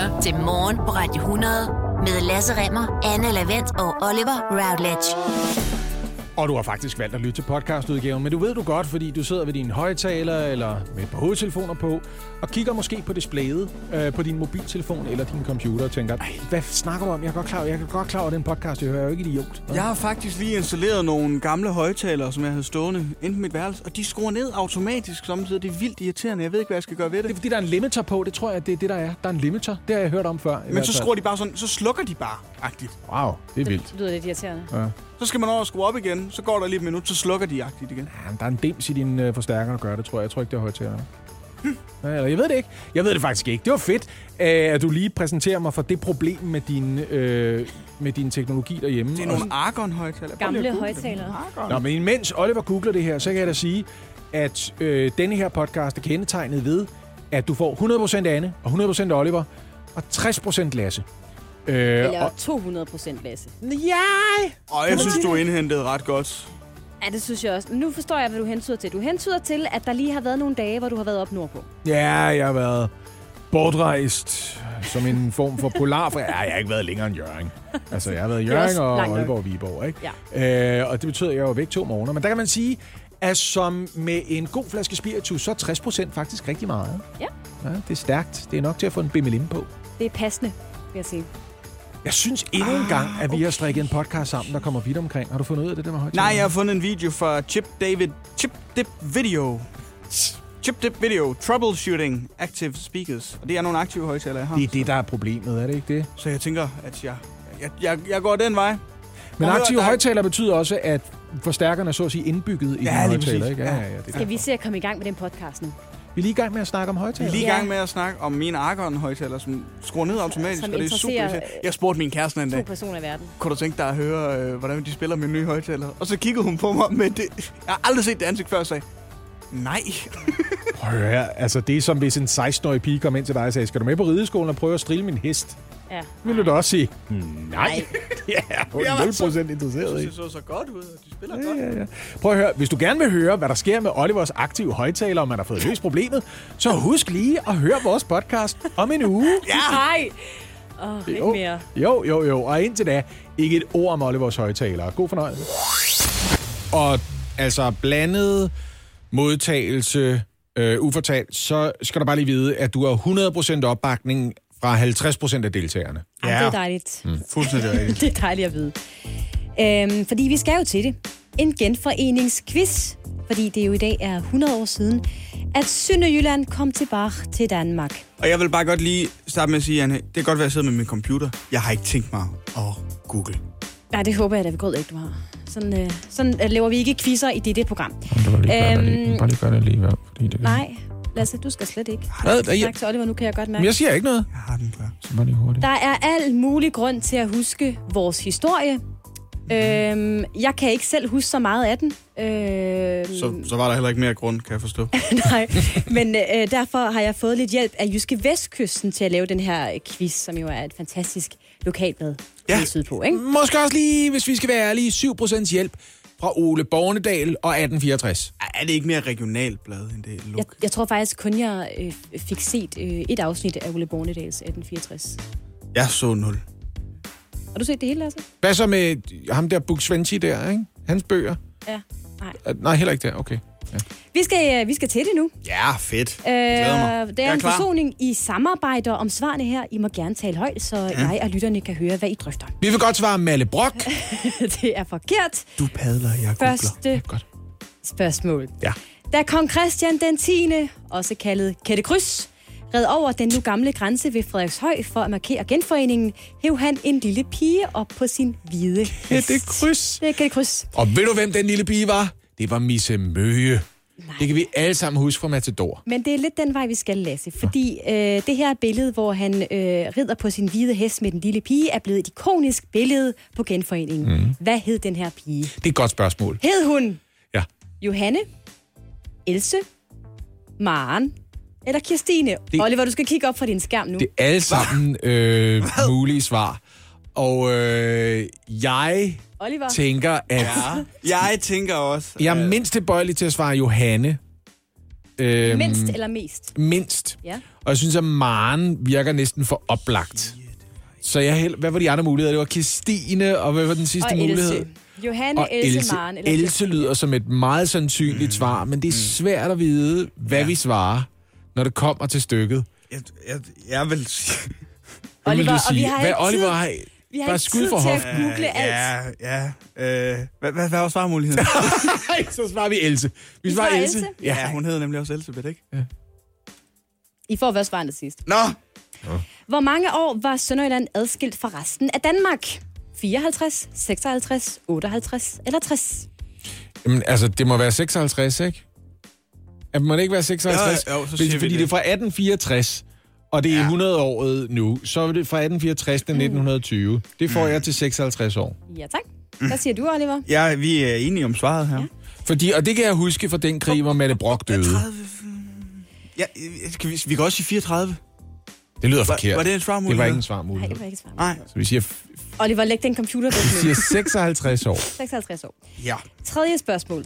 lytter til Morgen på Radio 100 med Lasse Remmer, Anne Lavendt og Oliver Routledge. Og du har faktisk valgt at lytte til podcastudgaven, men du ved du godt, fordi du sidder ved din højtaler eller med et par hovedtelefoner på, og kigger måske på displayet øh, på din mobiltelefon eller din computer og tænker, hvad snakker du om? Jeg er godt klar, jeg er godt klar over den podcast, jeg hører jo ikke idiot. Jeg har faktisk lige installeret nogle gamle højtalere, som jeg havde stående inde på mit værelse, og de skruer ned automatisk samtidig. Det er vildt irriterende. Jeg ved ikke, hvad jeg skal gøre ved Det er det. fordi, der er en limiter på, det tror jeg, det er det, der er. Der er en limiter, det har jeg hørt om før. i Men så skruer de bare sådan, så slukker de bare, agtigt. Wow, det er vildt. Det lyder lidt irriterende. Ja. Så skal man over og skrue op igen, så går der lige et minut, så slukker de agtigt igen. Ja, der er en dims i din øh, forstærker, der gør det, tror jeg. Jeg tror ikke, det er højtalerne. Eller jeg ved det ikke. Jeg ved det faktisk ikke. Det var fedt, øh, at du lige præsenterer mig for det problem med din, øh, med din teknologi derhjemme. Det er Og- nogle lige Gamle højtalere. Argon. Nå, men imens Oliver googler det her, så kan jeg da sige, at øh, denne her podcast er kendetegnet ved, at du får 100% Anne og 100% Oliver og 60% Lasse. Øh, Eller og, 200 procent, Lasse. ja, Og jeg synes, du indhentede ret godt. Ja, det synes jeg også. Nu forstår jeg, hvad du hentyder til. Du hentyder til, at der lige har været nogle dage, hvor du har været op nordpå. ja, jeg har været bortrejst som en form for polar. Ja, jeg har ikke været længere end Jørgen. Altså, jeg har været i Jørgen og. Aalborg og Viborg, ikke? Ja. Øh, og det betyder, at jeg var væk to måneder. Men der kan man sige, at som med en god flaske spiritus, så er 60% faktisk rigtig meget. Ja. ja. det er stærkt. Det er nok til at få en bimmelim på. Det er passende, vil jeg sige. Jeg synes endnu en gang, at vi har strikket en podcast sammen, der kommer vidt omkring. Har du fundet ud af det der med højtaler? Nej, jeg har fundet en video fra Chip David... Chip Dip Video. Chip Dip Video. Troubleshooting Active Speakers. Og det er nogle aktive højtalere, jeg har. Det er det, der er problemet, er det ikke det? Så jeg tænker, at jeg, jeg, jeg, jeg går den vej. Men Prøv aktive der er- højtaler betyder også, at forstærkerne er så at sige indbygget i Ja, højtaler, ikke? Ja, Ja. ja, det Skal vi se at komme i gang med den podcast nu? Vi er lige i gang med at snakke om Vi er højtaler. lige i gang med at snakke om mine Argon-højtalere, som skruer ned automatisk, Som og det er super irriterende. Jeg spurgte min kæreste en To dag, personer i verden. kunne du tænke dig at høre, øh, hvordan de spiller med nye højtalere? Og så kiggede hun på mig med det. Jeg har aldrig set det ansigt før og sagde, nej. Prøv at høre, altså det er som hvis en 16-årig pige kom ind til dig og sagde, skal du med på rideskolen og prøve at strille min hest? Ja. Vil du da også sige, nej. ja, hun Jeg er var 0% så- interesseret i. Det så så godt ud, og de spiller Ja, godt. ja, ja. Prøv at høre, hvis du gerne vil høre, hvad der sker med Olivers aktive højtaler, og man har fået løst problemet, så husk lige at høre vores podcast om en uge. Nej! Åh, oh, ikke Jo. mere. Jo, jo, jo. Og indtil da, ikke et ord om Olivers højtalere. God fornøjelse. Og altså blandet modtagelse, øh, ufortalt, så skal du bare lige vide, at du har 100% opbakning fra 50% af deltagerne. Ja. det er dejligt. Mm. Fuldstændig rigtigt. Det er dejligt at vide. Øhm, fordi vi skal jo til det. En genforeningsquiz. Fordi det jo i dag er 100 år siden, at Sønderjylland kom tilbage til Danmark. Og jeg vil bare godt lige starte med at sige, Anne, det kan godt være, at jeg sidder med min computer. Jeg har ikke tænkt mig at google. Ja, det håber jeg da ved Gud ikke, du har. Sådan, øh, sådan øh, laver vi ikke quizzer i det, det program. Du lige gøre det lige- Øhm, bare lige gøre det lige, fordi det Nej, Lasse, du skal slet ikke. Hvad? Der, jeg, Tak til Oliver, nu kan jeg godt men mærke. jeg siger ikke noget. Jeg har den klar. Så bare lige hurtigt. Der er al mulig grund til at huske vores historie. Øhm, jeg kan ikke selv huske så meget af den. Øhm, Så, så var der heller ikke mere grund, kan jeg forstå. Nej, men øh, derfor har jeg fået lidt hjælp af Jyske Vestkysten til at lave den her quiz, som jo er et fantastisk lokalblad ja. sydpå, ikke? Måske også lige, hvis vi skal være ærlige, 7% hjælp fra Ole Bornedal og 1864. Er det ikke mere regionalt blad, end det er Jeg, luk? jeg tror faktisk kun, jeg øh, fik set øh, et afsnit af Ole Bornedals 1864. Jeg så nul. Har du set det hele, altså? Hvad så med ham der Bug Sventi der, ikke? Hans bøger? Ja. Nej. Nej, heller ikke der. Okay. Vi skal, øh, vi skal til det nu. Ja, fedt. Øh, glæder mig. det Jeg er er en klar. forsoning i samarbejde om svarene her. I må gerne tale højt, så ja. jeg og lytterne kan høre, hvad I drøfter. Vi vil godt svare Malle Brock. det er forkert. Du padler, jeg googler. Første Godt. spørgsmål. Ja. Da kong Christian den 10., også kaldet Kette Kryds, red over den nu gamle grænse ved Frederikshøj for at markere genforeningen, hæv han en lille pige op på sin hvide hest. Kette Kryds. Det er Kette Kryds. Og ved du, hvem den lille pige var? Det var Misse Møge. Det kan vi alle sammen huske fra Matador. Men det er lidt den vej, vi skal, Lasse. Fordi øh, det her billede, hvor han øh, rider på sin hvide hest med den lille pige, er blevet et ikonisk billede på genforeningen. Mm. Hvad hed den her pige? Det er et godt spørgsmål. Hed hun Ja. Johanne, Else, Maren eller Kirstine? Det... Oliver, du skal kigge op fra din skærm nu. Det er alle sammen øh, mulige svar. Og øh, jeg Oliver? tænker, at Ja, jeg tænker også... jeg er mindst tilbøjelig til at svare Johanne. Øhm, Mindst eller mest? Mindst. Ja. Og jeg synes, at Maren virker næsten for oplagt. Så jeg held... hvad var de andre muligheder? Det var Christine, og hvad var den sidste Og mulighed? Else. Johanne, Og Else, Else, Maren. Eller Else lyder som et meget sandsynligt svar, men det er svært at vide, hvad Ja. vi svarer, når det kommer til stykket. Jeg, jeg, jeg vil sige... Hvad vil Oliver, du og vi sige? har Hvad ikke Oliver tid- har... Vi har Bare ikke skud tid for til hoften. at google alt. Ja, ja. Øh, hvad, hvad, hvad var svarmuligheden? så svarer vi Else. Vi Vi svarer Else. Else? ja, hun hedder nemlig også Elisabeth, ikke? I får hvad svarene sidst. Nå! Hvor mange år var Sønderjylland adskilt fra resten af Danmark? 54, 56, 58 eller 60? Jamen, altså, det må være 56, ikke? Ja, Må det ikke være 56? Jo, jo, så Fordi- siger vi Fordi det. det er fra 1864, og det er Ja. 100-året nu. Så er det fra 1864 til 1920. Det får Mm. jeg til 56 år. Ja, tak. Hvad siger du, Oliver? Ja, vi er enige om svaret her. Ja. Fordi, og det kan jeg huske fra den krig, hvor Mette Brock døde. 30... Ja, skal vi, vi kan også sige 34. Det lyder Var, forkert. var det en det svarmulighed? var ikke en Nej, svarmulighed. det var ikke svar. Nej. Så vi siger, Oliver, læg den computer vi væk nu. siger 56 år. 56 år. Ja. Tredje spørgsmål.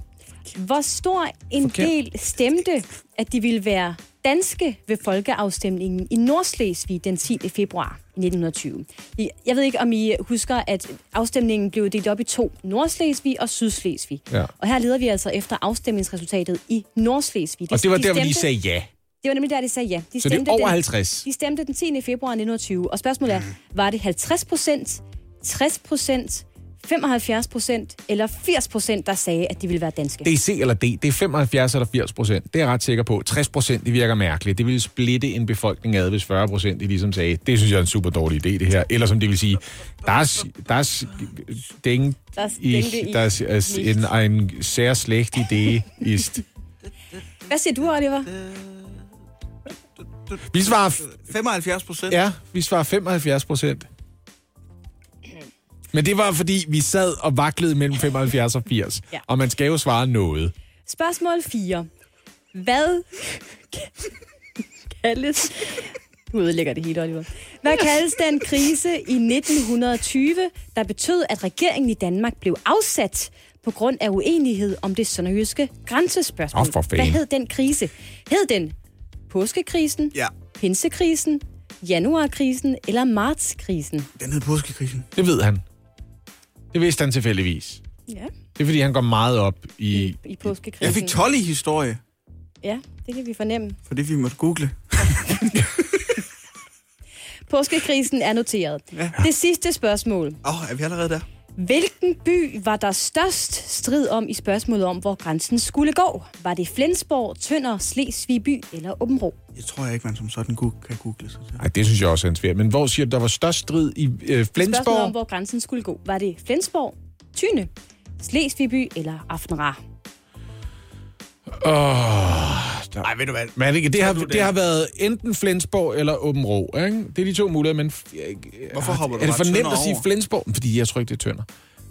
Hvor stor en Forkert. del stemte, at de ville være danske ved folkeafstemningen i Nordslesvig den 10. februar i 1920? I- Jeg ved ikke, om I husker, at afstemningen blev delt op i to. Nordslesvig og Sydslesvig. Ja. Og her leder vi altså efter afstemningsresultatet i Nordslesvig. Og det var der, hvor de stemte- sagde ja. Det var nemlig der, de sagde ja. De Så det er over den, 50. De stemte den 10. februar 1920, og spørgsmålet er, var det 50 procent, 60 procent, 75 procent eller 80 procent, der sagde, at de ville være danske? Det er C eller D. Det er 75 eller 80 procent. Det er jeg ret sikker på. 60 procent, det virker mærkeligt. Det ville splitte en befolkning ad, hvis 40 procent, de ligesom sagde, det synes jeg er en super dårlig idé, det her. Eller som det vil sige, der er, der er ding, Der er i, stænke i der er en, en sær slægt idé ist. Hvad siger du, Oliver? Vi svarer, 75 procent. ja, vi svarer 75 procent. Men det var, fordi vi sad og vaklede mellem 75 og 80. Ja. Og man skal jo svare noget. Spørgsmål 4. Hvad kaldes... Du ødelægger det hele, Oliver. Hvad kaldes den krise i 1920, der betød, at regeringen i Danmark blev afsat på grund af uenighed om det sønderjyske grænsespørgsmål? Fanden. Hvad hed den krise? Hed den påskekrisen, Ja, pinsekrisen, januarkrisen eller martskrisen? den hed påskekrisen. Det ved han. Det vidste han tilfældigvis. Ja, Det er, fordi han går meget op i... i, i påskekrisen. Jeg fik 12 i historie, Ja, det kan vi fornemme. for det vi måtte google. Påskekrisen er noteret. Ja. Det sidste spørgsmål. Åh, oh, er vi allerede der? Hvilken by var der størst strid om i spørgsmålet om, hvor grænsen skulle gå? Var det Flensborg, Tønder, Slesvig by eller Åbenrå? Jeg tror jeg ikke, man som sådan kan google sig til. Nej, det synes jeg også er en svært. Men hvor siger du, der var størst strid i øh, Spørgsmålet om, Flensborg? hvor grænsen skulle gå. Var det Flensborg, Tyne, Slesvig by eller Aftenra? Nej, ved du hvad? Men det, det, har, du det det? har været enten Flensborg eller Åben Rå. Ikke? Det er de to muligheder, men... jeg- Hvorfor hopper du Er det for nemt at sige? Flensborg? Fordi jeg tror ikke, det er Tønder.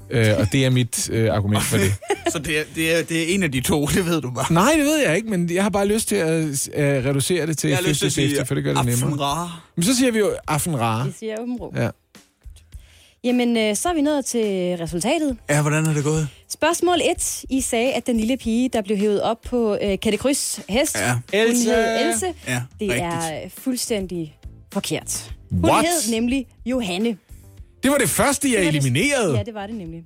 Øh, og det er mit øh, argument for det. Så det er, det, er, det er en af de to, det ved du bare. Nej, det ved jeg ikke, men jeg har bare lyst til at øh, reducere det til Jeg har lyst til at 50-50, sige for det gør det nemmere. Men så siger vi jo Affenrare. Det siger Åbenrå. Ja. Jamen, øh, så er vi nået til resultatet. Ja, hvordan er det gået? Spørgsmål 1. I sagde, at den lille pige, der blev hævet op på øh, Kette Kryds hest, Ja. hun Else! hed Else. Ja, Det rigtigt. er fuldstændig forkert. Hun What? hed nemlig Johanne. Det var det første, jeg Det var det- eliminerede. Ja, det var det nemlig.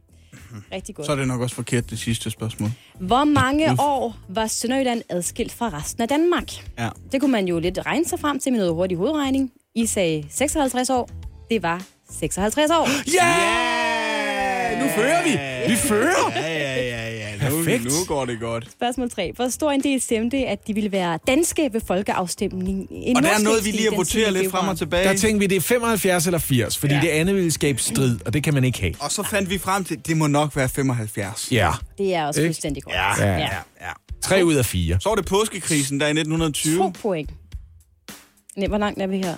Rigtig godt. Så er det nok også forkert, det sidste spørgsmål. Hvor mange Uf. år var Sønderjylland adskilt fra resten af Danmark? Ja. Det kunne man jo lidt regne sig frem til med noget hurtig hovedregning. I sagde 56 år. Det var 56 år. Ja! Nu fører vi. Vi fører. Ja, ja, ja, ja. Nu, Perfekt. nu går det godt. Spørgsmål 3. Hvor stor en del stemte, at de ville være danske ved folkeafstemningen? i Og der er noget, vi lige 10. voteret lidt frem og tilbage. Der tænkte vi, det er 75 eller 80, fordi Ja. det andet ville skabe strid, og det kan man ikke have. Og så fandt vi frem til, det må nok være 75. Ja. Det er også fuldstændig godt. Ja, Ja. ja, ja. ja. 3 ud af 4. Så var det påskekrisen der i 1920. To point. Nej, hvor langt er vi her?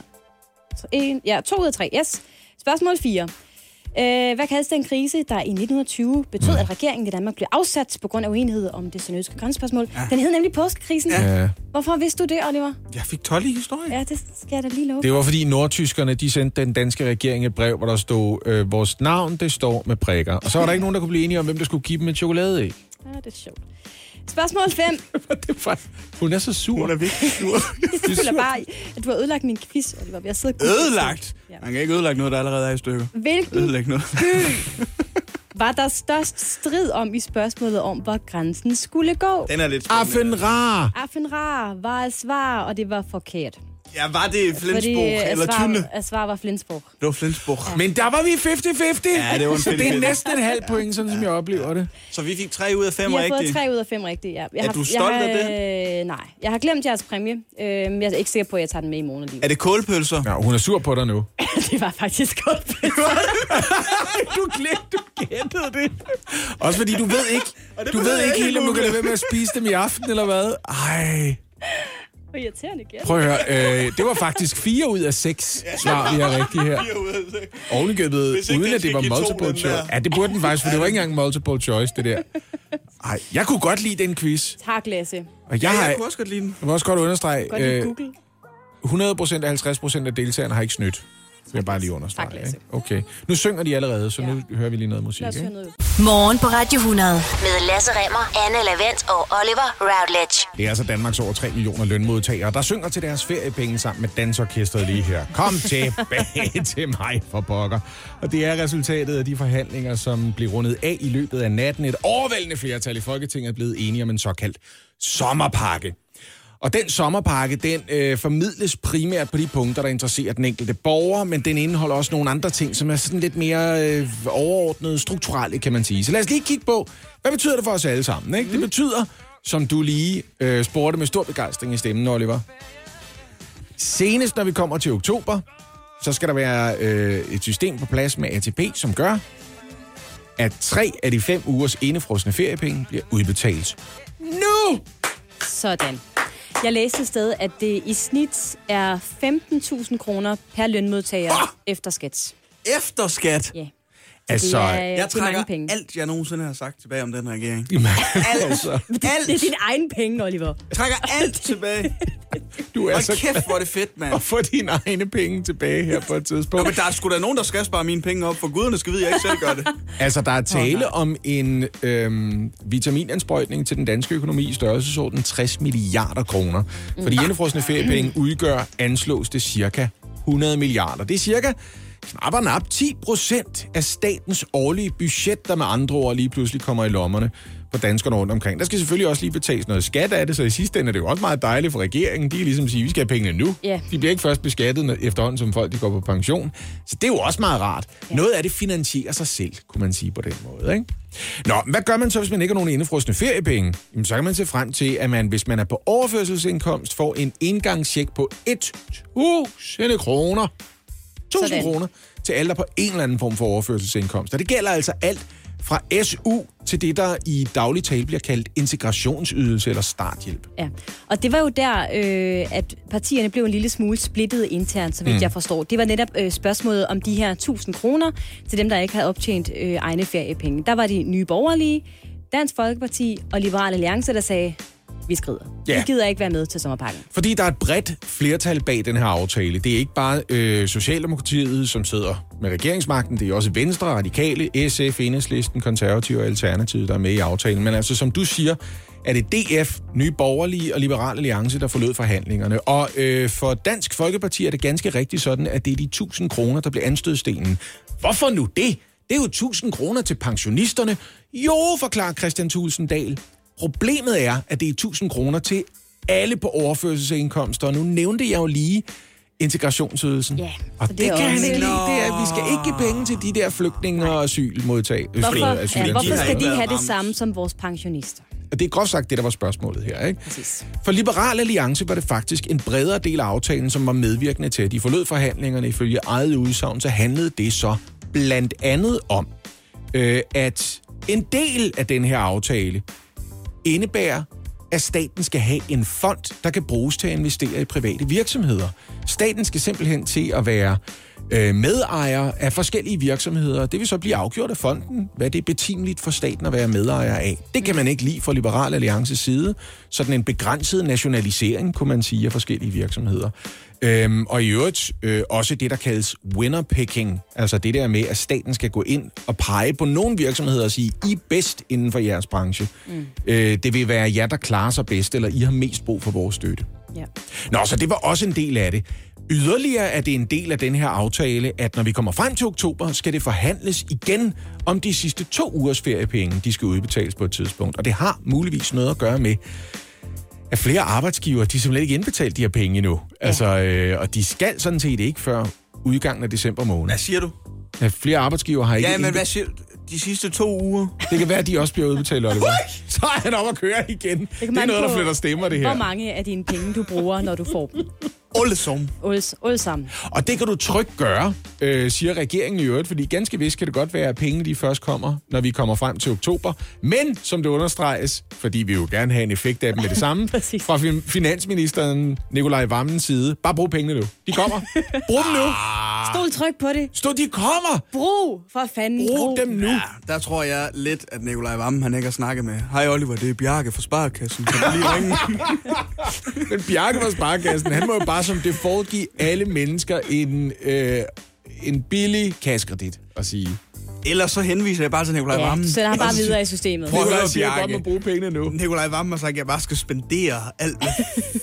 Så en, ja, to ud af tre. Yes. Spørgsmål 4. Øh, hvad kaldes den krise, der i 1920 betød, at regeringen i Danmark blev afsat på grund af uenighed om det sønderjyske grænsespørgsmål? Ja. Den hed nemlig påskekrisen. Ja. Ja. Hvorfor vidste du det, Oliver? Jeg fik 12 i historie. Ja, det skal jeg da lige love. Det var fordi nordtyskerne, de sendte den danske regering et brev, hvor der stod, øh, vores navn, det står med prikker. Og så var der ikke nogen, der kunne blive enige om, hvem der skulle give dem et chokoladeæg. Ja, det er sjovt. Spørgsmål 5. det hun er så sur. Hun er virkelig sur. Jeg føler bare, at du har ødelagt min quiz, Oliver. Jeg sidder. Ødelagt? Ja. Man kan ikke ødelægge noget, der allerede er i stykker. Hvilken Ødelægge noget. var der størst strid om i spørgsmålet om, hvor grænsen skulle gå? Den er lidt spændende. Affenra! Affenra var et svar, og det var forkert. Ja, var det Flensborg øh, eller svar, Tynde? at svar var Flensborg. Det var Flensborg. Men der var vi 50-50. Ja, det var en Så det er 50-50. næsten et halvt point, sådan som jeg oplever det. Så vi fik 3 ud af 5 Vi har fået rigtige. 3 ud af 5 rigtige, ja. Jeg Er har, du stolt jeg har, af det? Nej. Jeg har glemt jeres præmie. Øh, jeg er ikke sikker på, at jeg tager den med i morgen alligevel. Er det kålpølser? Ja, hun er sur på dig nu. det var faktisk godt. du glemte, du gættede det. Også fordi du ved ikke, du ved ikke helt, om du kan lade være med at spise dem i aften, eller hvad? Ej. Hvor irriterende gæt. Prøv at høre, øh, det var faktisk 4 ud af 6 svar, vi har rigtigt her. Ovenikøbet, Hvis ikke uden den at det var multiple choice. Ja, det burde den faktisk, for det var ikke engang multiple choice, det der. Ej, jeg kunne godt lide den quiz. Tak, Lasse. Og jeg, Ja, har, jeg kunne også godt lide den. jeg må også godt understrege, Godt lide øh, Google. 100% af 50% af deltagerne har ikke snydt. Vil jeg bare lige understrege. Tak, Lasse. ikke? Okay. Nu synger de allerede, så Ja. nu hører vi lige noget musik. Lad os høre Ikke? noget. Morgen på Radio 100. Med Lasse Remmer, Anne Lavendt og Oliver Routledge. Det er altså Danmarks over 3 millioner lønmodtagere, der synger til deres feriepenge sammen med dansorkestret lige her. Kom tilbage til mig for pokker. Og det er resultatet af de forhandlinger, som blev rundet af i løbet af natten. Et overvældende flertal i Folketinget er blevet enige om en såkaldt sommerpakke. Og den sommerpakke, den øh, formidles primært på de punkter, der interesserer den enkelte borger, men den indeholder også nogle andre ting, som er sådan lidt mere øh, overordnet strukturelle, kan man sige. Så lad os lige kigge på, hvad betyder det for os alle sammen? Ikke? Det betyder, som du lige øh, spurgte med stor begejstring i stemmen, Oliver. Senest når vi kommer til oktober, så skal der være øh, et system på plads med ATP, som gør, at tre af de fem ugers indefrosne feriepenge bliver udbetalt nu! Sådan. Jeg læste et sted, at det i snit er 15.000 kroner per lønmodtager Ah! efter skat. Efter skat. Ja. Altså, det er, Jeg det er trækker penge. alt, jeg nogensinde har sagt tilbage om den regering. altså, Alt. Det er dine egne penge, Oliver. Jeg trækker alt tilbage. Du er Hold så kæft, hvor er det fedt, mand. at få dine egne penge tilbage her på et tidspunkt. Men der er sgu da nogen, der skal spare mine penge op, for guderne skal vide, at jeg ikke selv gør det. Altså, der er tale om en øhm, vitaminindsprøjtning til den danske økonomi i størrelsesorden 60 milliarder kroner. For de indefrosne feriepenge udgør, anslås det cirka 100 milliarder. Det er cirka knap og nap 10 procent af statens årlige budget, der med andre ord lige pludselig kommer i lommerne på danskerne rundt omkring. Der skal selvfølgelig også lige betales noget skat af det, så i sidste ende er det jo også meget dejligt for regeringen. De er ligesom siger, vi skal have pengene nu. Ja. De bliver ikke først beskattet efterhånden, som folk de går på pension. Så det er jo også meget rart. Ja. Noget af det finansierer sig selv, kunne man sige på den måde. Ikke? Nå, hvad gør man så, hvis man ikke har nogen indefrosne feriepenge? Jamen, så kan man se frem til, at man, hvis man er på overførselsindkomst, får en indgangstjek på 1000 kroner. 1000 Sådan. kroner til alle, der på en eller anden form for overførselsindkomst. Og det gælder altså alt fra SU til det, der i daglig tale bliver kaldt integrationsydelse eller starthjælp. Ja, og det var jo der, øh, at partierne blev en lille smule splittet internt, så vidt mm. jeg forstår. Det var netop øh, spørgsmålet om de her 1000 kroner til dem, der ikke havde optjent øh, egne feriepenge. Der var de nye borgerlige, Dansk Folkeparti og Liberal Alliance, der sagde, vi skrider. Ja. Vi gider ikke være med til sommerpakken. Fordi der er et bredt flertal bag den her aftale. Det er ikke bare øh, Socialdemokratiet, som sidder med regeringsmagten. Det er også Venstre, Radikale, SF, Enhedslisten, Konservative og Alternativet, der er med i aftalen. Men altså, som du siger, er det DF, Nye Borgerlige og Liberal Alliance, der forlod forhandlingerne. Og øh, for Dansk Folkeparti er det ganske rigtigt sådan, at det er de 1000 kroner, der bliver anstødstenen. Hvorfor nu det? Det er jo 1000 kroner til pensionisterne. Jo, forklarer Christian Tulsendal. Problemet er, at det er 1000 kroner til alle på overførselsindkomster. Og nu nævnte jeg jo lige integrationsydelsen. Ja, og det, det kan han ikke lide. Det er, at vi skal ikke give penge til de der flygtninge og asylmodtag. Hvorfor, ja, asylansøgere. hvorfor skal de have det samme som vores pensionister? Og det er groft sagt det, der var spørgsmålet her. Ikke? Præcis. For Liberal Alliance var det faktisk en bredere del af aftalen, som var medvirkende til, at de forlod forhandlingerne ifølge eget udsagn, så handlede det så blandt andet om, øh, at en del af den her aftale indebærer, at staten skal have en fond, der kan bruges til at investere i private virksomheder. Staten skal simpelthen til at være øh, medejer af forskellige virksomheder. Det vil så blive afgjort af fonden, hvad det er betimeligt for staten at være medejer af. Det kan man ikke lide fra Liberal Alliances side. Sådan en begrænset nationalisering, kunne man sige, af forskellige virksomheder. Øhm, og i øvrigt øh, også det, der kaldes winner picking. Altså det der med, at staten skal gå ind og pege på nogle virksomheder og sige, I er bedst inden for jeres branche. Mm. Øh, det vil være jer, der klarer sig bedst, eller I har mest brug for vores støtte. Ja. Nå, så det var også en del af det. Yderligere er det en del af den her aftale, at når vi kommer frem til oktober, skal det forhandles igen om de sidste to ugers feriepenge, de skal udbetales på et tidspunkt. Og det har muligvis noget at gøre med, at flere arbejdsgiver, de simpelthen ikke indbetalt de her penge endnu. Ja. Altså, øh, og de skal sådan set ikke før udgangen af december måned. Hvad siger du? Ja, flere arbejdsgiver har ikke Ja, men hvad siger du? De sidste to uger? Det kan være, at de også bliver udbetalt, Oliver. Så er han om at køre igen. Det, det er noget, der flytter stemmer, det her. Hvor mange af dine penge, du bruger, når du får dem? Alle som. Alle, alle sammen. Og det kan du trygt gøre, øh, siger regeringen i øvrigt, fordi ganske vist kan det godt være, at pengene de først kommer, når vi kommer frem til oktober. Men, som det understreges, fordi vi jo gerne have en effekt af dem med det samme, Præcis. fra fin- finansministeren Nikolaj Vammens side, bare brug pengene nu. De kommer. Brug dem nu. Stol tryk på det. Stå, de kommer. Brug for fanden. Brug dem nu. Ja, der tror jeg lidt, at Nikolaj Vammen, han ikke har snakket med. Hej Oliver, det er Bjarke fra Sparkassen. Kan du lige ringe? Men Bjarke fra Sparkassen, han må jo bare som default give alle mennesker en, øh, en billig kaskredit at sige. Ellers så henviser jeg bare til Nikolaj Ja, Vammen. du sætter ham bare videre i systemet. Prøv at høre, Jeg siger godt, Bjarke. man bruge pengene nu. Nikolaj Vammen har sagt, at jeg bare skal spendere alt med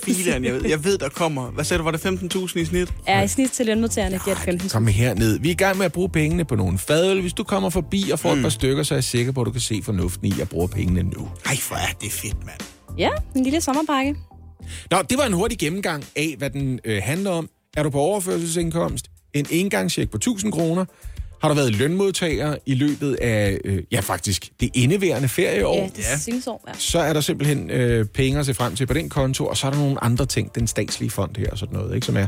filen. Jeg ved, jeg ved, der kommer... Hvad sagde du, var det 15.000 i snit? Er i snit til lønmodtagerne giver det 15 Kom herned. Vi er i gang med at bruge pengene på nogle fadøl. Hvis du kommer forbi og får mm. et par stykker, så er jeg sikker på, at du kan se fornuften i at bruge pengene nu. Ej, hvor er det fedt, mand. Ja, en lille sommerpakke. Nå, det var en hurtig gennemgang af, hvad den øh, handler om. Er du på overførselsindkomst? En engangscheck på 1000 kroner? Har du været lønmodtager i løbet af, øh, ja faktisk, det indeværende ferieår? Ja, det Ja. synes år, ja. Så er der simpelthen øh, penge at se frem til på den konto, og så er der nogle andre ting, den statslige fond her og sådan noget, ikke, som er,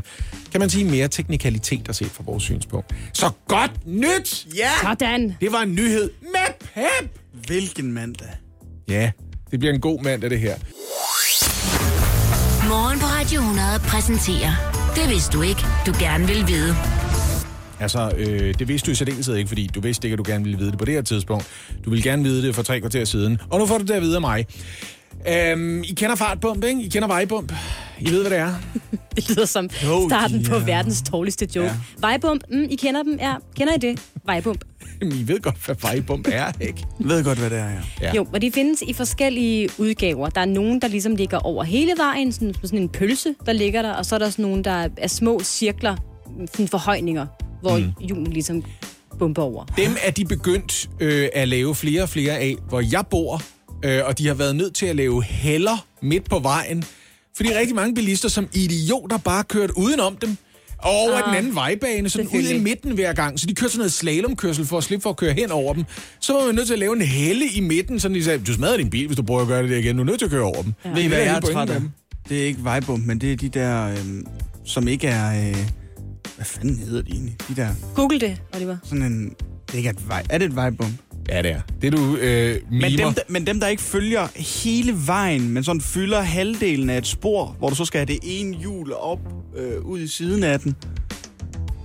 kan man sige, mere teknikalitet at se fra vores synspunkt. Så godt nyt! Ja! Sådan. Det var en nyhed med pep! Hvilken mandag. Ja, det bliver en god mandag, det her. Morgen på Radio 100 præsenterer Det vidste du ikke, du gerne vil vide. Altså, øh, det vidste du i særdeleshed ikke, fordi du vidste ikke, at du gerne ville vide det på det her tidspunkt. Du ville gerne vide det for tre kvarter siden. Og nu får du det at vide af mig. Øhm, I kender fartbump, ikke? I kender vejbump. I ved, hvad det er. Det lyder som Jo, starten på ja. verdens dårligste joke. Ja. Vejbump, mm, I kender dem? Ja, kender I det? Vejbump. Jamen, I ved godt, hvad vejbump er, ikke? Jeg ved godt, hvad det er, ja. Ja. Jo, og de findes i forskellige udgaver. Der er nogen, der ligesom ligger over hele vejen, sådan, sådan en pølse, der ligger der, og så er der sådan nogle, der er små cirkler, sådan forhøjninger, hvor mm. julen ligesom bumper over. Dem er de begyndt øh, at lave flere og flere af, hvor jeg bor, øh, og de har været nødt til at lave heller midt på vejen, fordi rigtig mange bilister som idioter bare kørt udenom dem, og over ah, den anden vejbane, sådan ud i midten hver gang. Så de kørte sådan noget slalomkørsel for at slippe for at køre hen over dem. Så var man nødt til at lave en helle i midten, så de sagde, du smadrer din bil, hvis du prøver at gøre det der igen. Du er nødt til at køre over dem. Ved I, Det hvad er jeg er træt af? dem. Det er ikke vejbump, men det er de der, øhm, som ikke er... Øh, hvad fanden hedder de egentlig? De der, Google det, Oliver. sådan en... Det er ikke et vej. Er det et vejbump? Ja, det er. Det du øh, mimer. Men dem, der, men dem, der ikke følger hele vejen, men sådan fylder halvdelen af et spor, hvor du så skal have det ene hjul op øh, ud i siden af den.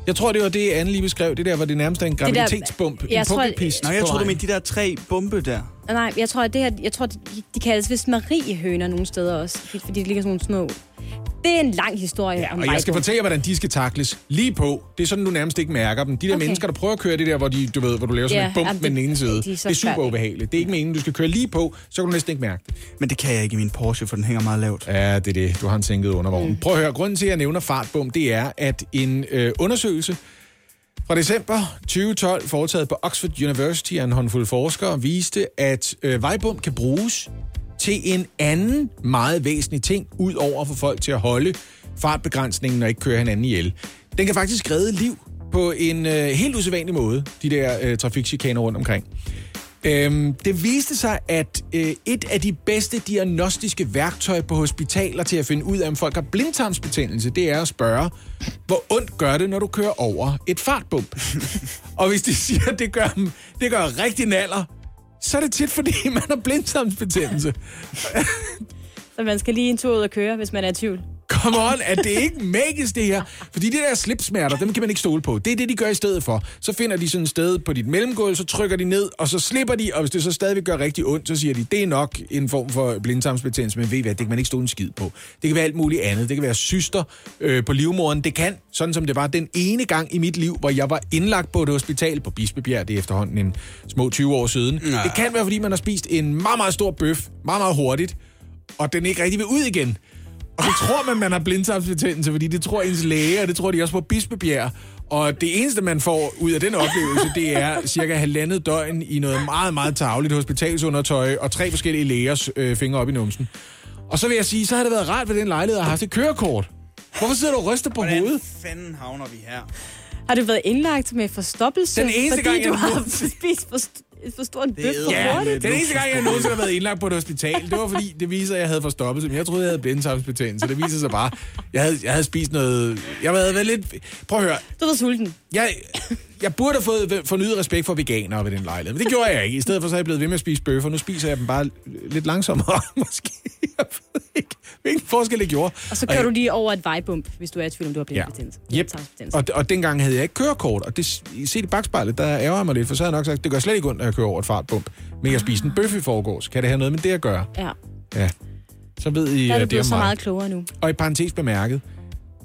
Jeg tror, det var det, Anne lige beskrev. Det der, hvor det nærmest er en der- graviditetsbump. jeg en tror- pukkelpist Nå, jeg tror, du mente de der tre bombe der. Nej, jeg tror, at det her, jeg tror, de, de kaldes vist Mariehøner nogle steder også, fordi de ligger sådan nogle små. Det er en lang historie Ja, om og jeg skal fortælle jer, hvordan de skal takles. Lige på. Det er sådan, du nærmest ikke mærker dem. De der okay. Mennesker, der prøver at køre det der, hvor, de, du ved, hvor du laver sådan Ja, et bump jamen, med den det- ene side. de er Det er super ubehageligt. Det er ikke meningen, du skal køre lige på, så kan du næsten ikke mærke det. Men det kan jeg ikke i min Porsche, for den hænger meget lavt. Ja, det er det. Du har en sænket undervogn. Mm. Prøv at høre. Grunden til, at jeg nævner fartbum, det er, at en øh, undersøgelse fra december 2012, foretaget på Oxford University af en håndfuld forskere, viste, at øh, vejbum kan bruges til en anden meget væsentlig ting, ud over at få folk til at holde fartbegrænsningen og ikke køre hinanden ihjel. Den kan faktisk redde liv på en øh, helt usædvanlig måde, de der øh, trafikchikaner rundt omkring. Øhm, det viste sig, at øh, et af de bedste diagnostiske værktøjer på hospitaler til at finde ud af, om folk har blindtarmsbetændelse, det er at spørge, hvor ondt gør det, når du kører over et fartbump? og hvis de siger, at det gør, dem- det gør rigtig naller, så er det tit, fordi man har blindtarmsbetændelse. Så man skal lige en tur ud og køre, hvis man er i tvivl. Come on, at det ikke magisk det her. Fordi de der slipsmerter, dem kan man ikke stole på. Det er det, de gør i stedet for. Så finder de sådan et sted på dit mellemgulv, så trykker de ned, og så slipper de, og hvis det så stadigvæk gør rigtig ondt, så siger de, det er nok en form for blindtarmsbetændelse, men ved I hvad, det kan man ikke stole en skid på. Det kan være alt muligt andet. Det kan være syster øh, på livmoderen. Det kan, sådan som det var den ene gang i mit liv, hvor jeg var indlagt på et hospital på Bispebjerg, det er efterhånden en små 20 år siden. Ja. Det kan være, fordi man har spist en meget, meget stor bøf, meget, meget hurtigt, og den ikke rigtig vil ud igen. Og så tror man, man har blindtarmsbetændelse, fordi det tror ens læge, og det tror de også på Bispebjerg. Og det eneste, man får ud af den oplevelse, det er cirka halvandet døgn i noget meget, meget tavligt hospitalsundertøj og tre forskellige lægers øh, fingre op i numsen. Og så vil jeg sige, så har det været rart ved den lejlighed at have haft et kørekort. Hvorfor sidder du og ryster på Hvordan hovedet? fanden havner vi her? Har du været indlagt med forstoppelse? Den eneste fordi gang, du har spist for, st- for stor en bøf er for eddermame hurtigt? Den eneste gang, jeg nogensinde har været indlagt på et hospital, det var fordi, det viser, at jeg havde forstoppet jeg troede, jeg havde blindtarmsbetændelse. Det viser sig bare, jeg havde, jeg havde spist noget... Jeg havde været lidt... Prøv at høre. Du var sulten. Jeg, jeg burde have fået fornyet respekt for veganere ved den lejlighed, men det gjorde jeg ikke. I stedet for så er jeg blevet ved med at spise bøffer. Nu spiser jeg dem bare lidt langsommere, måske. Jeg ved ikke, hvilken forskel det gjorde. Og så kører du lige over et vejbump, hvis du er i tvivl om, du har blindbetændelse. Yep. Blindtarmsbetændelse. Og, og dengang havde jeg ikke kørekort, og det set i bagspejlet, der ærger jeg mig lidt, for så havde jeg nok sagt, det gør slet ikke ondt, at jeg kører over et fartbump. Men jeg spiste en bøf i forgårs. Kan det have noget med det at gøre? Ja, Ja. Så ved I der er du det blevet om så meget klogere nu. Og i parentes bemærket,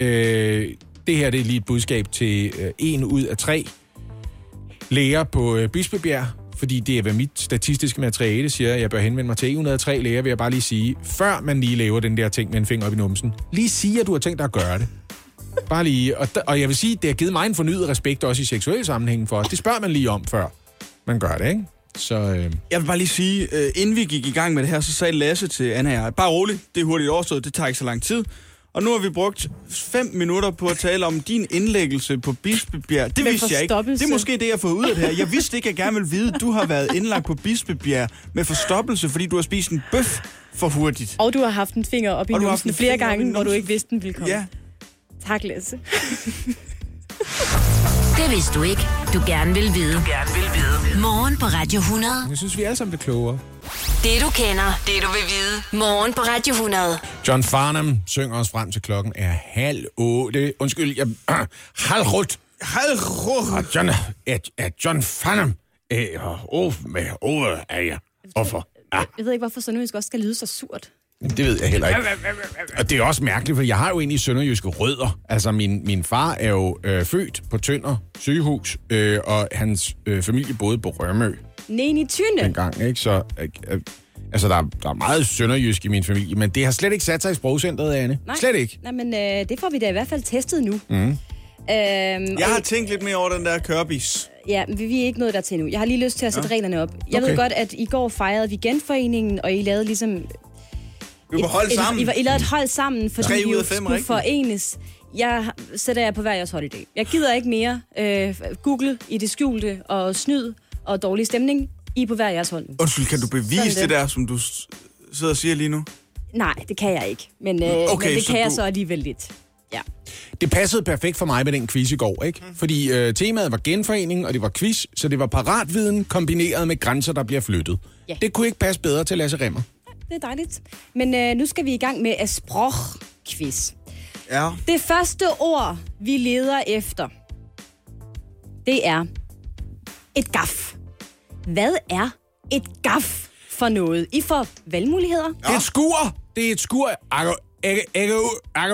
øh, det her det er lige et budskab til øh, en ud af tre læger på øh, Bispebjerg, fordi det er, hvad mit statistiske materiale siger, jeg bør henvende mig til en ud af tre læger, vil jeg bare lige sige, før man lige laver den der ting med en finger op i numsen, lige sige, at du har tænkt dig at gøre det. Bare lige. Og, d- og jeg vil sige, det har givet mig en fornyet respekt også i seksuel sammenhæng for. os. Det spørger man lige om, før man gør det, ikke? Så øh, Jeg vil bare lige sige, øh, inden vi gik i gang med det her, så sagde Lasse til Anna og jeg, bare rolig, det er hurtigt overstået, det tager ikke så lang tid. Og nu har vi brugt fem minutter på at tale om din indlæggelse på Bispebjerg. Det Med vidste jeg ikke. Det er måske det, jeg har fået ud af det her. Jeg vidste ikke, at jeg gerne ville vide, at du har været indlagt på Bispebjerg med forstoppelse, fordi du har spist en bøf for hurtigt. Og du har haft en finger op i numsen en flere gange, hvor du ikke vidste, den ville komme. Ja, Tak, Lasse. Det vidste du ikke, du gerne vil vide. Du gerne vil vide. Morgen på Radio 100. jeg synes, vi alle sammen bliver klogere. Det du kender, det du vil vide. Morgen på Radio 100. John Farnham synger os frem til klokken er halv otte. Undskyld, jeg... halv rødt. Hallo. Og John, er, er John Farnham... Øh, oh, med ordet er jeg. Hvorfor? Ja, Jeg ved ikke, hvorfor Sønderjysk også skal lyde så surt. det ved jeg heller ikke. Og det er også mærkeligt, for jeg har jo egentlig sønderjyske rødder. Altså, min, min far er jo øh, født på Tønder sygehus, øh, og hans øh, familie boede på Rømø Nej, i tyne. dengang, ikke? Så... Øh, øh, Altså, der, er- der er meget sønderjysk i min familie, men det har slet ikke sat sig i sprogcentret, Anne. Nej. Slet ikke. Nej, men øh, det får vi da i hvert fald testet nu. Mm. Øhm, Jeg har tænkt lidt mere over den der kørbis. Ja, men vi er ikke nået dertil nu. Jeg har lige lyst til at sætte ja. reglerne op. Jeg Okay. ved godt, at i går fejrede vi genforeningen, og I lavede ligesom... Vi var holdt et, sammen. I, var, I lavede et hold sammen, fordi vi ud jo af fem, skulle rigtigt? forenes. Jeg sætter jer på hver jeres hold i dag. Jeg gider ikke mere øh, Google i det skjulte og snyd og dårlig stemning. I er på hver jeres hold nu. Undskyld, kan du bevise Sådan det. det. der, som du s- sidder og siger lige nu? Nej, det kan jeg ikke. Men, øh, Okay, men det så kan jeg du- så alligevel lidt. Ja. Det passede perfekt for mig med den quiz i går, ikke? Fordi øh, temaet var genforening, og det var quiz, så det var paratviden kombineret med grænser, der bliver flyttet. Ja. Det kunne ikke passe bedre til Lasse Remmer. Det er dejligt. Men øh, nu skal vi i gang med Esproch-quiz. Ja. Det første ord, vi leder efter, det er et gaf. Hvad er et gaf for noget? I får valgmuligheder. Det er et skur! Det er et skur.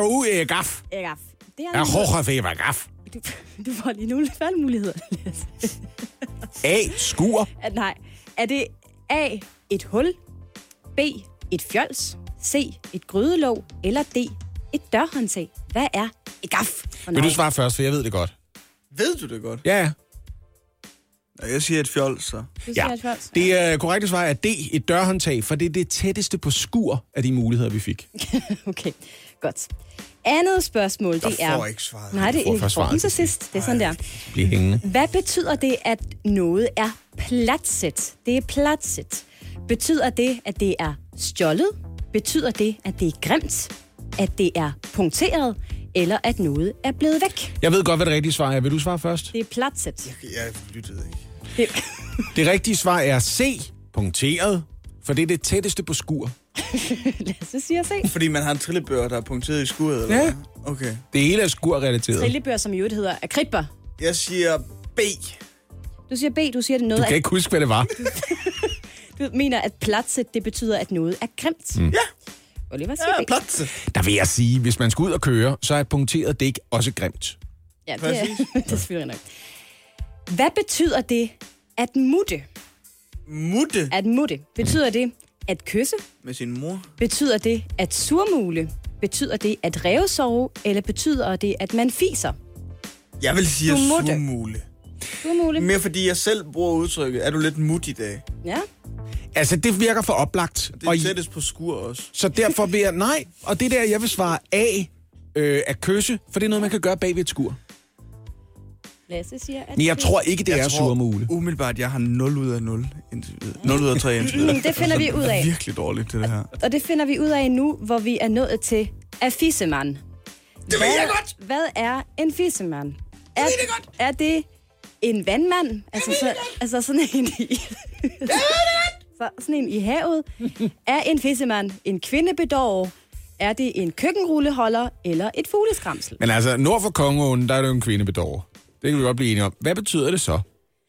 Ud af gaf. Gaf. Det Er er hocher for gaf. du, du får lige nogle valgmuligheder. A. Skur. At nej, er det A, et hul, B, et fjols, C, et grydelåg, eller D, et dørhåndtag? Hvad er et gaf for Vil du svare først, for jeg ved det godt. Ved du det godt? Ja, ja. Ja, Jeg siger et fjold, så. Ja. et fjols. Det er korrekte svar er D. Et dørhåndtag, for det er det tætteste på skur af de muligheder, vi fik. Okay, godt. Andet spørgsmål, det Jeg er... får ikke svaret. Nej, det er den svaret til sidst. Det er sådan der. Bliv hængende. Hvad betyder det, at noget er platset? Det er platset. Betyder det, at det er stjålet? Betyder det, at det er grimt? At det er punkteret? Eller at noget er blevet væk? Jeg ved godt, hvad det rigtige svar er. Vil du svare først? Det er platset. Jeg lyttede ikke. Det, Det rigtige svar er C. Punkteret. For det er det tætteste på skur. Lasse siger C. Fordi man har en trillebør, der er punkteret i skuret, eller Ja. hvad? Okay. Det hele er skurrelateret. Trillebør, som i øvrigt hedder akribber. Jeg siger B. Du siger B, du siger det noget Du af kan ikke huske, hvad det var. Du mener, at platset, det betyder, at noget er grimt. Mm. Ja. Oliver siger Ja, B. platse. Der vil jeg sige, hvis man skal ud og køre, så er punkteret dæk også grimt. Ja, det, Præcis. er, det er selvfølgelig nok. Hvad betyder det at mutte? Mutte At mutte. Betyder det at kysse? med sin mor. Betyder det at surmule? Betyder det at revsove? Eller betyder det, at man fiser? Jeg vil sige Du surmule. Surmule? Mere fordi jeg selv bruger udtrykket, er du lidt mut i dag? Ja. Altså, det virker for oplagt. Det Og er tættest på skur også. så derfor vil jeg... Nej, og det der, jeg vil svare A øh, at kysse, for det er noget, man kan gøre bag ved et skur. Lasse siger, at Men jeg det- tror ikke, det jeg er surmule. umiddelbart, jeg har 0 ud af 0 indtil videre. 0 ud af 3 indtil videre. Mm, det finder vi ud af. Det er virkelig dårligt, det her. Og det finder vi ud af nu, hvor vi er nået til af fissemand. Det ved jeg godt! Hvad er en fissemand? Er, det godt. er det en vandmand? Altså, så, altså sådan en i... så, sådan en i havet? Er en fissemand en kvindebedår? Er det en køkkenrulleholder eller et fugleskramsel? Men altså, nord for Kongoen, der er det jo en kvindebedår. Det kan vi godt blive enige om. Hvad betyder det så?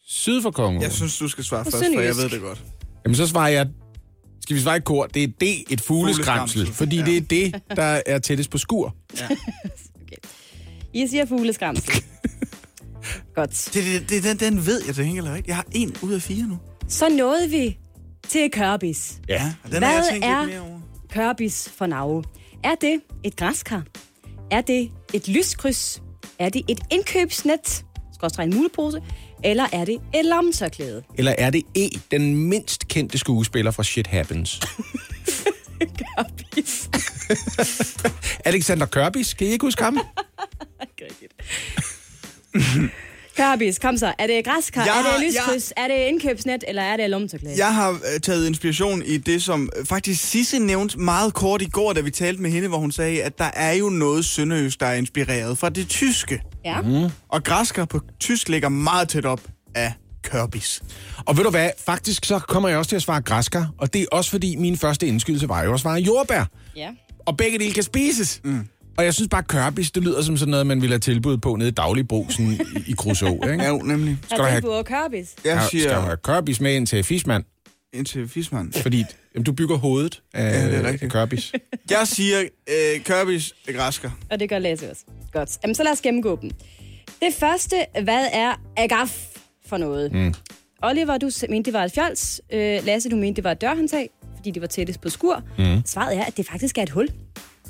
Syd for Kongoen? Jeg synes, du skal svare først, for jeg ved det godt. Jamen, så svarer jeg... Skal vi svare i kor? Det er D, et fugleskramsel. Fugleskramsel. Fordi Ja. det er det, der er tættest på skur. I siger fugleskramsel. Godt. Det, det, det, den, den ved jeg til gengæld ikke. Jeg har en ud af fire nu. Så nåede vi til Kørbis. Ja. Den Hvad har jeg tænkt er- lidt mere over. Kørbis for Norge. Er det et græskar? Er det et lyskryds? Er det et indkøbsnet? Skal en mulepose? Eller er det et lommetørklæde? Eller er det E, den mindst kendte skuespiller fra Shit Happens? Kørbis. Alexander Kørbis, kan I ikke huske ham? Kørbis, kom så. Er det græskar? Jeg er har- det lyskryds? Er det indkøbsnet? Eller er det et lommetørklæde? Jeg har øh, taget inspiration i det, som øh, faktisk Sisse nævnte meget kort i går, da vi talte med hende, hvor hun sagde, at der er jo noget sønderøst, der er inspireret fra det tyske. Ja. Mhm. Og græsker på tysk ligger meget tæt op af Kørbis. Og ved du hvad, faktisk så kommer jeg også til at svare græsker, og det er også fordi min første indskydelse var jo at svare jordbær. ja. Og begge dele kan spises. Mm. Og jeg synes bare, kørbis, det lyder som sådan noget, man ville have tilbud på nede i Dagligbrosen i, i Kruså, ikke? Ja, jo, nemlig. Skal du have, på Kørbis? Jeg skal du siger have kørbis med ind til Fismand? ind til Fisman. Fordi jamen, du bygger hovedet af, Ja, det er af kørbis. Jeg siger øh, Kørbis er græsker. Og det gør Lasse også. Godt. Jamen, så lad os gennemgå dem. Det første, hvad er agaf for noget? Mm. Oliver, du mente, det var et fjols. Øh, Lasse, du mente, det var et dørhåndtag, fordi det var tættest på skur. Mm. Svaret er, at det faktisk er et hul.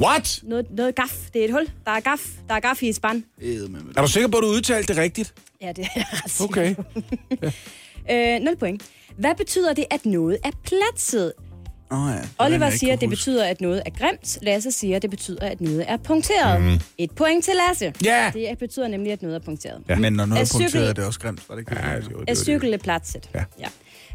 What? Noget, noget gaf. Det er et hul. Der er gaf. Der er gaf i et spand. Er du sikker på, at du udtalte det rigtigt? Ja, det er jeg ret sikker Okay. øh, 0 point. Hvad betyder det, at noget er platset? Oh, ja. Det Oliver siger, at det huske. betyder, at noget er grimt. Lasse siger, at det betyder, at noget er punkteret. Mm. Et point til Lasse. Ja! Det betyder nemlig, at noget er punkteret. Ja. Men når noget Er er punkteret, cykel- er det også grimt. Var det ikke det? Ja, jo, det det. cykle platset. Ja. ja.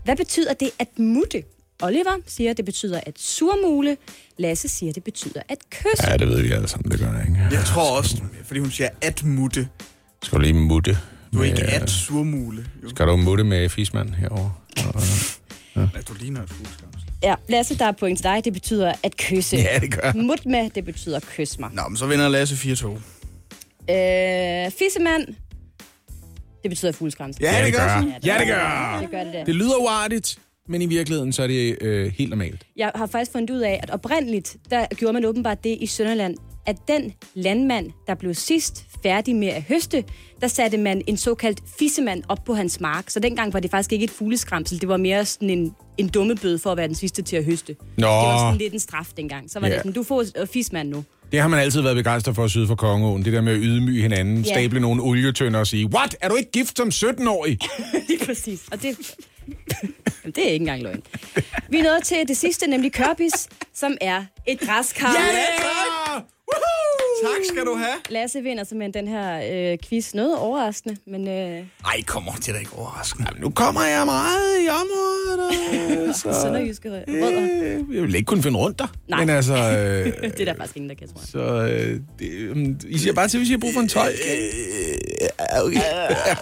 Hvad betyder det at mutte? Oliver siger, at det betyder at surmule. Lasse siger, det betyder at kysse. Ja, det ved vi alle sammen, det gør det ikke. Jeg tror også, fordi hun siger at mutte. Skal du lige mutte? Du er med- ikke at surmule. Jo. Skal du mutte med Fismand herovre? Ja, du ligner et fugleskams. Ja, Lasse, der er point til dig. Det betyder at kysse. Ja, det gør. Mut med, det betyder kys mig. Nå, men så vinder Lasse 4-2. Øh, fissemand, det betyder fugleskramsel. Ja, det gør. Ja, det gør. Det gør det. Det lyder uartigt, men i virkeligheden så er det øh, helt normalt. Jeg har faktisk fundet ud af, at oprindeligt, der gjorde man åbenbart det i Sønderland, at den landmand, der blev sidst færdig med at høste, der satte man en såkaldt fissemand op på hans mark. Så dengang var det faktisk ikke et fugleskramsel, det var mere sådan en, en dummebøde for at være den sidste til at høste. Nå, Det var sådan lidt en straf dengang. Så var Ja. det sådan, du får øh, fismand nu. det har man altid været begejstret for syd for Kongeåen. Det der med at ydmyge hinanden, Ja. stable nogle olietønder og sige, What? Er du ikke gift som 17-årig? Lige præcis. Og det, Jamen, det er ikke engang løgn. Vi er nået til det sidste, nemlig kørbis, som er et græskar. Ja! Woohoo! Tak skal du have. Lasse vinder simpelthen den her øh, quiz. Noget overraskende, men øh, Ej, kommer det er da ikke overraskende. Nu kommer jeg meget i området. og Så, sønderjyske rødder. øh, jeg vil ikke kunne finde rundt der. Nej. Men altså... Øh, Det er der faktisk ingen, der kan, tror jeg. så øh, det, øh, I siger bare til, hvis I har brug for en tolk. Øh, okay.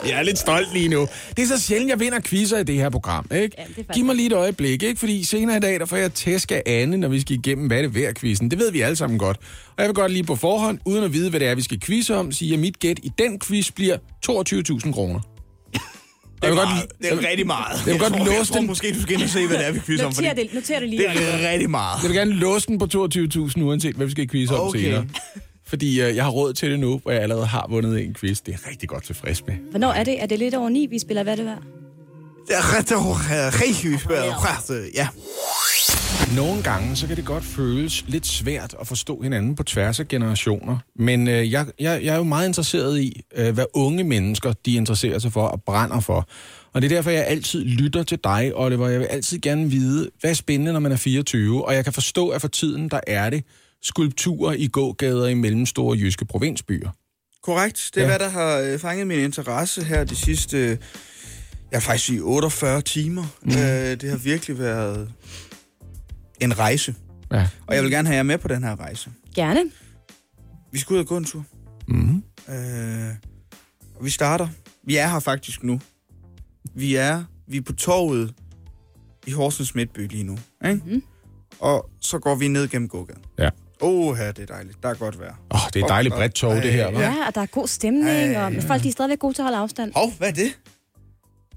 Jeg er lidt stolt lige nu. Det er så sjældent, jeg vinder quizzer i det her program. Ikke? Ja, det Giv mig lige et øjeblik, ikke? fordi senere i dag, der får jeg tæsk af Anne, når vi skal igennem, hvad det er værd quizzen. Det ved vi alle sammen godt. Og jeg vil godt lige på forhånd, uden at vide, hvad det er, vi skal quizze om, sige, at mit gæt i den quiz bliver 22.000 kroner. Det er, vil godt- meget, det er rigtig meget. vil Jeg godt tror, låse jeg tror, den. måske, du skal ind og se, hvad det er, vi quizzer om. Noter fordi det, noter det lige. Det er rigtig meget. Jeg vil gerne låse den på 22.000, uanset hvad vi skal quizze om Okay. senere. Fordi øh, jeg har råd til det nu, hvor jeg allerede har vundet en quiz. Det er jeg rigtig godt tilfreds med. Hvornår er det? Er det lidt over ni, vi spiller? Hvad er det værd? Det er ret rigtig Ja. Nogle gange, så kan det godt føles lidt svært at forstå hinanden på tværs af generationer. Men øh, jeg, jeg, jeg er jo meget interesseret i, øh, hvad unge mennesker de interesserer sig for og brænder for. Og det er derfor, jeg altid lytter til dig, Oliver. Jeg vil altid gerne vide, hvad er spændende, når man er 24. Og jeg kan forstå, at for tiden, der er det skulpturer i gågader i mellemstore jyske provinsbyer. Korrekt. Det er, Ja. hvad der har øh, fanget min interesse her de sidste, jeg faktisk sige 48 timer. Mm. Øh, det har virkelig været en rejse. Ja. Og jeg vil gerne have jer med på den her rejse. Gerne. Vi skal ud og gå en tur. Mm-hmm. Øh, og vi starter. Vi er her faktisk nu. Vi er, vi er på torvet i Horsens Midtby lige nu. Ikke? Mhm. Og så går vi ned gennem gågaden. Ja. Åh, her det er dejligt. Der er godt vejr. Åh, oh, det er et dejligt bredt tog, det her, hva'? Ja, og der er god stemning, Ej, og men folk de er stadigvæk gode til at holde afstand. Hov, hvad er det?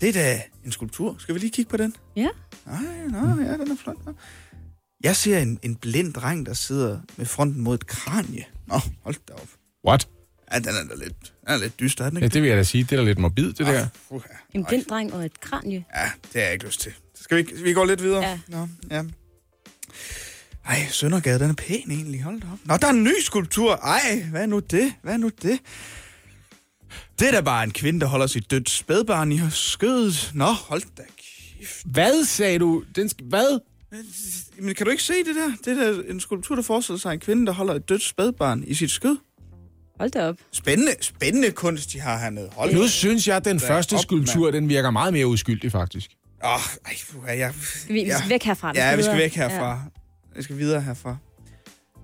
Det er da en skulptur. Skal vi lige kigge på den? Ja. Nej, nej, ja, den er flot. Nå. Jeg ser en, en blind dreng, der sidder med fronten mod et kranje. Nå, hold da op. What? Ja, den er da lidt, den er lidt dyster, er den Ja, ikke? det vil jeg da sige. Det er da lidt morbid, det der. Ah, uha. En blind dreng og et kranje. Ja, det har jeg ikke lyst til. Så skal vi, vi går lidt videre. Ja. Nå, ja. Ej, Søndergade, den er pæn egentlig. Hold da op. Nå, der er en ny skulptur. Ej, hvad er nu det? Hvad er nu det? Det er da bare en kvinde, der holder sit dødt spædbarn i skødet. Nå, hold da kæft. Hvad sagde du? Den sk- hvad? Men kan du ikke se det der? Det er da en skulptur, der forestiller sig en kvinde, der holder et dødt spædbarn i sit skød. Hold da op. Spændende, spændende kunst, de har hernede. Hold Nu synes jeg, at den første op, skulptur, den virker meget mere uskyldig, faktisk. Åh, ej, puha, jeg... Skal vi, vi skal væk herfra. Ja, vi skal væk herfra. Vi skal videre herfra.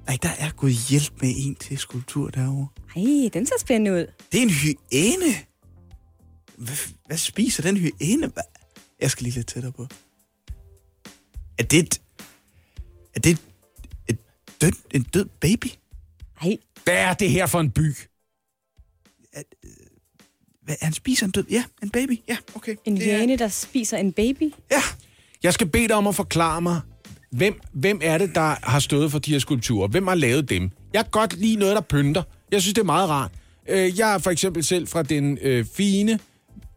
Ej, der er gået hjælp med en til skulptur derovre. Ja. Ej, den ser spændende ud. Det er en hyæne. Hvad, hvad spiser den hyæne? Jeg skal lige lidt tættere på. Er det et... Er det et, et død, en død baby? Ej, Hvad er det her for en by? Hvad, han spiser en død... Ja, en baby. Ja, okay. en er- hyæne, der spiser en baby. Ja, Jeg skal bede dig om at forklare mig, hvem, hvem er det, der har stået for de her skulpturer? Hvem har lavet dem? Jeg kan godt lide noget, der pynter. Jeg synes, det er meget rart. Øh, Jeg er for eksempel selv fra den øh, fine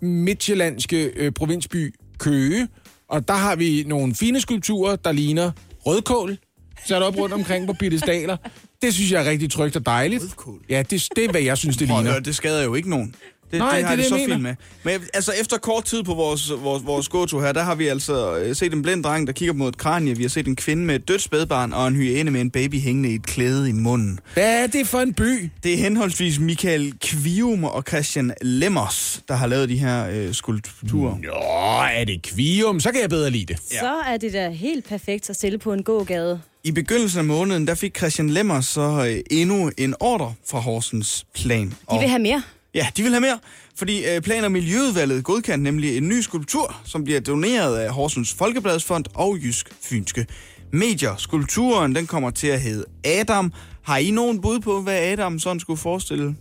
midtjyllandske øh, provinsby Køge, og der har vi nogle fine skulpturer, der ligner rødkål, sat op rundt omkring på piedestaler. Det synes jeg er rigtig trygt og dejligt. Rødkål? Ja, det, det er, hvad jeg synes, det Prøv ligner. høre, det skader jo ikke nogen. Det, Nej, det har det er det, det, så jeg fint med. Men altså, efter kort tid på vores, vores, vores gåtur her, der har vi altså øh, set en blind dreng, der kigger mod et kranje. Vi har set en kvinde med et dødt spædbarn og en hyæne med en baby hængende i et klæde i munden. Hvad er det for en by? Det er henholdsvis Michael Kvium og Christian Lemmers, der har lavet de her øh, skulpturer. Nå, er det kvium? Så kan jeg bedre lide det. Ja. Så er det da helt perfekt at stille på en gågade. I begyndelsen af måneden, der fik Christian Lemmers så øh, endnu en ordre fra Horsens Plan. De vil have mere. Ja, de vil have mere, fordi øh, Plan- og Miljøudvalget godkendte nemlig en ny skulptur, som bliver doneret af Horsens Folkebladsfond og Jysk Fynske Medier. Skulpturen, den kommer til at hedde Adam. Har I nogen bud på, hvad Adam sådan skulle forestille?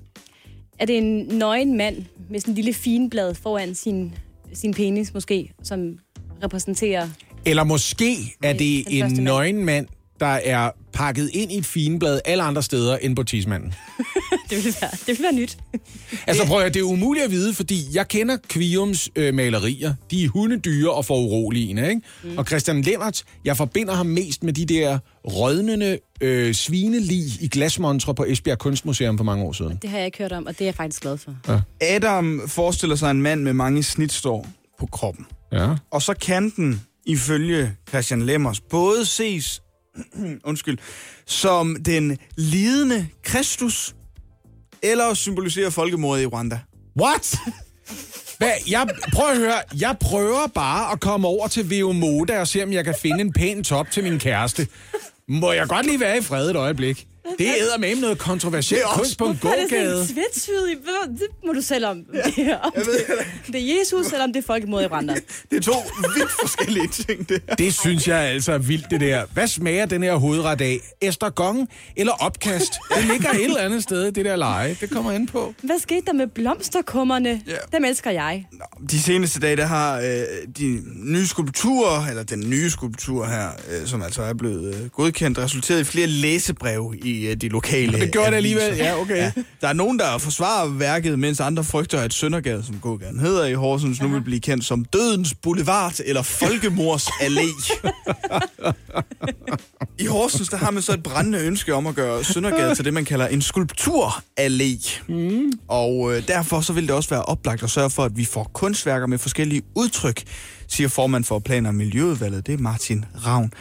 Er det en nøgen mand med sådan en lille finblad foran sin, sin penis måske, som repræsenterer... Eller måske er det en mand. nøgen mand, der er pakket ind i et fineblad alle andre steder end på tismanden. Det vil være, det vil være nyt. Altså prøv at høre, det er umuligt at vide, fordi jeg kender Kviums øh, malerier. De er hundedyre og foruroligende, ikke? Mm. Og Christian Lennart, jeg forbinder ham mest med de der rødnende øh, svinelig i glasmontre på Esbjerg Kunstmuseum for mange år siden. Det har jeg ikke hørt om, og det er jeg faktisk glad for. Adam forestiller sig en mand med mange snitstår på kroppen. Ja. Og så kan den, ifølge Christian Lemmers, både ses undskyld, som den lidende Kristus, eller symboliserer folkemordet i Rwanda. What? Hvad? Jeg, prøv at høre, jeg prøver bare at komme over til VO Moda og se, om jeg kan finde en pæn top til min kæreste. Må jeg godt lige være i fred et øjeblik? Det æder med noget kontroversielt kunst på en er det sådan gågade. en Det må du selv om. Ja, om det, det er Jesus, eller om det er folkemord i Rwanda. Det er to vidt forskellige ting, det her. Det synes jeg altså er vildt, det der. Hvad smager den her hovedret af? Estergong eller opkast? Det ligger et eller andet sted, det der leje. Det kommer ind på. Hvad skete der med blomsterkummerne? Ja. Dem elsker jeg. Nå, De seneste dage, der har øh, de nye skulpturer, eller den nye skulptur her, øh, som altså er blevet øh, godkendt, resulteret i flere læsebreve i øh, de lokale Det gjorde det alligevel. Ja, okay. Der er nogen, der forsvarer værket, mens andre frygter, at Søndergade, som gågaden hedder i Horsens, nu vil blive kendt som Dødens Boulevard eller Folkemors Allé. I Horsens, der har man så et brændende ønske om at gøre Søndergade til det, man kalder en skulpturallé. Mm. Og øh, derfor så vil det også være oplagt at sørge for, at vi får kunstværker med forskellige udtryk, siger formand for Plan- og Miljøudvalget, det er Martin Ravn.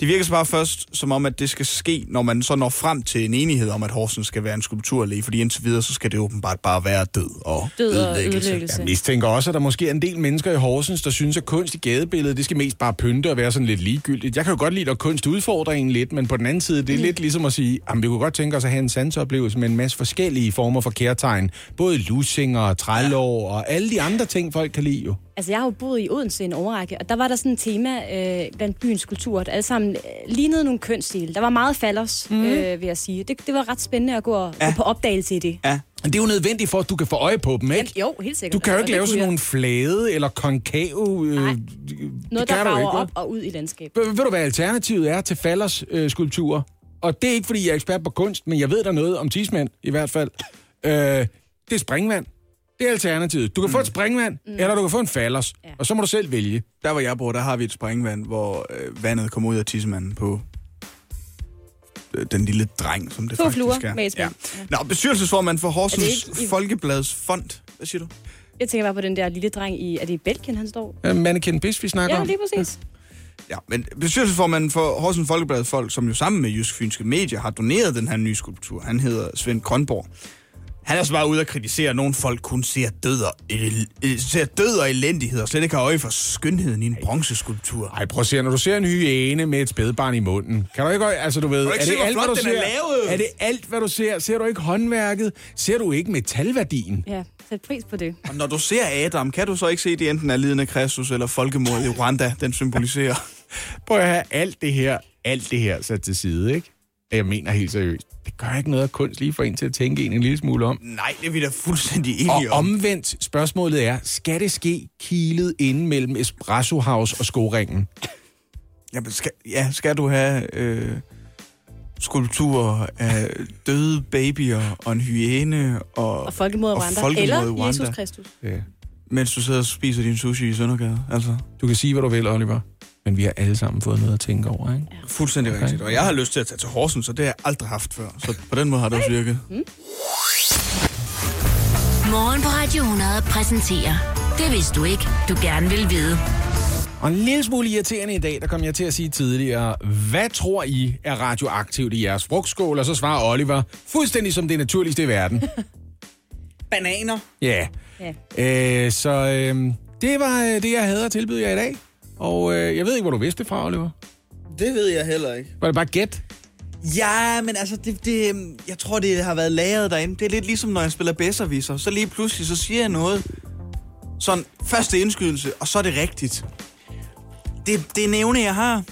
Det virker så bare først som om, at det skal ske, når man så når frem til en enighed om, at Horsens skal være en skulpturallé, fordi indtil videre, så skal det åbenbart bare være død og Død og ødelæggelse. ødelæggelse. Jeg mistænker også, at der måske er en del mennesker i Horsens, der synes, at kunst i gadebilledet, det skal mest bare pynte og være sådan lidt ligegyldigt. Jeg kan jo godt lide, at kunst udfordrer en lidt, men på den anden side, det er mm. lidt ligesom at sige, at vi kunne godt tænke os at have en sanseoplevelse med en masse forskellige former for kærtegn. Både lussinger og trælår og alle de andre ting, folk kan lide jo. Altså, jeg har jo boet i Odense en overrække, og der var der sådan et tema øh, blandt byens kultur, der alle sammen øh, lignede nogle kønsstile. Der var meget fallers, mm. øh, vil jeg sige. Det, det var ret spændende at gå, og, ja. gå på opdagelse i det. Ja, Men det er jo nødvendigt for, at du kan få øje på dem, ikke? Ja, jo, helt sikkert. Du kan jo ikke lave sådan nogle flade eller konkave... Øh, Nej. Noget, der rager op og ud i landskabet. Ved du, hvad alternativet er til fallers øh, skulpturer? Og det er ikke, fordi jeg er ekspert på kunst, men jeg ved der noget om tidsmænd, i hvert fald. Øh, det er springvand. Det er alternativet. Du kan mm. få et springvand, mm. eller du kan få en fallers. Ja. Ja. Og så må du selv vælge. der hvor jeg bor, der har vi et springvand, hvor øh, vandet kommer ud af tissemanden på øh, den lille dreng, som det To faktisk fluer er. med smæk. Nå, bestyrelsesformand for Horsens i- Folkebladets Fond. Hvad siger du? Jeg tænker bare på den der lille dreng i... Er det i Belgien, han står? Øh, Mannequin Biss, vi snakker Ja, om. lige præcis. Ja, men bestyrelsesformanden for Horsens Folkebladets Folk, som jo sammen med Jysk Fynske Medier har doneret den her nye skulptur, han hedder Svend Grønborg. Han er så bare ude at kritisere, at nogle folk kun ser død og, øh, ser død og elendighed, og slet ikke har øje for skønheden i en bronzeskulptur. Ej, prøv at se, når du ser en hyæne med et spædbarn i munden, kan du ikke, altså du ved, du ikke er se, det hvor alt, hvad du er ser? lavet? Er det alt, hvad du ser? Ser du ikke håndværket? Ser du ikke metalværdien? Ja, sæt pris på det. Og når du ser Adam, kan du så ikke se, at det enten er lidende Kristus eller folkemord i Rwanda, den symboliserer? Prøv at have alt det her, alt det her sat til side, ikke? Jeg mener helt seriøst. Det gør ikke noget af kunst lige for en til at tænke en en lille smule om. Nej, det er vi da fuldstændig Og enige om. omvendt, spørgsmålet er, skal det ske kilet inde mellem Espresso House og skoringen? Jamen, skal, ja, skal du have øh, skulpturer af døde babyer og en hyæne, og, Og folkemord i og Rwanda. folkemord i Eller Rwanda. Jesus Kristus. Ja. mens du sidder og spiser din sushi i Søndergade? Altså, Du kan sige, hvad du vil, Oliver. Men vi har alle sammen fået noget at tænke over, ikke? fuldstændig Okay. rigtigt. Og jeg har lyst til at tage til Horsens, så det har jeg aldrig haft før. Så på den måde har det også virket. Morgen på Radio 100 præsenterer Det vidste du ikke, du gerne vil vide. Og en lille smule irriterende i dag, der kom jeg til at sige tidligere, hvad tror I er radioaktivt i jeres frugtskål? Og så svarer Oliver, fuldstændig som det naturligste i verden. Bananer. Ja. Ja. Øh, så øh, det var det, jeg havde at tilbyde jer i dag. Og øh, jeg ved ikke, hvor du vidste det fra, Oliver. Det ved jeg heller ikke. Var det bare gæt? Ja, men altså, det, det, jeg tror, det har været lagret derinde. Det er lidt ligesom, når jeg spiller bedserviser. Så lige pludselig, så siger jeg noget. Sådan, første indskydelse, og så er det rigtigt. Det, det er en evne, jeg har.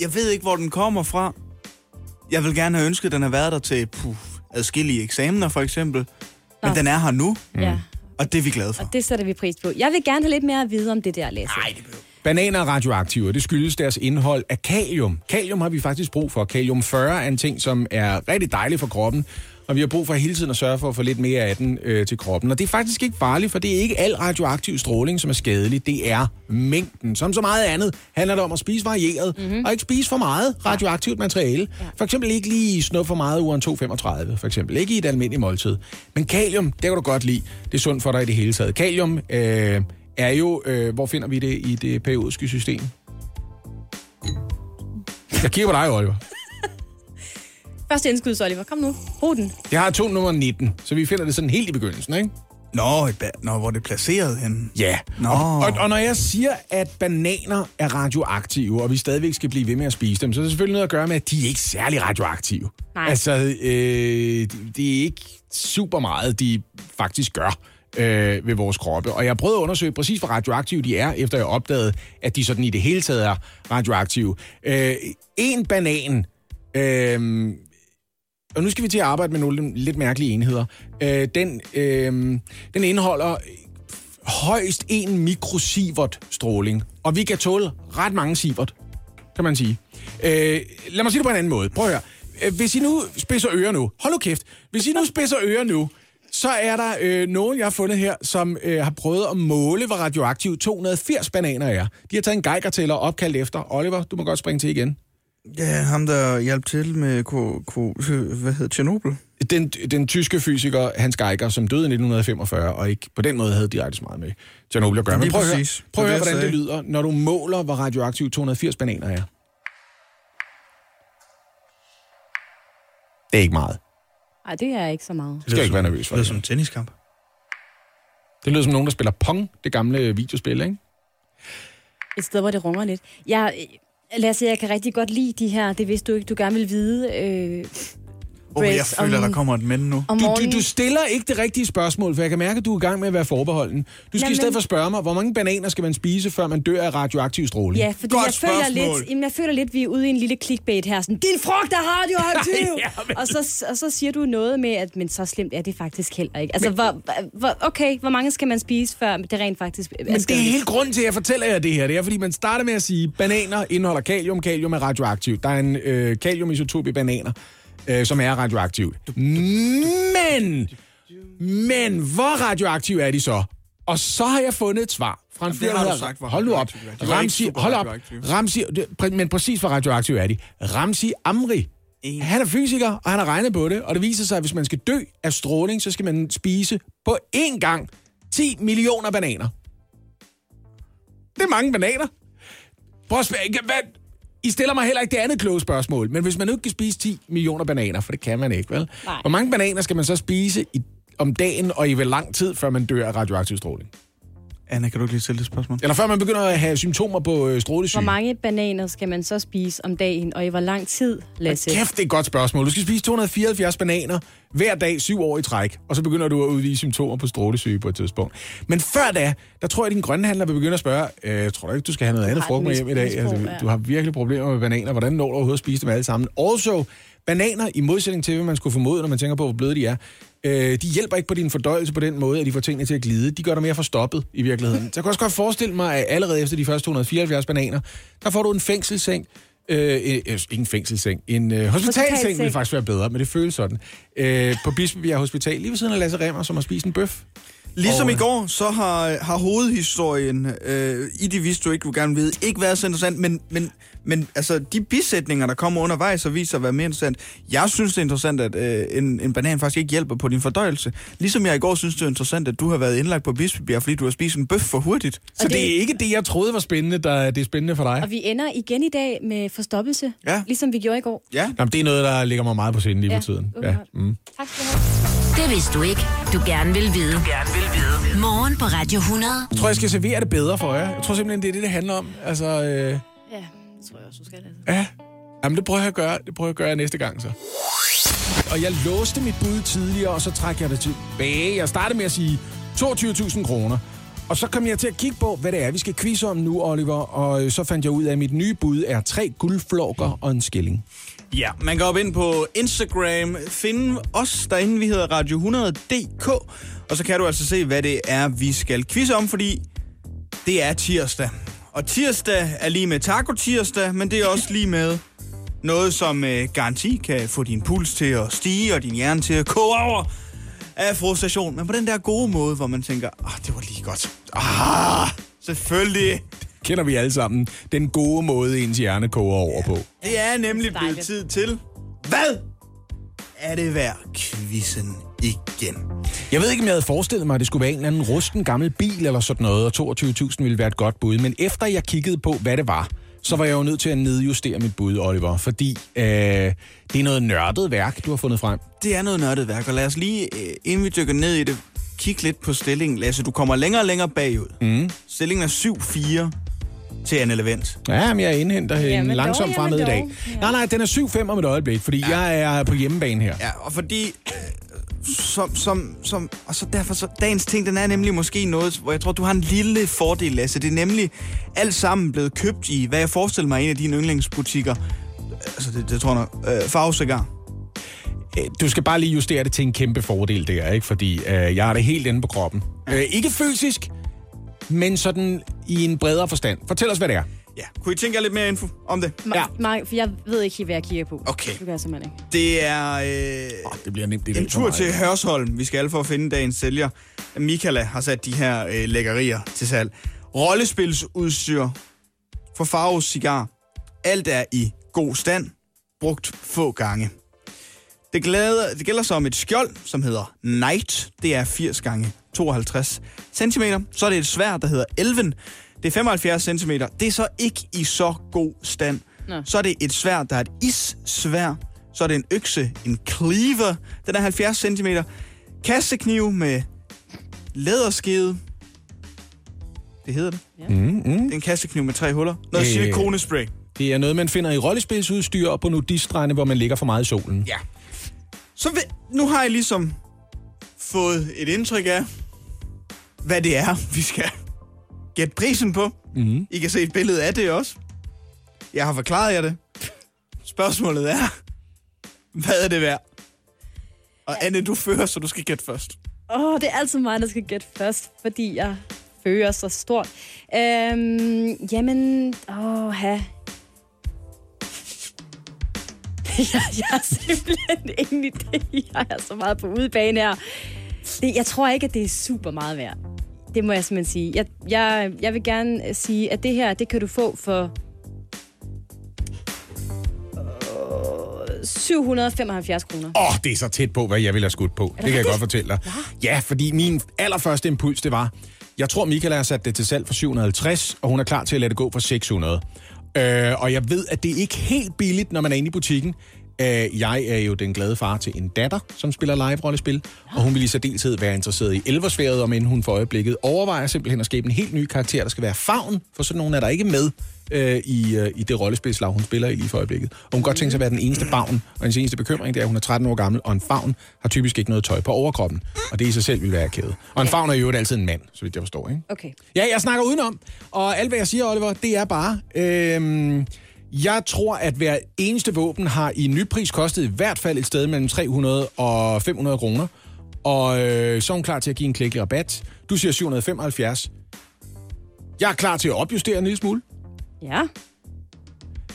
Jeg ved ikke, hvor den kommer fra. Jeg vil gerne have ønsket, at den har været der til puh, adskillige eksamener, for eksempel. Men Nå. den er her nu, Ja, og det er vi glade for. og det sætter vi pris på. Jeg vil gerne have lidt mere at vide om det der, Lasse. Nej, det behøver Bananer er radioaktive, og det skyldes deres indhold af kalium. Kalium har vi faktisk brug for. Kalium 40 er en ting, som er rigtig dejlig for kroppen, og vi har brug for hele tiden at sørge for at få lidt mere af den øh, til kroppen. Og det er faktisk ikke farligt, for det er ikke al radioaktiv stråling, som er skadelig. Det er mængden. Som så meget andet handler det om at spise varieret, mm-hmm. og ikke spise for meget radioaktivt materiale. Ja. For eksempel ikke lige snuppe for meget uren 235, for eksempel. Ikke i et almindeligt måltid. Men kalium, det kan du godt lide. Det er sundt for dig i det hele taget. Kalium øh, er jo, øh, hvor finder vi det i det periodiske system? Jeg kigger på dig, Oliver. Første indskud, Oliver. Kom nu. Brug den. Jeg har to nummer 19, så vi finder det sådan helt i begyndelsen, ikke? Nå, et ba- Nå hvor er det placeret henne? Ja. Nå. Og, og, og når jeg siger, at bananer er radioaktive, og vi stadigvæk skal blive ved med at spise dem, så er det selvfølgelig noget at gøre med, at de er ikke særlig radioaktive. Nej. Altså, øh, det er ikke super meget, de faktisk gør øh, ved vores kroppe. Og jeg prøvede at undersøge præcis, hvor radioaktive de er, efter jeg opdagede, at de sådan i det hele taget er radioaktive. Øh, en banan... Øh, og nu skal vi til at arbejde med nogle lidt mærkelige enheder. Øh, den, øh, den indeholder højst en mikrosievert stråling, og vi kan tåle ret mange sievert, kan man sige. Øh, lad mig sige det på en anden måde. Prøv at høre. Øh, hvis I nu spidser ører nu, hold nu kæft, hvis I nu spidser ører nu, så er der øh, nogen, jeg har fundet her, som øh, har prøvet at måle, hvor radioaktiv 280 bananer er. De har taget en geigertæller opkaldt efter. Oliver, du må godt springe til igen. Ja, ham der hjalp til med, ko, ko, hvad hedder Tjernobyl? Den, den tyske fysiker Hans Geiger, som døde i 1945, og ikke på den måde havde direkte så meget med Tjernobyl at gøre. Men prøv at høre, prøv at høre hvordan det lyder, når du måler, hvor radioaktiv 280 bananer er. Det er ikke meget. Nej, det er ikke så meget. Det skal jeg ikke være nervøs for. Det er som en tenniskamp. Det lyder som nogen, der spiller Pong, det gamle videospil, ikke? Et sted, hvor det runger lidt. Jeg, Lasse, jeg kan rigtig godt lide de her, det vidste du ikke, du gerne vil vide. Øh, Åh, jeg føler, om- der kommer et men nu. Du, du, du stiller ikke det rigtige spørgsmål, for jeg kan mærke, at du er i gang med at være forbeholden. Du skal Jamen- i stedet for spørge mig, hvor mange bananer skal man spise, før man dør af radioaktiv stråling? Ja, fordi Godt jeg føler, spørgsmål. lidt, jamen, jeg føler lidt, vi er ude i en lille clickbait her. Sådan, Din frugt er radioaktiv! Ja, men- og, så, og så siger du noget med, at men så slemt er det faktisk heller ikke. Altså, hvor, hvor, okay, hvor mange skal man spise, før det rent faktisk er Men det er hele grunden til, at jeg fortæller jer det her. Det er, fordi man starter med at sige, at bananer indeholder kalium. Kalium er radioaktivt. Der er en øh, kaliumisotop i bananer, øh, som er radioaktivt. Men, men hvor radioaktive er de så? Og så har jeg fundet et svar fra en fyr, der hedder- sagt, Hold nu op. Ramsi, hold op. Ramsi, men præcis hvor radioaktive er de. Ramsi Amri. En. Han er fysiker, og han har regnet på det, og det viser sig, at hvis man skal dø af stråling, så skal man spise på én gang 10 millioner bananer. Det er mange bananer. Prøv at spørge, hvad? I stiller mig heller ikke det andet kloge spørgsmål, men hvis man nu ikke kan spise 10 millioner bananer, for det kan man ikke, vel? Nej. Hvor mange bananer skal man så spise i, om dagen, og i hvor lang tid, før man dør af radioaktiv stråling? Anna, kan du ikke lige stille det spørgsmål? Eller før man begynder at have symptomer på øh, strålesyge? Hvor mange bananer skal man så spise om dagen, og i hvor lang tid, Lasse? Kæft, det er et godt spørgsmål. Du skal spise 274 bananer hver dag, syv år i træk, og så begynder du at udvise symptomer på strålesyge på et tidspunkt. Men før da, der tror jeg, at din grønhandler vil begynde at spørge, øh, tror du ikke, du skal have noget andet frugt med hjem i dag? Altså, du har virkelig problemer med bananer. Hvordan når du overhovedet at spise dem alle sammen? Also, bananer, i modsætning til, hvad man skulle formode, når man tænker på, hvor bløde de er, øh, de hjælper ikke på din fordøjelse på den måde, at de får tingene til at glide. De gør dig mere forstoppet i virkeligheden. Så jeg kan også godt forestille mig, at allerede efter de første 274 bananer, der får du en fængselsseng, Øh, øh, ikke en fængselsseng. En øh, hospitalseng vil faktisk være bedre, men det føles sådan. Øh, på Bispebjerg Hospital, lige ved siden af Lasse Remmer, som har spist en bøf. Ligesom Og, i går, så har, har hovedhistorien, øh, i det vidste du ikke, du gerne ved, ikke været så interessant, men, men, men altså, de bisætninger, der kommer undervejs, så viser at være mere interessant. Jeg synes, det er interessant, at øh, en, en banan faktisk ikke hjælper på din fordøjelse. Ligesom jeg i går synes, det er interessant, at du har været indlagt på Bispebjerg, fordi du har spist en bøf for hurtigt. Så Og det, det- det er ikke det, jeg troede var spændende, der det er spændende for dig. Og vi ender igen i dag med forstoppelse, Ja. ligesom vi gjorde i går. Ja. Nå, men det er noget, der ligger mig meget på sinde lige Ja, for tiden. Ja. Mm. Tak skal du have. Det vidste du ikke, du gerne vil vide. gerne vil vide. Morgen på Radio 100. Jeg tror, jeg skal servere det bedre for jer. Jeg tror simpelthen, det er det, det handler om. Altså, øh, Ja, det tror jeg også, du skal have. ja. Jamen, det prøver jeg at gøre. Det prøver jeg at gøre næste gang, så. Og jeg låste mit bud tidligere, og så trækker jeg det tilbage. Jeg startede med at sige 22.000 kroner. Og så kom jeg til at kigge på, hvad det er, vi skal quizze om nu, Oliver. Og øh, så fandt jeg ud af, at mit nye bud er tre guldflokker og en skilling. Ja, man går op ind på Instagram, finde os derinde, vi hedder Radio 100.dk, og så kan du altså se, hvad det er, vi skal quizze om, fordi det er tirsdag. Og tirsdag er lige med taco-tirsdag, men det er også lige med noget, som øh, garanti kan få din puls til at stige og din hjerne til at koge over af frustration. Men på den der gode måde, hvor man tænker, ah, det var lige godt. Ah, selvfølgelig. Kender vi alle sammen den gode måde, ens hjerne koger over på. Det er nemlig blevet tid til... Hvad er det værd quizzen igen? Jeg ved ikke, om jeg havde forestillet mig, at det skulle være en eller anden rusten gammel bil eller sådan noget, og 22.000 ville være et godt bud. Men efter jeg kiggede på, hvad det var, så var jeg jo nødt til at nedjustere mit bud, Oliver, fordi øh, det er noget nørdet værk, du har fundet frem. Det er noget nørdet værk, og lad os lige, øh, inden vi dykker ned i det, kigge lidt på stillingen. Lasse, du kommer længere og længere bagud. Mm. Stillingen er 7-4 til Anne Levent. Ja, men jeg indhenter hende Jamen langsomt dog, fremad i dag. Ja. Nej, nej, den er 7-5 om et øjeblik, fordi ja. jeg er på hjemmebane her. Ja, og fordi... Øh, som, som, som, og så derfor, så dagens ting, den er nemlig måske noget, hvor jeg tror, du har en lille fordel, Lasse. Det er nemlig alt sammen blevet købt i, hvad jeg forestiller mig, er en af dine yndlingsbutikker. Altså, det, det tror jeg nok. Øh. Øh, Du skal bare lige justere det til en kæmpe fordel der, ikke? Fordi øh, jeg har det helt inde på kroppen. Øh, ikke fysisk, men sådan i en bredere forstand. Fortæl os, hvad det er. Ja, kunne I tænke jer lidt mere info om det? Ja. Mark, for jeg ved ikke helt, hvad jeg kigger på. Okay. Det gør jeg simpelthen ikke. Det er øh, Det bliver nemt i en tur til Hørsholm. Vi skal alle for at finde dagens sælger. Michaela har sat de her øh, lækkerier til salg. Rollespilsudstyr for Faro Cigar. Alt er i god stand. Brugt få gange. Det, glæder, det gælder så om et skjold, som hedder Knight. Det er 80 gange 52 cm. Så er det et svær, der hedder Elven. Det er 75 cm. Det er så ikke i så god stand. Nå. Så er det et svær, der er et issvær. Så er det en økse, en cleaver. Den er 70 cm. Kassekniv med læderskede. Det hedder det. Mm, mm. Det er en kassekniv med tre huller. Noget Øh. silikonespray. Det er noget, man finder i rollespilsudstyr og på nudiststrande, hvor man ligger for meget i solen. Ja. Så vil, nu har jeg ligesom fået et indtryk af, hvad det er, vi skal gætte prisen på. Mm. I kan se et billede af det også. Jeg har forklaret jer det. Spørgsmålet er, hvad er det værd? Og Anne, du fører, så du skal gætte først. Åh, oh, det er altid mig, der skal gætte først, fordi jeg føler så stort. Øhm, jamen, åh, ha. jeg, jeg har simpelthen ingen idé. Jeg er så meget på udebane her. Det, jeg tror ikke, at det er super meget værd. Det må jeg simpelthen sige. Jeg, jeg, jeg vil gerne øh, sige, at det her, det kan du få for... Øh, 775 kroner. Åh, oh, det er så tæt på, hvad jeg ville have skudt på. Det kan jeg godt fortælle dig. Ja, fordi min allerførste impuls, det var, jeg tror, Michael har sat det til salg for 750, og hun er klar til at lade det gå for 600. Øh, og jeg ved, at det er ikke helt billigt, når man er inde i butikken. Øh, jeg er jo den glade far til en datter, som spiller live-rollespil, og hun vil i særdeleshed være interesseret i elversværet, om end hun for øjeblikket overvejer simpelthen at skabe en helt ny karakter, der skal være favn, for sådan nogen er der ikke med øh, i, øh, i det rollespilslag, hun spiller i lige for øjeblikket. Og hun godt tænke sig at være den eneste favn, og hendes eneste bekymring, det er, at hun er 13 år gammel, og en favn har typisk ikke noget tøj på overkroppen, og det i sig selv vil være kæde. Og en favn er jo altid en mand, så vidt jeg forstår, ikke? Okay. Ja, jeg snakker udenom. Og alt, hvad jeg siger, Oliver, det er bare... Øhm, jeg tror, at hver eneste våben har i nypris kostet i hvert fald et sted mellem 300 og 500 kroner. Og øh, så er hun klar til at give en klækkelig rabat. Du siger 775. Jeg er klar til at opjustere en lille smule. Ja.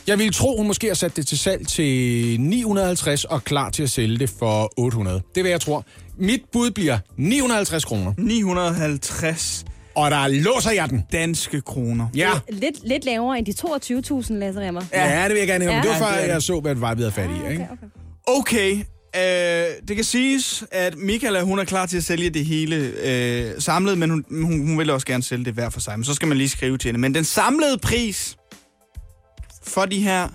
Jeg vil tro, hun måske har sat det til salg til 950 og klar til at sælge det for 800. Det vil jeg tro. Mit bud bliver 950 kroner. 950 Og der låser jeg den. danske kroner. Ja. Lidt, lidt lavere end de 22.000, Lasse Remmer. Ja, det vil jeg gerne have. Ja. Det var Ja, før, er jeg så, hvad det var, vi havde fat i. Ikke? Okay, okay. Okay, øh, det kan siges, at Michaela, hun er klar til at sælge det hele øh, samlet, men hun, hun, hun vil også gerne sælge det hver for sig. Men så skal man lige skrive til hende. Men den samlede pris for de her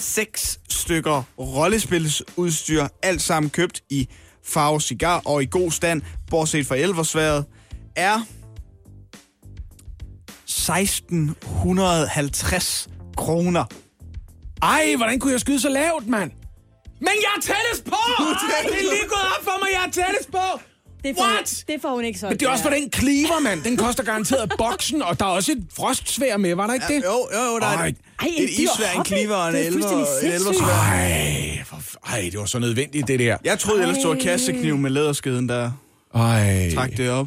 seks stykker rollespilsudstyr, alt sammen købt i farve cigar og i god stand, bortset fra elversværet, er 1650 kroner. Ej, hvordan kunne jeg skyde så lavt, mand? Men jeg er tættest på! Ej, det er lige gået op for mig, jeg er tættest på! Det får, What? det får hun ikke solgt. Men det er også for den cleaver, mand. Den koster garanteret boksen, og der er også et frostsvær med, var der ikke det? Jo, jo, jo, der er Ej. et, Ej, en et isvær, en kliver og en Det er elver, fuldstændig. Ej, for, ej, det var så nødvendigt, det der. Jeg troede ellers, det var kassekniv med læderskeden, der Ej, trak det op.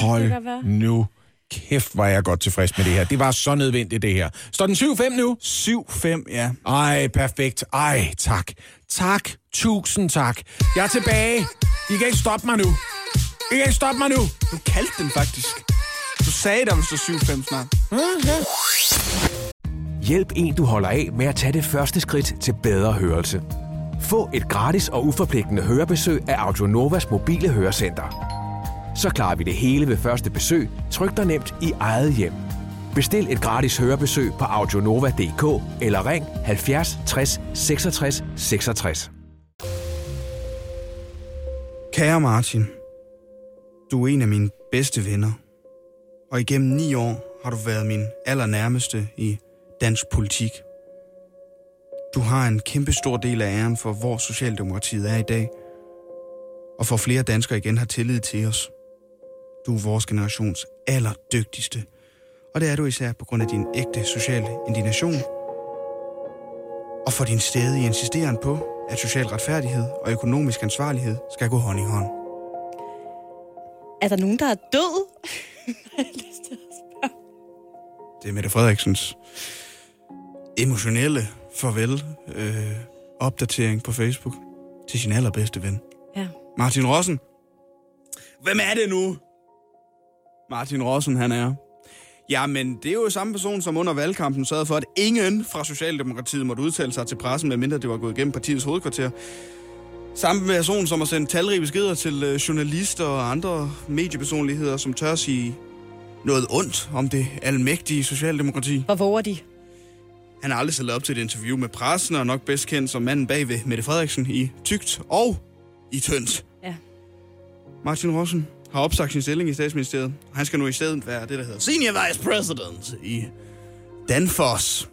hold nu kæft, var jeg godt tilfreds med det her. Det var så nødvendigt, det her. Står den 7-5 nu? 7-5, ja. Ej, perfekt. Ej, tak. Tak. Tusind tak. Jeg er tilbage. I kan ikke stoppe mig nu. I kan ikke stoppe mig nu. Du kaldte den faktisk. Du sagde, der ville stå 7-5 snart. Hjælp en, du holder af med at tage det første skridt til bedre hørelse. Få et gratis og uforpligtende hørebesøg af Audionovas mobile hørecenter. Så klarer vi det hele ved første besøg, tryk dig nemt i eget hjem. Bestil et gratis hørebesøg på audionova.dk eller ring 70 60 66 66. Kære Martin, du er en af mine bedste venner. Og igennem ni år har du været min allernærmeste i dansk politik. Du har en kæmpe stor del af æren for, hvor Socialdemokratiet er i dag. Og for flere danskere igen har tillid til os. Du er vores generations allerdygtigste. Og det er du især på grund af din ægte sociale indignation. Og for din stedige insisteren på, at social retfærdighed og økonomisk ansvarlighed skal gå hånd i hånd. Er der nogen, der er død? Det er Mette Frederiksens emotionelle farvel øh, opdatering på Facebook til sin allerbedste ven. Ja. Martin Rossen. Hvem er det nu? Martin Rossen, han er. Jamen, det er jo samme person, som under valgkampen sørgede for, at ingen fra Socialdemokratiet måtte udtale sig til pressen, medmindre det var gået igennem partiets hovedkvarter. Samme person, som har sendt talrige beskeder til øh, journalister og andre mediepersonligheder, som tør sige noget ondt om det almægtige Socialdemokrati. Hvor våger de? Han har aldrig stillet op til et interview med pressen, og nok bedst kendt som manden bag ved Mette Frederiksen i tygt og i tyndt. Ja. Martin Rossen har opsagt sin stilling i statsministeriet. Han skal nu i stedet være det, der hedder Senior Vice President i Danfoss.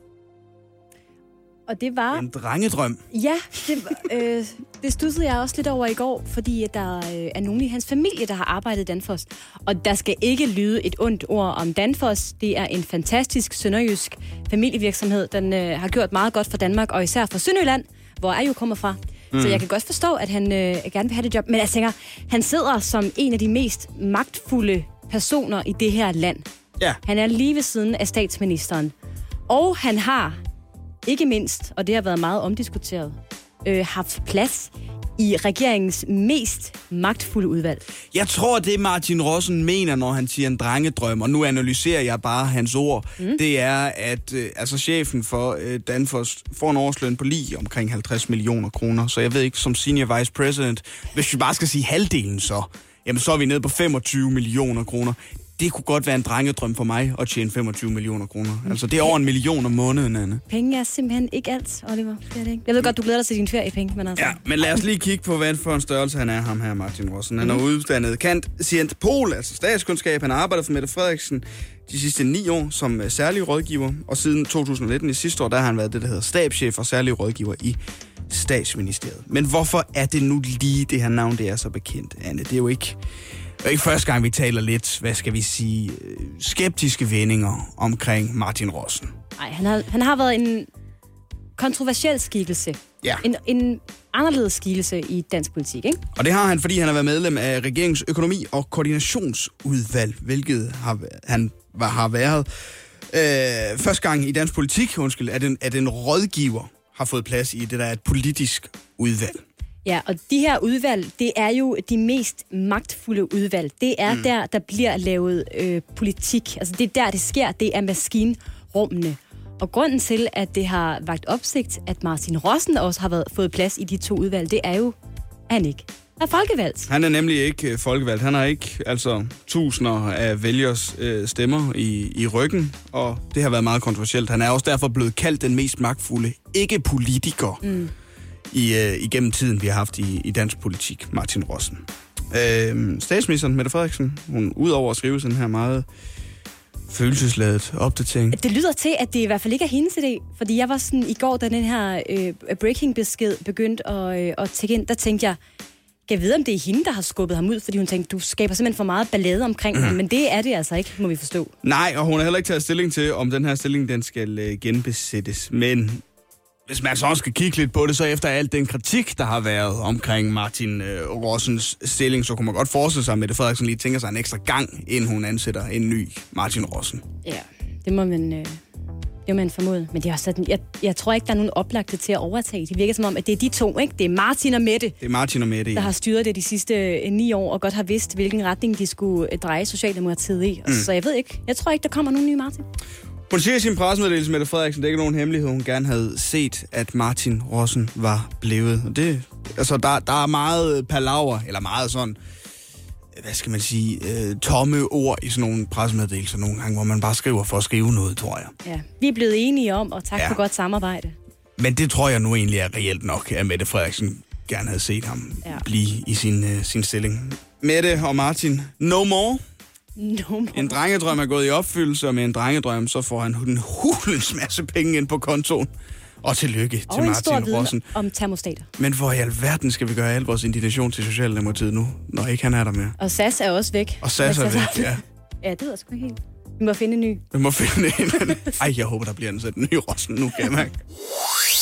Og det var... En drengedrøm. Ja, det, øh, det stussede jeg også lidt over i går, fordi der øh, er nogen i hans familie, der har arbejdet i Danfoss. Og der skal ikke lyde et ondt ord om Danfoss. Det er en fantastisk sønderjysk familievirksomhed. Den øh, har gjort meget godt for Danmark, og især for Sønderjylland, hvor jeg jo kommer fra. Mm. Så jeg kan godt forstå, at han øh, gerne vil have det job. Men jeg tænker, han sidder som en af de mest magtfulde personer i det her land. Ja. Han er lige ved siden af statsministeren. Og han har, ikke mindst, og det har været meget omdiskuteret, øh, haft plads i regeringens mest magtfulde udvalg. Jeg tror, det Martin Rossen mener, når han siger en drengedrøm, og nu analyserer jeg bare hans ord, mm. det er, at øh, altså, chefen for øh, Danfoss får en årsløn på lige omkring 50 millioner kroner. Så jeg ved ikke, som senior vice president, hvis vi bare skal sige halvdelen så, jamen så er vi nede på 25 millioner kroner. Det kunne godt være en drengedrøm for mig at tjene 25 millioner kroner. Altså, det er over en million om måneden, Anne. Penge er simpelthen ikke alt, Oliver. Det er det ikke. Jeg ved godt, du glæder dig til din feriepenge, men altså... Ja, men lad os lige kigge på, hvad for en størrelse han er, ham her, Martin Rossen. Han er uddannet kant Sient Pol, altså statskundskab. Han har arbejdet for Mette Frederiksen de sidste ni år som øh, særlig rådgiver, og siden 2019 i sidste år, der har han været det, der hedder stabschef og særlig rådgiver i statsministeriet. Men hvorfor er det nu lige det her navn, det er så bekendt, Anne? Det er jo ikke, det er ikke første gang, vi taler lidt, hvad skal vi sige, øh, skeptiske vendinger omkring Martin Rossen. Nej, han har, han har været en kontroversiel skikkelse. Ja. En, en anderledes skikkelse i dansk politik, ikke? Og det har han, fordi han har været medlem af regeringens økonomi- og koordinationsudvalg, hvilket har, han var, har været øh, første gang i dansk politik, undskyld, at en, at en rådgiver har fået plads i det, der er et politisk udvalg. Ja, og de her udvalg, det er jo de mest magtfulde udvalg. Det er mm. der, der bliver lavet øh, politik. Altså det er der, det sker. Det er maskinrummene. Og grunden til, at det har vagt opsigt, at Martin Rossen også har været, fået plads i de to udvalg, det er jo, at han ikke er folkevalgt. Han er nemlig ikke øh, folkevalgt. Han har ikke altså tusinder af vælgers øh, stemmer i, i ryggen, og det har været meget kontroversielt. Han er også derfor blevet kaldt den mest magtfulde ikke-politiker mm. I, øh, igennem tiden, vi har haft i, i dansk politik, Martin Rossen. Øh, statsministeren, Mette Frederiksen, hun udover at skrive sådan her meget følelsesladet opdatering. Det lyder til, at det i hvert fald ikke er hendes idé. Fordi jeg var sådan i går, da den her øh, breaking-besked begyndte at, øh, at tække ind, der tænkte jeg, kan jeg vide, om det er hende, der har skubbet ham ud? Fordi hun tænkte, du skaber simpelthen for meget ballade omkring mm. Men det er det altså ikke, må vi forstå. Nej, og hun har heller ikke taget stilling til, om den her stilling den skal øh, genbesættes. Men hvis man så også skal kigge lidt på det, så efter alt den kritik, der har været omkring Martin øh, Rossens stilling, så kunne man godt forestille sig, at Mette Frederiksen lige tænker sig en ekstra gang, inden hun ansætter en ny Martin Rossen. Ja, det må man, øh, det må man formode. Men det er også sådan, jeg, jeg tror ikke, der er nogen oplagte til at overtage. Det virker som om, at det er de to, ikke? Det er Martin og Mette, Det er Martin og Mette. der Ja. har styret det de sidste øh, ni år, og godt har vidst, hvilken retning de skulle øh, dreje Socialdemokratiet i. Mm. Så jeg ved ikke. Jeg tror ikke, der kommer nogen nye Martin. Hun siger i sin pressemeddelelse, Mette Frederiksen, det er ikke nogen hemmelighed, hun gerne havde set, at Martin Rossen var blevet. Og det, altså, der, der er meget palaver, eller meget sådan hvad skal man sige, øh, tomme ord i sådan nogle pressemeddelelser nogle gange, hvor man bare skriver for at skrive noget, tror jeg. Ja, vi er blevet enige om, og tak Ja. for godt samarbejde. Men det tror jeg nu egentlig er reelt nok, at Mette Frederiksen gerne havde set ham Ja. blive i sin, øh, sin stilling. Mette og Martin, no more. No more. En drengedrøm er gået i opfyldelse, og med en drengedrøm, så får han en hulens masse penge ind på kontoen. Og tillykke til og stor Martin Rossen. om termostater. Men hvor i alverden skal vi gøre al vores indignation til Socialdemokratiet nu, når ikke han er der mere? Og SAS er også væk. Og SAS er Men væk, ja. Ja, det ved sgu ikke helt. Vi må finde en ny. Vi må finde en. Ej, jeg håber, der bliver ansat en ny Rossen nu, kan jeg mærke.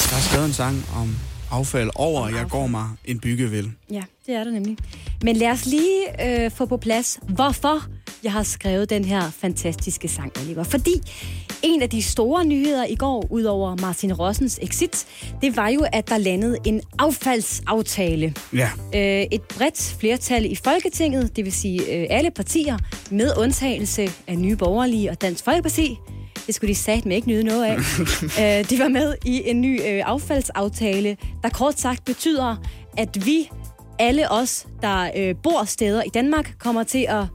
Der er skrevet en sang om affald over, jeg går mig en byggevel. Ja, det er der nemlig. Men lad os lige øh, få på plads, hvorfor jeg har skrevet den her fantastiske sang, Oliver. Fordi en af de store nyheder i går, ud over Martin Rossens exit, det var jo, at der landede en affaldsaftale. Ja, Øh, et bredt flertal i Folketinget, det vil sige øh, alle partier, med undtagelse af Nye Borgerlige og Dansk Folkeparti. Det skulle de sat med ikke nyde noget af. øh, de var med i en ny øh, affaldsaftale, der kort sagt betyder, at vi, alle os, der øh, bor steder i Danmark, kommer til at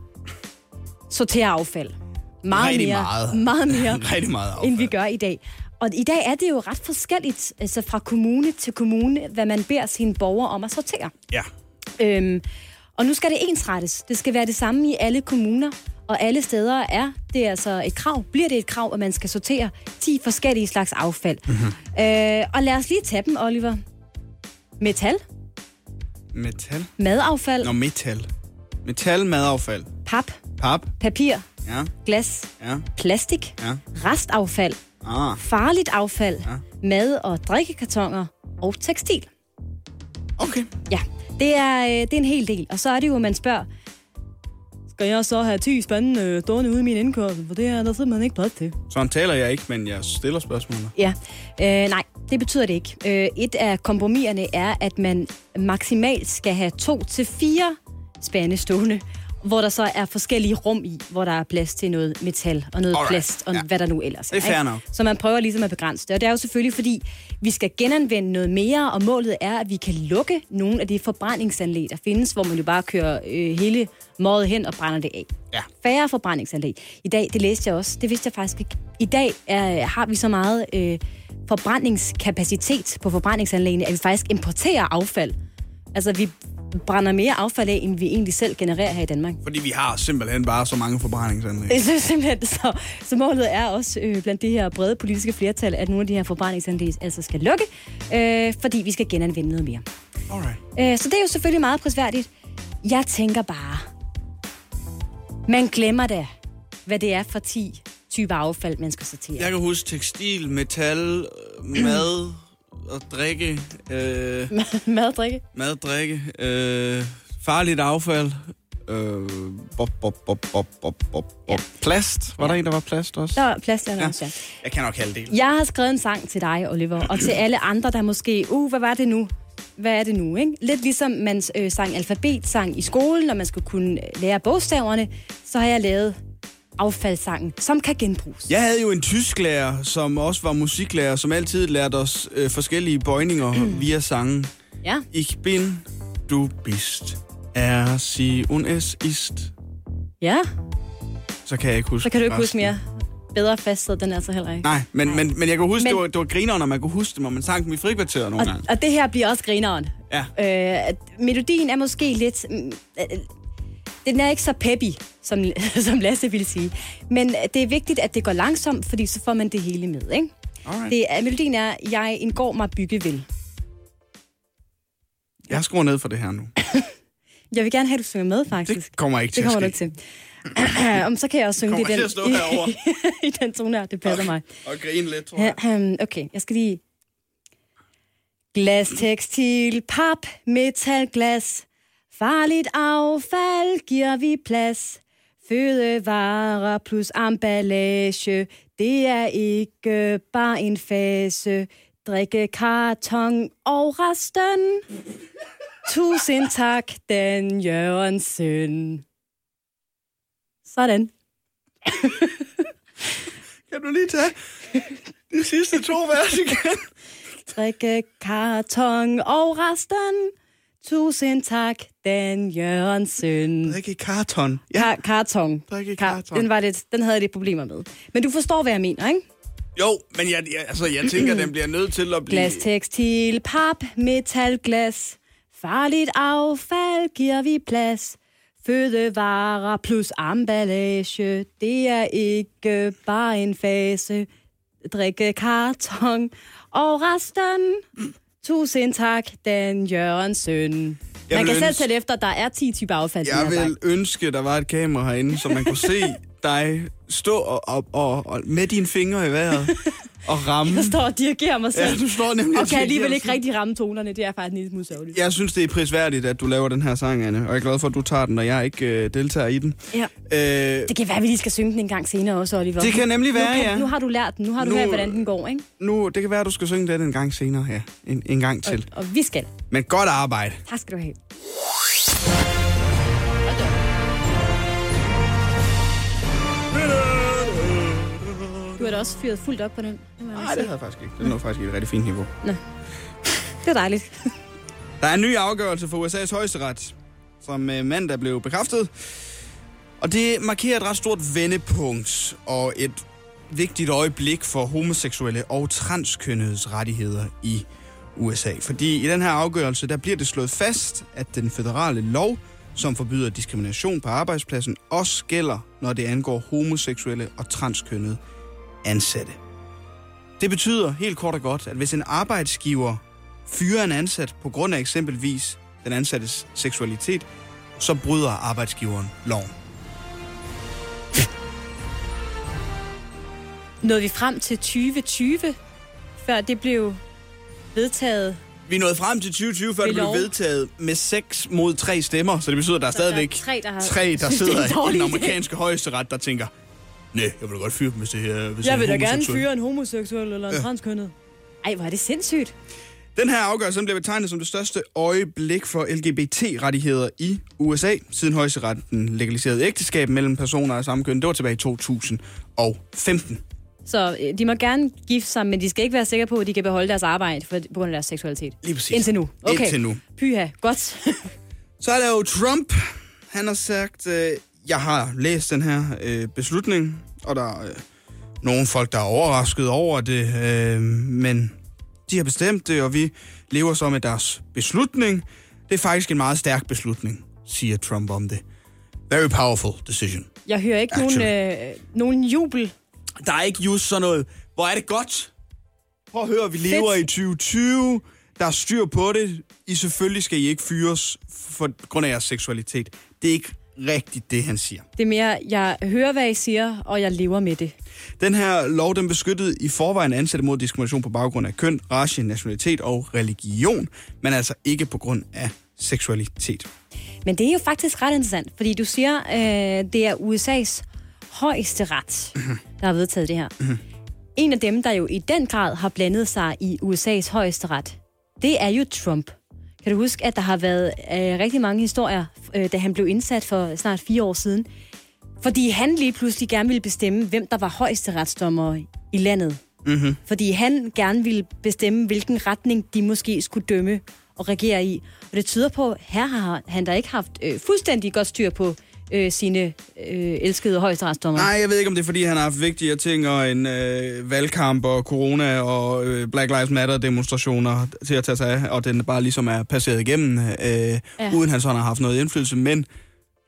sortere affald. Meget Rigtig mere, meget. meget mere rigtig meget affald. end vi gør i dag. Og i dag er det jo ret forskelligt, altså fra kommune til kommune, hvad man beder sine borgere om at sortere. Ja. Øhm, og nu skal det ensrettes. Det skal være det samme i alle kommuner, og alle steder er det altså et krav. Bliver det et krav, at man skal sortere 10 forskellige slags affald. Mhm. Mm-hmm. Øh, og lad os lige tage dem, Oliver. Metal, Metal? madaffald, Nå, metal. Metal, madaffald. pap, Pap. papir, Ja, glas, ja, plastik, ja. restaffald, Ah, farligt affald, Ja. mad- og drikkekartoner og tekstil. okay. Ja, det er, øh, det er en hel del. Og så er det jo, at man spørger, skal jeg så have 10 spande øh, stående ude i min indkørsel? For det er der simpelthen ikke plads til. Sådan taler jeg ikke, men jeg stiller spørgsmålet. Ja, øh, nej, det betyder det ikke. Øh, et af kompromiserne er, at man maksimalt skal have to til fire spande stående, hvor der så er forskellige rum i, hvor der er plads til noget metal og noget Alright, plast og ja. hvad der nu ellers Det er ikke? Så man prøver ligesom at begrænse det. Og det er jo selvfølgelig, fordi vi skal genanvende noget mere, og målet er, at vi kan lukke nogle af de forbrændingsanlæg, der findes, hvor man jo bare kører øh, hele måret hen og brænder det af. Ja. Færre forbrændingsanlæg. I dag, det læste jeg også, det vidste jeg faktisk ikke. I dag er, har vi så meget øh, forbrændingskapacitet på forbrændingsanlægene, at vi faktisk importerer affald. Altså, vi brænder mere affald af, end vi egentlig selv genererer her i Danmark. Fordi vi har simpelthen bare så mange forbrændingsanlæg. Jeg synes simpelthen, så, så målet er også øh, blandt det her brede politiske flertal, at nogle af de her forbrændingsanlæg altså skal lukke, øh, fordi vi skal genanvende noget mere. Alright. Øh, så det er jo selvfølgelig meget prisværdigt. Jeg tænker bare, man glemmer da, hvad det er for 10 typer affald, man skal sortere. Jeg kan huske tekstil, metal, øh, mad og drikke. Øh, Mad, drikke. mad, drikke. Øh, farligt affald. Øh, bop, bop, bop, bop, bop, bop, Ja. Plast. Var der en, der var plast også? Der er plads til Ja. ja. også, ja. Jeg kan nok halvdelen. Jeg har skrevet en sang til dig, Oliver, og til alle andre, der måske, uh, hvad var det nu? Hvad er det nu, ikke? Lidt ligesom man øh, sang alfabetsang i skolen, når man skulle kunne øh, lære bogstaverne, så har jeg lavet affaldssangen, som kan genbruges. Jeg havde jo en tysklærer, som også var musiklærer, som altid lærte os øh, forskellige bøjninger via sangen. Ja. Ich bin, du bist, er sie und es ist. Ja, Så kan jeg ikke huske så kan du ikke huske resten. mere. Bedre fastsat, den er så heller ikke. Nej, men, men, men jeg kan huske, Men- det, var, det var grineren, og man kunne huske det, når man sang dem i frikvarteret nogle Og, gange. og det her bliver også grineren. Ja. Øh, melodien er måske lidt... mm, øh, Den er ikke så peppy, som, som Lasse ville sige. Men det er vigtigt, at det går langsomt, fordi så får man det hele med, ikke? Alright. Det er, melodien er, jeg indgår mig bygge vil. Jeg skruer ned for det her nu. Jeg vil gerne have, at du synger med, faktisk. Det kommer ikke til det kommer du ikke til. Om så kan jeg også synge det til den, at herovre. i, i den tone her. Det passer mig. Og grine lidt, tror jeg. Okay, jeg skal lige... Glas, tekstil, pap, metal, glas. Farligt affald giver vi plads. Fødevarer plus emballage. Det er ikke bare en fase. Drikke karton og resten. Tusind tak, Dan Jørgensen. Sådan. Kan du lige tage de sidste to vers igen? drikke karton og resten. Tusind tak, Dan Jørgensen. Drikke karton. Ja, Kar- karton. Drikke Kar- karton. Den, var lidt, den havde lidt problemer med. Men du forstår, hvad jeg mener, ikke? jo, men jeg, jeg, altså, jeg tænker, den bliver nødt til at blive... Glas, tekstil, pap, metalglas. Farligt affald giver vi plads. Fødevarer plus emballage. Det er ikke bare en fase. Drikke karton og resten. Tusind tak, Dan Jørgensen. Jeg Man kan selv ønske- tælle efter, der er 10 typer affald. Jeg vil ønske, der var et kamera herinde, så man kunne se dig stå og, og, og, og med dine fingre i vejret og ramme. Jeg står og dirigerer mig selv. Ja, du står nemlig og og kan alligevel ikke rigtig ramme tonerne. Det er faktisk en lille smule. Jeg synes, det er prisværdigt, at du laver den her sang, Anne. Og jeg er glad for, at du tager den, og jeg ikke øh, deltager i den. Ja. Øh, Det kan være, at vi lige skal synge den en gang senere også, Oliver. Det kan nemlig være, nu, kan, ja. Nu har du lært den. Nu har du Nu- hørt, hvordan den går, ikke? nu, det kan være, at du skal synge den en gang senere, ja. En, en gang til. Og, og vi skal. Men godt arbejde. Tak skal du have. Da også fyret fuldt op på den. Nej, det havde jeg faktisk ikke. Det er faktisk et rigtig fint niveau. Det er dejligt. Der er en ny afgørelse fra USA's højesteret, som øh, mandag blev bekræftet. Og det markerer et ret stort vendepunkt og et vigtigt øjeblik for homoseksuelle og transkønnedes rettigheder i USA. Fordi i den her afgørelse, der bliver det slået fast, at den federale lov, som forbyder diskrimination på arbejdspladsen, også gælder, når det angår homoseksuelle og transkønnede ansatte. Det betyder helt kort og godt, at hvis en arbejdsgiver fyrer en ansat på grund af eksempelvis den ansattes seksualitet, så bryder arbejdsgiveren loven. Nåede vi frem til 2020, før det blev vedtaget. Vi nåede frem til 2020, før det blev vedtaget med 6 mod 3 stemmer, så det betyder, at der er Så der er stadigvæk tre, der har- tre, der er sidder i den amerikanske højesteret, der tænker, nej, jeg vil da godt fyre dem, hvis det her hvis Jeg vil da gerne homoseksuelt." fyre en homoseksuel eller en ja. transkønnet. Ej, hvor er det sindssygt. Den her afgørelse bliver betegnet som det største øjeblik for LGBT-rettigheder i USA, siden højesteretten legaliserede ægteskab mellem personer af samme køn. Det var tilbage i 2015. Så øh, de må gerne gifte sig, men de skal ikke være sikre på, at de kan beholde deres arbejde for, på grund af deres seksualitet. Lige præcis. Indtil nu. Okay. Indtil nu. Pyha, godt. Så er der jo Trump. Han har sagt, øh, jeg har læst den her øh, beslutning, og der er øh, nogle folk, der er overrasket over det, øh, men de har bestemt det, og vi lever så med deres beslutning. Det er faktisk en meget stærk beslutning, siger Trump om det. Very powerful decision. Jeg hører ikke nogen, øh, nogen jubel. Der er ikke just sådan noget, hvor er det godt. Prøv at høre, vi lever i 2020. Der er styr på det. I selvfølgelig skal I ikke fyres for grund af jeres seksualitet. Det er ikke rigtigt det, han siger. Det er mere, jeg hører, hvad I siger, og jeg lever med det. Den her lov, den beskyttede i forvejen ansatte mod diskrimination på baggrund af køn, race, nationalitet og religion, men altså ikke på grund af seksualitet. Men det er jo faktisk ret interessant, fordi du siger, øh, det er USA's højeste ret, der har vedtaget det her. En af dem, der jo i den grad har blandet sig i USA's højeste ret, det er jo Trump. Kan du huske, at der har været øh, rigtig mange historier, øh, da han blev indsat for snart fire år siden, fordi han lige pludselig gerne ville bestemme, hvem der var højeste retsdommer i landet. Mm-hmm. Fordi han gerne ville bestemme, hvilken retning de måske skulle dømme og regere i. Og det tyder på, at her har han da ikke haft øh, fuldstændig godt styr på øh, sine øh, elskede højesteretsdommer. Nej, jeg ved ikke, om det er, fordi han har haft vigtigere ting og en øh, valgkamp og corona og øh, Black Lives Matter-demonstrationer til at tage sig af, og den bare ligesom er passeret igennem, øh, ja. uden han sådan har haft noget indflydelse. Men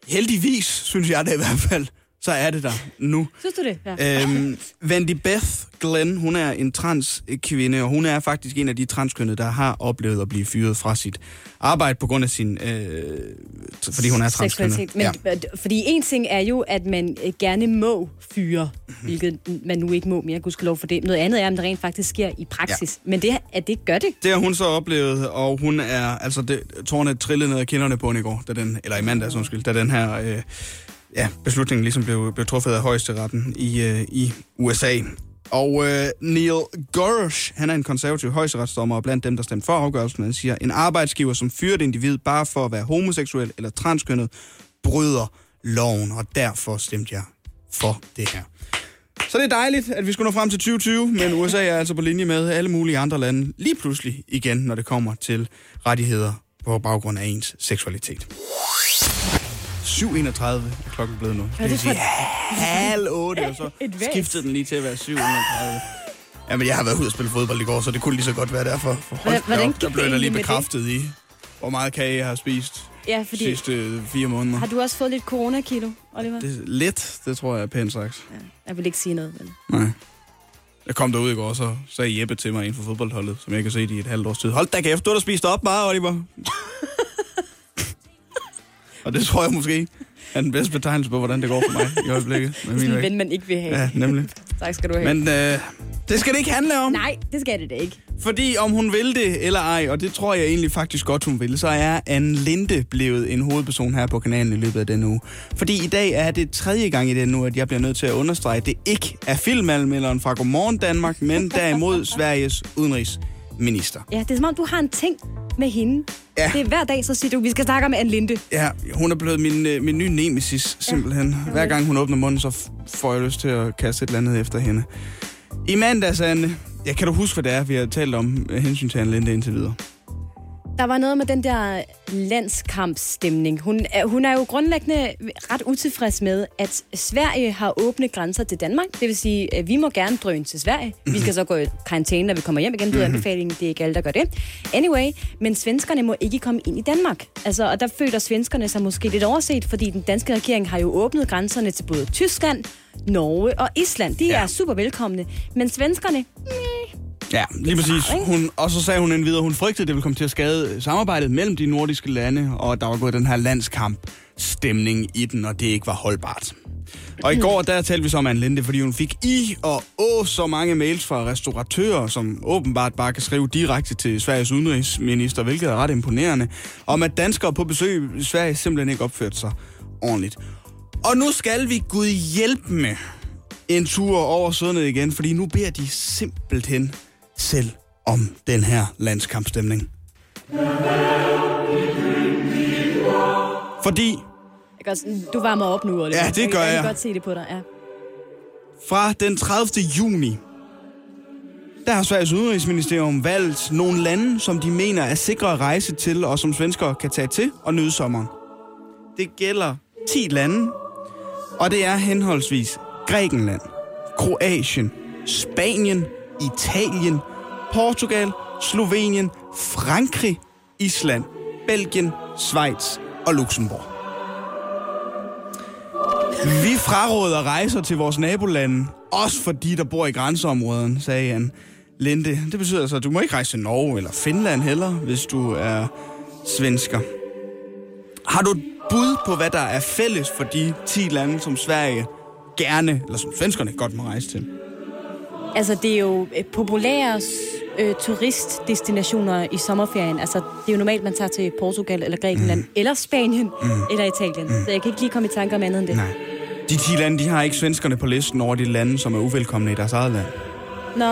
heldigvis, synes jeg det i hvert fald, så er det der nu. Synes du det? Ja. Øhm, Wendy Beth Glenn, hun er en transkvinde, og hun er faktisk en af de transkønnede, der har oplevet at blive fyret fra sit arbejde på grund af sin... Øh, fordi hun er transkønnet. Men, ja. Fordi en ting er jo, at man øh, gerne må fyre, hvilket man nu ikke må mere, gudskelov for det. Noget andet er, om det rent faktisk sker i praksis. Ja. Men det, at det gør det. Det har hun så oplevet, og hun er... Altså, det, tårnet trillede ned af kinderne på hende i går, da den, eller i mandags, undskyld, da den her... Øh, ja, beslutningen ligesom blev, blev truffet af højesteretten i, øh, i USA. Og øh, Neil Gorsuch, han er en konservativ højesteretsdommer, og blandt dem, der stemte for afgørelsen, han siger, en arbejdsgiver, som fyrer et individ bare for at være homoseksuel eller transkønnet, bryder loven, og derfor stemte jeg for det her. Så det er dejligt, at vi skulle nå frem til 2020, men USA er altså på linje med alle mulige andre lande lige pludselig igen, når det kommer til rettigheder på baggrund af ens seksualitet. 7.31 er klokken blevet nu. Ja, det vil sige halv 8, og så skiftede den lige til at være 7.31. Jamen, jeg har været ude og spille fodbold i går, så det kunne lige så godt være derfor. For hold Hvordan- op, der blev jeg lige det? bekræftet i, hvor meget kage jeg har spist Ja, de fordi... sidste fire måneder. Har du også fået lidt coronakilo, Oliver? Det er lidt, det tror jeg er pænt sagt. Jeg vil ikke sige noget, men... Nej. Jeg kom derud i går, så sagde Jeppe til mig inden for fodboldholdet, som jeg kan se det i et halvt års tid. Hold da kæft, du har da spist op meget, Oliver. og det tror jeg måske er den bedste betegnelse på, hvordan det går for mig i øjeblikket. Med er sådan en ven, man ikke vil have. Ja, nemlig. Tak skal du have. Men øh, det skal det ikke handle om. Nej, det skal det da ikke. Fordi om hun vil det eller ej, og det tror jeg egentlig faktisk godt, hun vil, så er Anne Linde blevet en hovedperson her på kanalen i løbet af denne uge. Fordi i dag er det tredje gang i denne uge, at jeg bliver nødt til at understrege, at det ikke er filmanmelderen fra Godmorgen Danmark, men derimod Sveriges udenrigsminister. Ja, det er som om, du har en ting med hende. Ja. Det er hver dag, så siger du, vi skal snakke om Anne Linde. Ja, hun er blevet min, øh, min nye nemesis, simpelthen. Hver gang hun åbner munden, så får jeg lyst til at kaste et eller andet efter hende. I mandags, Anne, ja, kan du huske, hvad det er, vi har talt om øh, hensyn til Anne Linde indtil videre? Der var noget med den der landskampsstemning. Hun er, hun er jo grundlæggende ret utilfreds med, at Sverige har åbne grænser til Danmark. Det vil sige, at vi må gerne drøne til Sverige. Vi skal så gå i karantæne, når vi kommer hjem igen. Det er anbefalingen. Det er ikke alle, der gør det. Anyway, men svenskerne må ikke komme ind i Danmark. Altså, og der føler svenskerne sig måske lidt overset, fordi den danske regering har jo åbnet grænserne til både Tyskland, Norge og Island. De Ja. er super velkomne. Men svenskerne, Ja, lige præcis. Hun, og så sagde hun endvidere, hun frygtede, at det ville komme til at skade samarbejdet mellem de nordiske lande, og at der var gået den her landskamp stemning i den, og det ikke var holdbart. Og i går, der talte vi så om Anne Linde, fordi hun fik i og å så mange mails fra restauratører, som åbenbart bare kan skrive direkte til Sveriges udenrigsminister, hvilket er ret imponerende, om at danskere på besøg i Sverige simpelthen ikke opførte sig ordentligt. Og nu skal vi Gud hjælpe med en tur over sundet igen, fordi nu beder de simpelthen selv om den her landskampstemning. Fordi jeg kan du varmer op nu, Oliver. Ja, det gør jeg. Jeg jeg. kan godt se det på dig, ja. fra den 30. juni, der har Sveriges Udenrigsministerium valgt nogle lande, som de mener er sikre at rejse til, og som svenskere kan tage til og nyde sommeren. Det gælder 10 lande, og det er henholdsvis Grækenland, Kroatien, Spanien, Italien, Portugal, Slovenien, Frankrig, Island, Belgien, Schweiz og Luxembourg. Vi fraråder rejser til vores nabolande, også for de, der bor i grænseområden, sagde han. Linde, det betyder altså, at du må ikke rejse til Norge eller Finland heller, hvis du er svensker. Har du et bud på, hvad der er fælles for de 10 lande, som Sverige gerne, eller som svenskerne godt må rejse til? Altså, det er jo øh, populære øh, turistdestinationer i sommerferien. Altså, det er jo normalt, man tager til Portugal eller Grækenland, mm. eller Spanien, mm. eller Italien. Mm. Så jeg kan ikke lige komme i tanke om andet end det. Nej. De 10 lande, de har ikke svenskerne på listen over de lande, som er uvelkomne i deres eget land. Nå,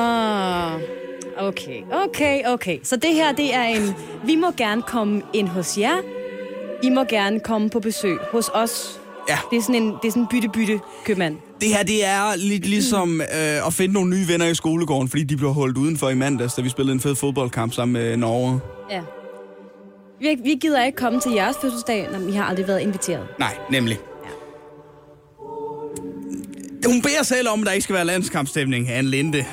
okay, okay, okay. Så det her, det er en, vi må gerne komme ind hos jer. I må gerne komme på besøg hos os. Ja. Det er sådan en, det er sådan bytte-bytte købmand. Det her, det er lidt ligesom øh, at finde nogle nye venner i skolegården, fordi de blev holdt udenfor i mandags, da vi spillede en fed fodboldkamp sammen med Norge. Ja. Vi, vi gider ikke komme til jeres fødselsdag, når I har aldrig været inviteret. Nej, nemlig. Hun beder selv om, at der ikke skal være landskampstemning, Anne Linde.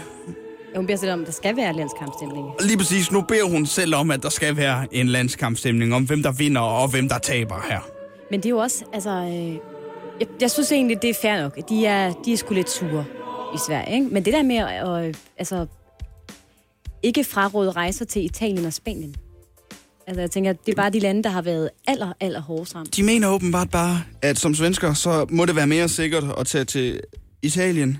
Hun beder sig om, at der skal være landskampstemning. Lige præcis nu beder hun selv om, at der skal være en landskampstemning om, hvem der vinder og hvem der taber her. Men det er jo også, altså... Øh, jeg, jeg synes egentlig, det er fair nok. De er, de er sgu lidt sure i Sverige, ikke? Men det der med at, øh, altså, ikke fraråde rejser til Italien og Spanien. Altså, jeg tænker, det er bare de lande, der har været aller, aller hårdest ramt. De mener åbenbart bare, at som svensker, så må det være mere sikkert at tage til Italien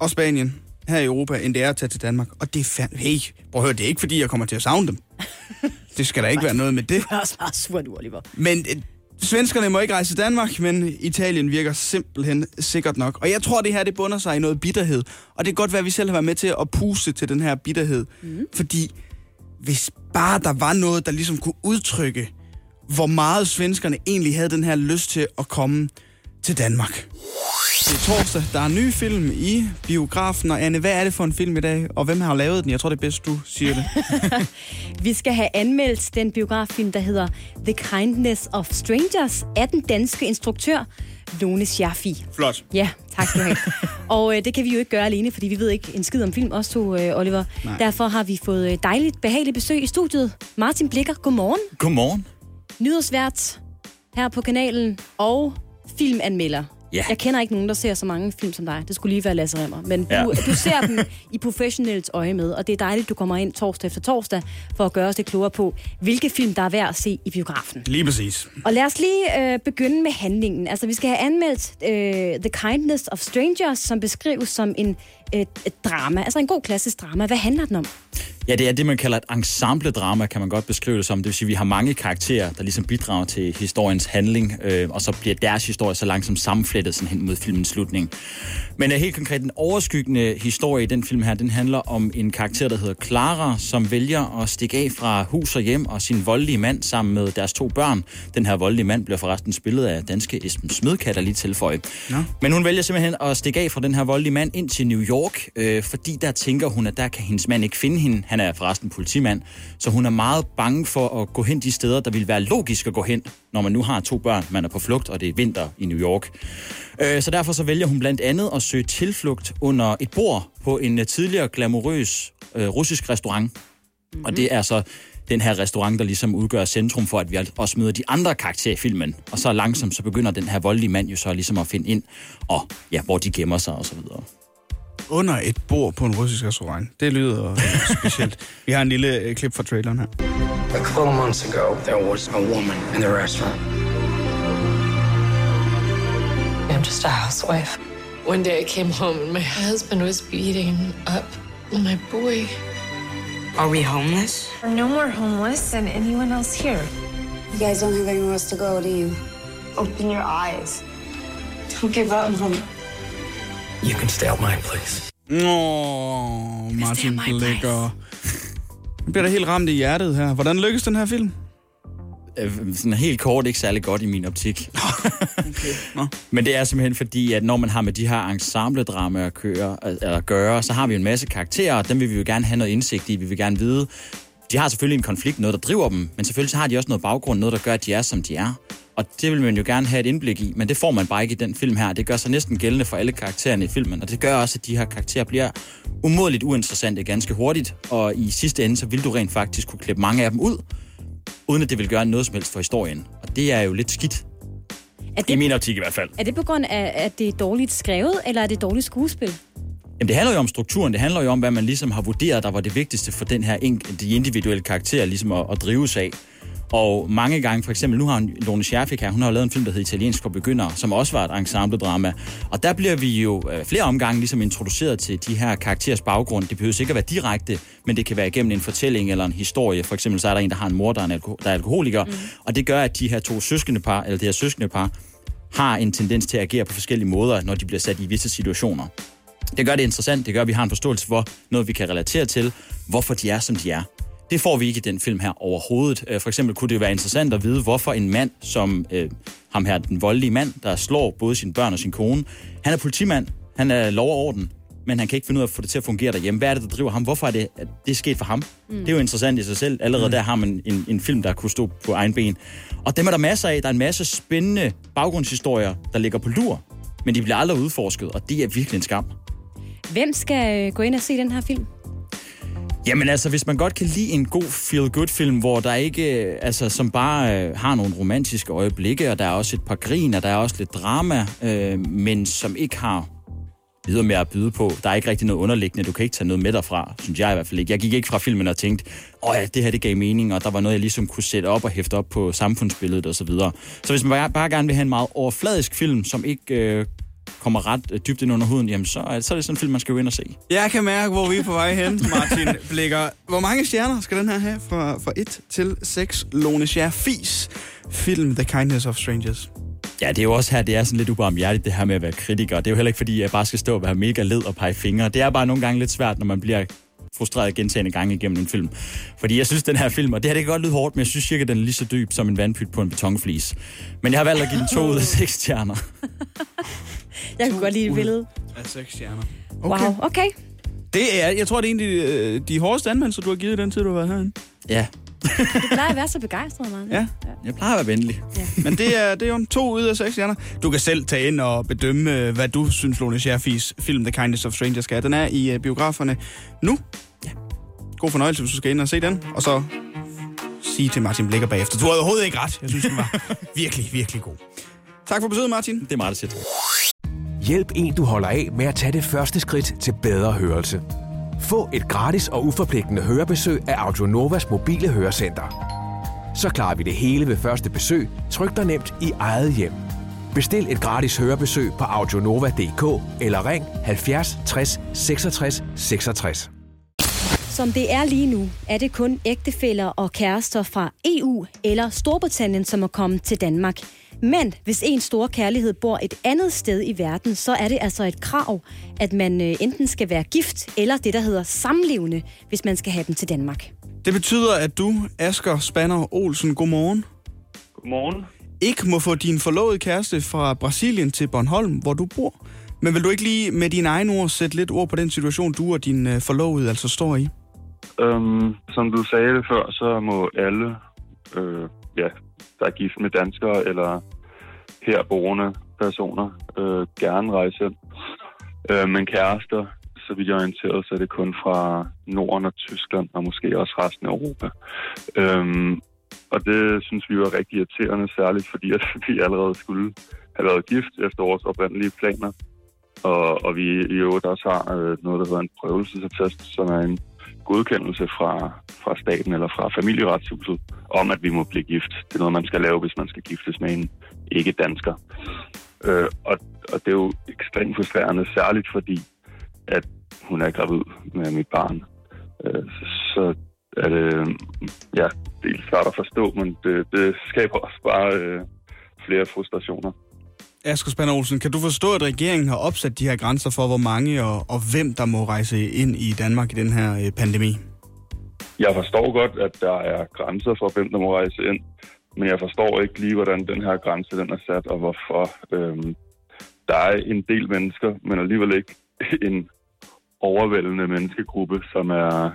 og Spanien her i Europa, end det er at tage til Danmark. Og det er fandme... Hey, prøv at høre, det er ikke fordi, jeg kommer til at savne dem. Det skal der ikke være noget med det. Det er også meget surt, Oliver. Men øh, svenskerne må ikke rejse til Danmark, men Italien virker simpelthen sikkert nok. Og jeg tror, det her det bunder sig i noget bitterhed. Og det kan godt være, at vi selv har været med til at puste til den her bitterhed. Mm. Fordi hvis bare der var noget, der ligesom kunne udtrykke, hvor meget svenskerne egentlig havde den her lyst til at komme til Danmark. Det er torsdag. Der er en ny film i biografen. Og Anne, hvad er det for en film i dag? Og hvem har lavet den? Jeg tror, det er bedst, du siger det. Vi skal have anmeldt den biograffilm, der hedder The Kindness of Strangers af den danske instruktør Lone Scherfi. Flot. Ja, tak skal du have. og øh, det kan vi jo ikke gøre alene, fordi vi ved ikke en skid om film, også to, øh, Oliver. Nej. Derfor har vi fået øh, dejligt, behageligt besøg i studiet. Martin Blikker, godmorgen. Godmorgen. Nyhedsvært her på kanalen og filmanmelder. Ja. Jeg kender ikke nogen, der ser så mange film som dig. Det skulle lige være Lasse Remmer. Men du, Ja. du ser dem i professionelt øje med, og det er dejligt, du kommer ind torsdag efter torsdag for at gøre os det klogere på, hvilke film, der er værd at se i biografen. Lige præcis. Og lad os lige øh, begynde med handlingen. Altså, vi skal have anmeldt øh, The Kindness of Strangers, som beskrives som en, øh, drama. Altså en god klassisk drama. Hvad handler den om? Ja, det er det, man kalder et ensemble-drama, kan man godt beskrive det som. Det vil sige, at vi har mange karakterer, der ligesom bidrager til historiens handling, øh, og så bliver deres historie så langsomt sammenflettet sådan hen mod filmens slutning. Men uh, helt konkret, den overskyggende historie i den film her, den handler om en karakter, der hedder Clara, som vælger at stikke af fra hus og hjem og sin voldelige mand sammen med deres to børn. Den her voldelige mand bliver forresten spillet af danske Esben Smed, kan da lige tilføje. Nå. Men hun vælger simpelthen at stikke af fra den her voldelige mand ind til New York, øh, fordi der tænker hun, at der kan hendes mand ikke finde hende. Han er forresten politimand, så hun er meget bange for at gå hen de steder, der vil være logisk at gå hen, når man nu har to børn, man er på flugt, og det er vinter i New York. Øh, så derfor så vælger hun blandt andet at søge tilflugt under et bord på en øh, tidligere glamourøs øh, russisk restaurant. Mm-hmm. Og det er så den her restaurant, der ligesom udgør centrum for, at vi også møder de andre karakterer i filmen. Og så langsomt så begynder den her voldelige mand jo så ligesom at finde ind, og ja, hvor de gemmer sig og så videre. Under et bord på en russisk restaurant. Det lyder specielt. Vi har en lille øh, klip fra traileren her. A couple of months ago, there was a woman in the restaurant. I'm just a housewife. One day I came home and my husband was beating up my boy. Are we homeless? We're no more homeless than anyone else here. You guys don't have anywhere else to go, do you? Open your eyes. Don't give up, Mom. You can stay out mine, please. Åh, Martin Blikker. Jeg bliver da helt ramt i hjertet her. Hvordan lykkes den her film? Øh, sådan helt kort ikke særlig godt i min optik. Nå. Men det er simpelthen fordi, at når man har med de her ensemble-dramaer at, køre, eller at gøre, så har vi en masse karakterer, og dem vil vi jo gerne have noget indsigt i. Vi vil gerne vide, de har selvfølgelig en konflikt, noget der driver dem, men selvfølgelig så har de også noget baggrund, noget der gør, at de er, som de er. Og det vil man jo gerne have et indblik i, men det får man bare ikke i den film her. Det gør sig næsten gældende for alle karaktererne i filmen, og det gør også, at de her karakterer bliver umådeligt uinteressante ganske hurtigt, og i sidste ende, så vil du rent faktisk kunne klippe mange af dem ud, uden at det vil gøre noget som helst for historien. Og det er jo lidt skidt, Er i det, min optik i hvert fald. er det på grund af, at det er dårligt skrevet, eller er det dårligt skuespil? Jamen, det handler jo om strukturen. Det handler jo om, hvad man ligesom har vurderet, der var det vigtigste for den her de individuelle karakterer ligesom at, at drives af. Og mange gange, for eksempel, nu har hun, Lone Scherfik her, hun har lavet en film, der hedder Italiensk for Begyndere, som også var et ensemble-drama. Og der bliver vi jo øh, flere omgange ligesom introduceret til de her karakterers baggrund. Det behøver ikke at være direkte, men det kan være igennem en fortælling eller en historie. For eksempel så er der en, der har en mor, der er, en alko- der er alkoholiker. Mm. Og det gør, at de her to søskende par, eller det her søskende par, har en tendens til at agere på forskellige måder, når de bliver sat i visse situationer. Det gør det interessant, det gør, at vi har en forståelse for noget, vi kan relatere til, hvorfor de er, som de er. Det får vi ikke i den film her overhovedet. Øh, For eksempel kunne det være interessant at vide, hvorfor en mand som øh, ham her, den voldelige mand, der slår både sine børn og sin kone, han er politimand, han er lov og orden, men han kan ikke finde ud af at få det til at fungere derhjemme. Hvad er det, der driver ham? Hvorfor er det, at det er sket for ham? Mm. Det er jo interessant i sig selv. Allerede mm. der har man en, en film, der kunne stå på egen ben. Og dem er der masser af. Der er en masse spændende baggrundshistorier, der ligger på lur, men de bliver aldrig udforsket, og det er virkelig en skam. Hvem skal øh, gå ind og se den her film? Jamen altså, hvis man godt kan lide en god feel-good-film, hvor der ikke, øh, altså, som bare øh, har nogle romantiske øjeblikke, og der er også et par grin, og der er også lidt drama, øh, men som ikke har videre med at byde på. Der er ikke rigtig noget underliggende. Du kan ikke tage noget med derfra, synes jeg i hvert fald ikke. Jeg gik ikke fra filmen og tænkte, åh ja, det her det gav mening, og der var noget, jeg ligesom kunne sætte op og hæfte op på samfundsbilledet osv. Så, videre. så hvis man bare, bare gerne vil have en meget overfladisk film, som ikke øh, kommer ret øh, dybt ind under huden, jamen så, er- så er det sådan en film, man skal gå ind og se. Jeg kan mærke, hvor vi er på vej hen, Martin Blikker. Hvor mange stjerner skal den her have fra, fra 1 til 6? Lone Scherfis film The Kindness of Strangers. Ja, det er jo også her, det er sådan lidt ubarmhjertigt, det her med at være kritiker. Det er jo heller ikke, fordi jeg bare skal stå og være mega led og pege fingre. Det er bare nogle gange lidt svært, når man bliver frustreret gentagende gange igennem en film. Fordi jeg synes, den her film, og det her det kan godt lyde hårdt, men jeg synes cirka, den er lige så dyb som en vandpyt på en betonflis. Men jeg har valgt at give den to ud af seks stjerner. Jeg kunne godt lide det billede. Af seks stjerner. Okay. Wow, okay. Det er, jeg tror, det er en af de, øh, de hårdeste anmeldelser, du har givet i den tid, du har været herinde. Ja, Du plejer at være så begejstret, Martin. Ja. jeg plejer at være venlig. Men det er, det er jo en to ud af seks stjerner. Du kan selv tage ind og bedømme, hvad du synes, Lone Scherfis film The Kindness of Strangers skal. Den er i øh, biograferne nu. Ja. God fornøjelse, hvis du skal ind og se den. Og så sige til Martin Blikker bagefter. Du har overhovedet ikke ret. Jeg synes, den var virkelig, virkelig god. Tak for besøget, Martin. Det er meget sæt. Hjælp en, du holder af med at tage det første skridt til bedre hørelse. Få et gratis og uforpligtende hørebesøg af Audionovas mobile hørecenter. Så klarer vi det hele ved første besøg, tryk dig nemt i eget hjem. Bestil et gratis hørebesøg på audionova.dk eller ring 70 60 66 66. Som det er lige nu, er det kun ægtefæller og kærester fra EU eller Storbritannien, som er kommet til Danmark. Men hvis en stor kærlighed bor et andet sted i verden, så er det altså et krav, at man øh, enten skal være gift eller det, der hedder samlevende, hvis man skal have dem til Danmark. Det betyder, at du, Asger Spanner Olsen, godmorgen, Godmorgen. ikke må få din forlovede kæreste fra Brasilien til Bornholm, hvor du bor. Men vil du ikke lige med dine egne ord sætte lidt ord på den situation, du og din øh, forlovede altså står i? Øhm, som du sagde det før, så må alle, øh, ja, der er gift med danskere eller herboende personer, øh, gerne rejse hjem. Øh, men kærester, så vidt jeg er orienteret, så er det kun fra Norden og Tyskland, og måske også resten af Europa. Øhm, og det synes vi var rigtig irriterende, særligt fordi at vi allerede skulle have været gift efter vores oprindelige planer. Og, og vi i øvrigt også har øh, noget, der hedder en prøvelsesattest, som er en godkendelse fra, fra staten eller fra familieretshuset om, at vi må blive gift. Det er noget, man skal lave, hvis man skal giftes med en ikke-dansker. Øh, og, og det er jo ekstremt frustrerende, særligt fordi, at hun er gravid med mit barn. Øh, så er det, ja, det er svært at forstå, men det, det skaber også bare øh, flere frustrationer. Asger Spanner Olsen, kan du forstå, at regeringen har opsat de her grænser for, hvor mange og, og hvem der må rejse ind i Danmark i den her øh, pandemi? Jeg forstår godt, at der er grænser for, hvem der må rejse ind, men jeg forstår ikke lige, hvordan den her grænse den er sat, og hvorfor. Øhm, der er en del mennesker, men alligevel ikke en overvældende menneskegruppe, som er,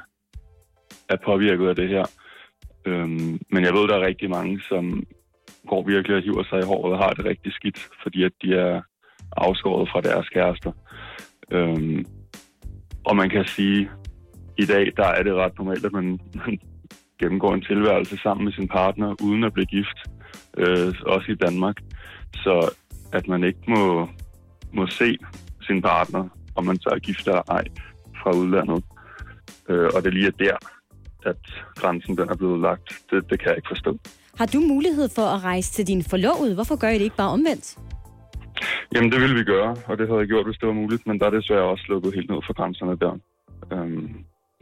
er påvirket af det her. Øhm, men jeg ved, der er rigtig mange, som går virkelig og hiver sig i håret og har det rigtig skidt, fordi at de er afskåret fra deres kærester. Øhm, og man kan sige, i dag, der er det ret normalt, at man, man gennemgår en tilværelse sammen med sin partner, uden at blive gift, øh, også i Danmark. Så at man ikke må, må se sin partner, om man så er gift eller ej, fra udlandet. Øh, og det lige er der, at grænsen den er blevet lagt. Det, det kan jeg ikke forstå. Har du mulighed for at rejse til din forlovede? Hvorfor gør I det ikke bare omvendt? Jamen, det ville vi gøre, og det havde jeg gjort, hvis det var muligt, men der er desværre også lukket helt ned for grænserne der. Øhm,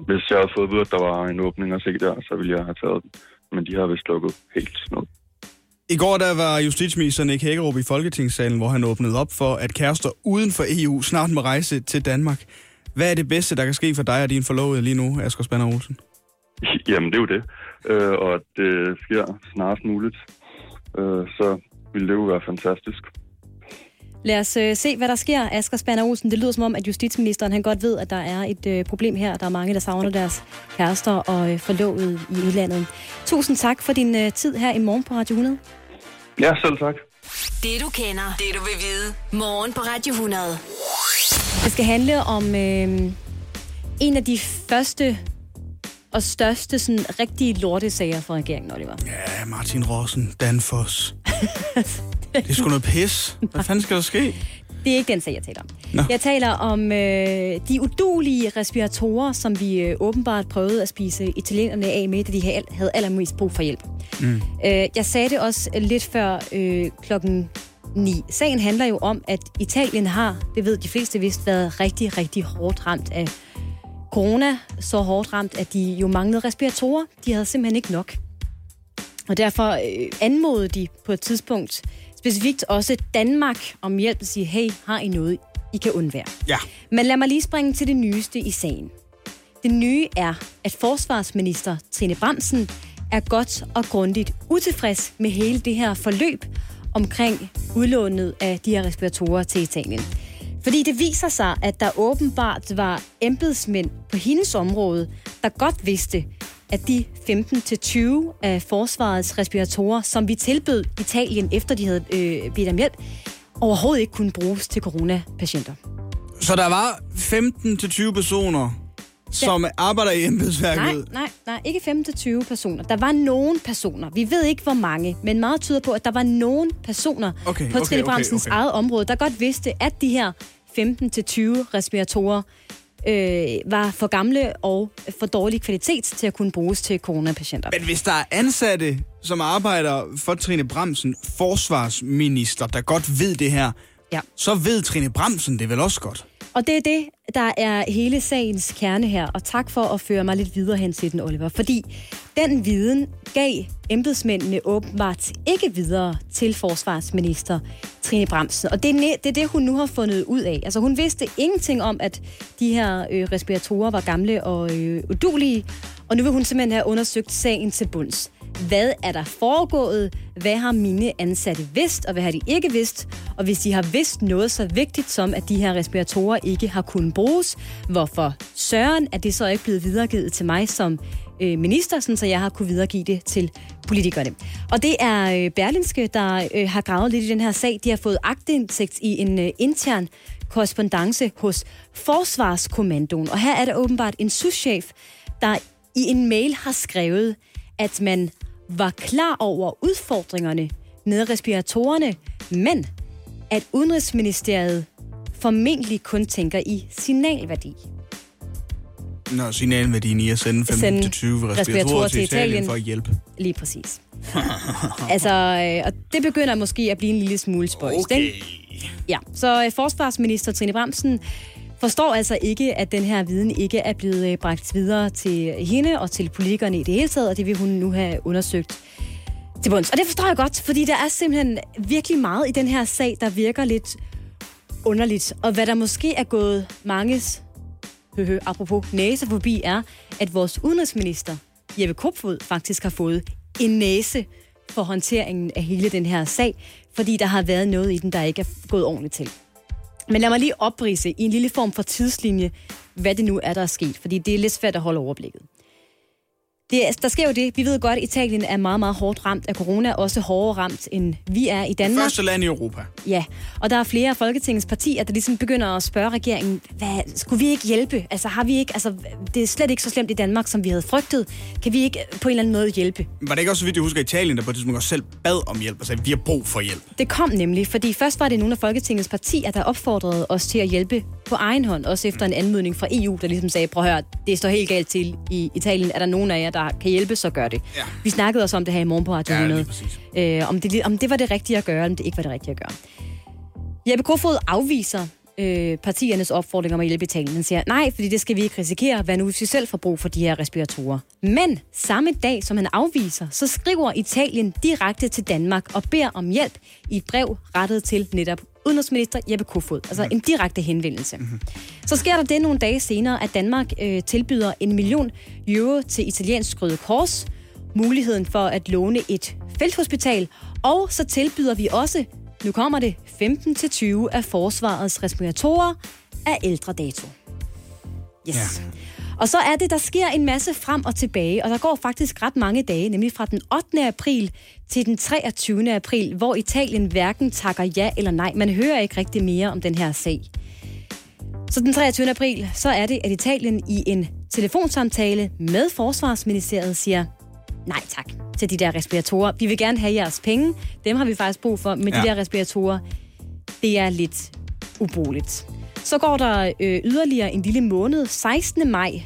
hvis jeg havde fået vide, at der var en åbning at se der, så ville jeg have taget den. Men de har vist lukket helt ned. I går der var justitsminister Nick Hækkerup i Folketingssalen, hvor han åbnede op for, at kærester uden for EU snart må rejse til Danmark. Hvad er det bedste, der kan ske for dig og din forlovede lige nu, Asger Spanner Olsen? Jamen, det er jo det. Øh, og at det sker snarest muligt. Øh, så ville det jo være fantastisk. Lad os øh, se, hvad der sker, Asger Spanner Olsen. Det lyder som om, at justitsministeren han godt ved, at der er et øh, problem her. Der er mange, der savner deres kærester og øh, forlovede i udlandet. Tusind tak for din øh, tid her i morgen på Radio 100. Ja, selv tak. Det du kender, det du vil vide. Morgen på Radio 100. Det skal handle om øh, en af de første og største sådan, rigtige lortesager for regeringen, Oliver. Ja, Martin Rossen, Danfoss. det er sgu noget pis. Hvad fanden skal der ske? Det er ikke den sag, jeg taler om. Nå. Jeg taler om øh, de udulige respiratorer, som vi øh, åbenbart prøvede at spise italienerne af med, da de havde- havde allermest brug for hjælp. Mm. Øh, jeg sagde det også lidt før øh, klokken 9. Sagen handler jo om, at Italien har, det ved de fleste vist, været rigtig, rigtig hårdt ramt af corona. Så hårdt ramt, at de jo manglede respiratorer. De havde simpelthen ikke nok. Og derfor øh, anmodede de på et tidspunkt specifikt også Danmark om hjælp at sige, hey, har I noget, I kan undvære? Ja. Men lad mig lige springe til det nyeste i sagen. Det nye er, at forsvarsminister Trine Bramsen er godt og grundigt utilfreds med hele det her forløb omkring udlånet af de her respiratorer til Italien. Fordi det viser sig, at der åbenbart var embedsmænd på hendes område, der godt vidste, at de 15-20 af forsvarets respiratorer, som vi tilbød Italien, efter de havde øh, bedt om hjælp, overhovedet ikke kunne bruges til coronapatienter. Så der var 15-20 personer, som arbejder i embedsværket? Nej, nej, nej, ikke 15-20 personer. Der var nogen personer. Vi ved ikke, hvor mange, men meget tyder på, at der var nogen personer Okay, på okay, Trine okay, okay. eget område, der godt vidste, at de her 15-20 respiratorer øh, var for gamle og for dårlig kvalitet til at kunne bruges til coronapatienter. Men hvis der er ansatte, som arbejder for Trine Bramsen, forsvarsminister, der godt ved det her, ja. så ved Trine Bramsen det vel også godt. Og det er det, der er hele sagens kerne her. Og tak for at føre mig lidt videre hen til den, Oliver. Fordi den viden gav embedsmændene åbenbart ikke videre til forsvarsminister Trine Bramsen. Og det er, det er det, hun nu har fundet ud af. Altså hun vidste ingenting om, at de her øh, respiratorer var gamle og øh, udulige. Og nu vil hun simpelthen have undersøgt sagen til bunds. Hvad er der foregået? Hvad har mine ansatte vidst, og hvad har de ikke vidst? Og hvis de har vidst noget så vigtigt som, at de her respiratorer ikke har kunnet bruges, hvorfor søren er det så ikke blevet videregivet til mig som øh, minister, sådan så jeg har kunne videregive det til politikerne. Og det er øh, Berlinske, der øh, har gravet lidt i den her sag. De har fået agtindsigt i en øh, intern korrespondence hos Forsvarskommandoen. Og her er der åbenbart en souschef, der i en mail har skrevet, at man var klar over udfordringerne med respiratorerne, men at Udenrigsministeriet formentlig kun tænker i signalværdi. Nå, signalværdien i at sende 15-20 Sende respiratorer respiratorer til til Italien Italien. for at hjælpe. Lige præcis. altså, øh, og det begynder måske at blive en lille smule spøjst, Okay. ikke? Ja, så øh, forsvarsminister Trine Bramsen forstår altså ikke, at den her viden ikke er blevet øh, bragt videre til hende og til politikerne i det hele taget, og det vil hun nu have undersøgt til bunds. Og det forstår jeg godt, fordi der er simpelthen virkelig meget i den her sag, der virker lidt underligt. Og hvad der måske er gået manges, høhø, apropos næse forbi, er, at vores udenrigsminister, Jeppe Kofod, faktisk har fået en næse for håndteringen af hele den her sag, fordi der har været noget i den, der ikke er gået ordentligt til. Men lad mig lige oprise i en lille form for tidslinje, hvad det nu er, der er sket, fordi det er lidt svært at holde overblikket. Det, er- der sker jo det, vi ved godt, at Italien er meget, meget hårdt ramt af corona, også hårdere ramt, end vi er i Danmark. Første land i Europa. Ja, og der er flere af Folketingets partier, der ligesom begynder at spørge regeringen, hvad, skulle vi ikke hjælpe? Altså har vi ikke, altså det er slet ikke så slemt i Danmark, som vi havde frygtet. Kan vi ikke på en eller anden måde hjælpe? Var det ikke også, så vidt jeg husker, Italien, der på et tidspunkt også selv bad om hjælp og sagde, vi har brug for hjælp? Det kom nemlig, fordi først var det nogle af Folketingets partier, der opfordrede os til at hjælpe på egen hånd, også efter en anmodning fra EU, der ligesom sagde, prøv at høre, det står helt galt til i Italien. Er der nogen af jer, der kan hjælpe, så gør det. Ja. Vi snakkede også om det her i morgen på Radio Ja, lige 100. præcis. øh, om, det, om det var det rigtige at gøre, eller om det ikke var det rigtige at gøre. Jeppe Kofod afviser øh, partiernes opfordring om at hjælpe Italien. Han siger, nej, fordi det skal vi ikke risikere. Hvad nu, hvis vi selv får brug for de her respiratorer? Men samme dag, som han afviser, så skriver Italien direkte til Danmark og beder om hjælp i et brev rettet til netop udenrigsminister Jeppe Kofod. Altså en direkte henvendelse. Så sker der det nogle dage senere, at Danmark øh, tilbyder en million euro til italiensk Røde Kors, muligheden for at låne et felthospital, og så tilbyder vi også, nu kommer det, 15-20 af forsvarets respiratorer af ældre dato. Yes. Ja. Og så er det, der sker en masse frem og tilbage, og der går faktisk ret mange dage, nemlig fra den 8. april til den 23. april, hvor Italien hverken takker ja eller nej. Man hører ikke rigtig mere om den her sag. Så den 23. april, så er det, at Italien i en telefonsamtale med Forsvarsministeriet siger, nej tak til de der respiratorer. Vi vil gerne have jeres penge. Dem har vi faktisk brug for, men ja. De der respiratorer, det er lidt ubrugeligt. Så går der øh, yderligere en lille måned, 16. maj,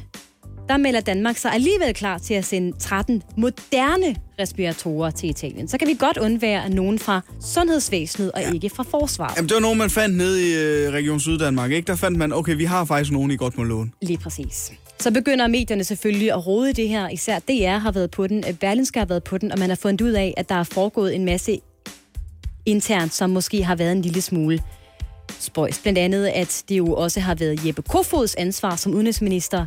der melder Danmark sig alligevel klar til at sende 13 moderne respiratorer til Italien. Så kan vi godt undvære nogen fra sundhedsvæsenet og ja. ikke fra forsvaret. Jamen, det var nogen, man fandt nede i øh, Region Syddanmark, ikke? Der fandt man, okay, vi har faktisk nogen, I godt må låne. Lige præcis. Så begynder medierne selvfølgelig at rode i det her. Især DR har været på den, øh, Berlinske har været på den, og man har fundet ud af, at der er foregået en masse internt, som måske har været en lille smule spøjs. Blandt andet, at det jo også har været Jeppe Kofods ansvar som udenrigsminister,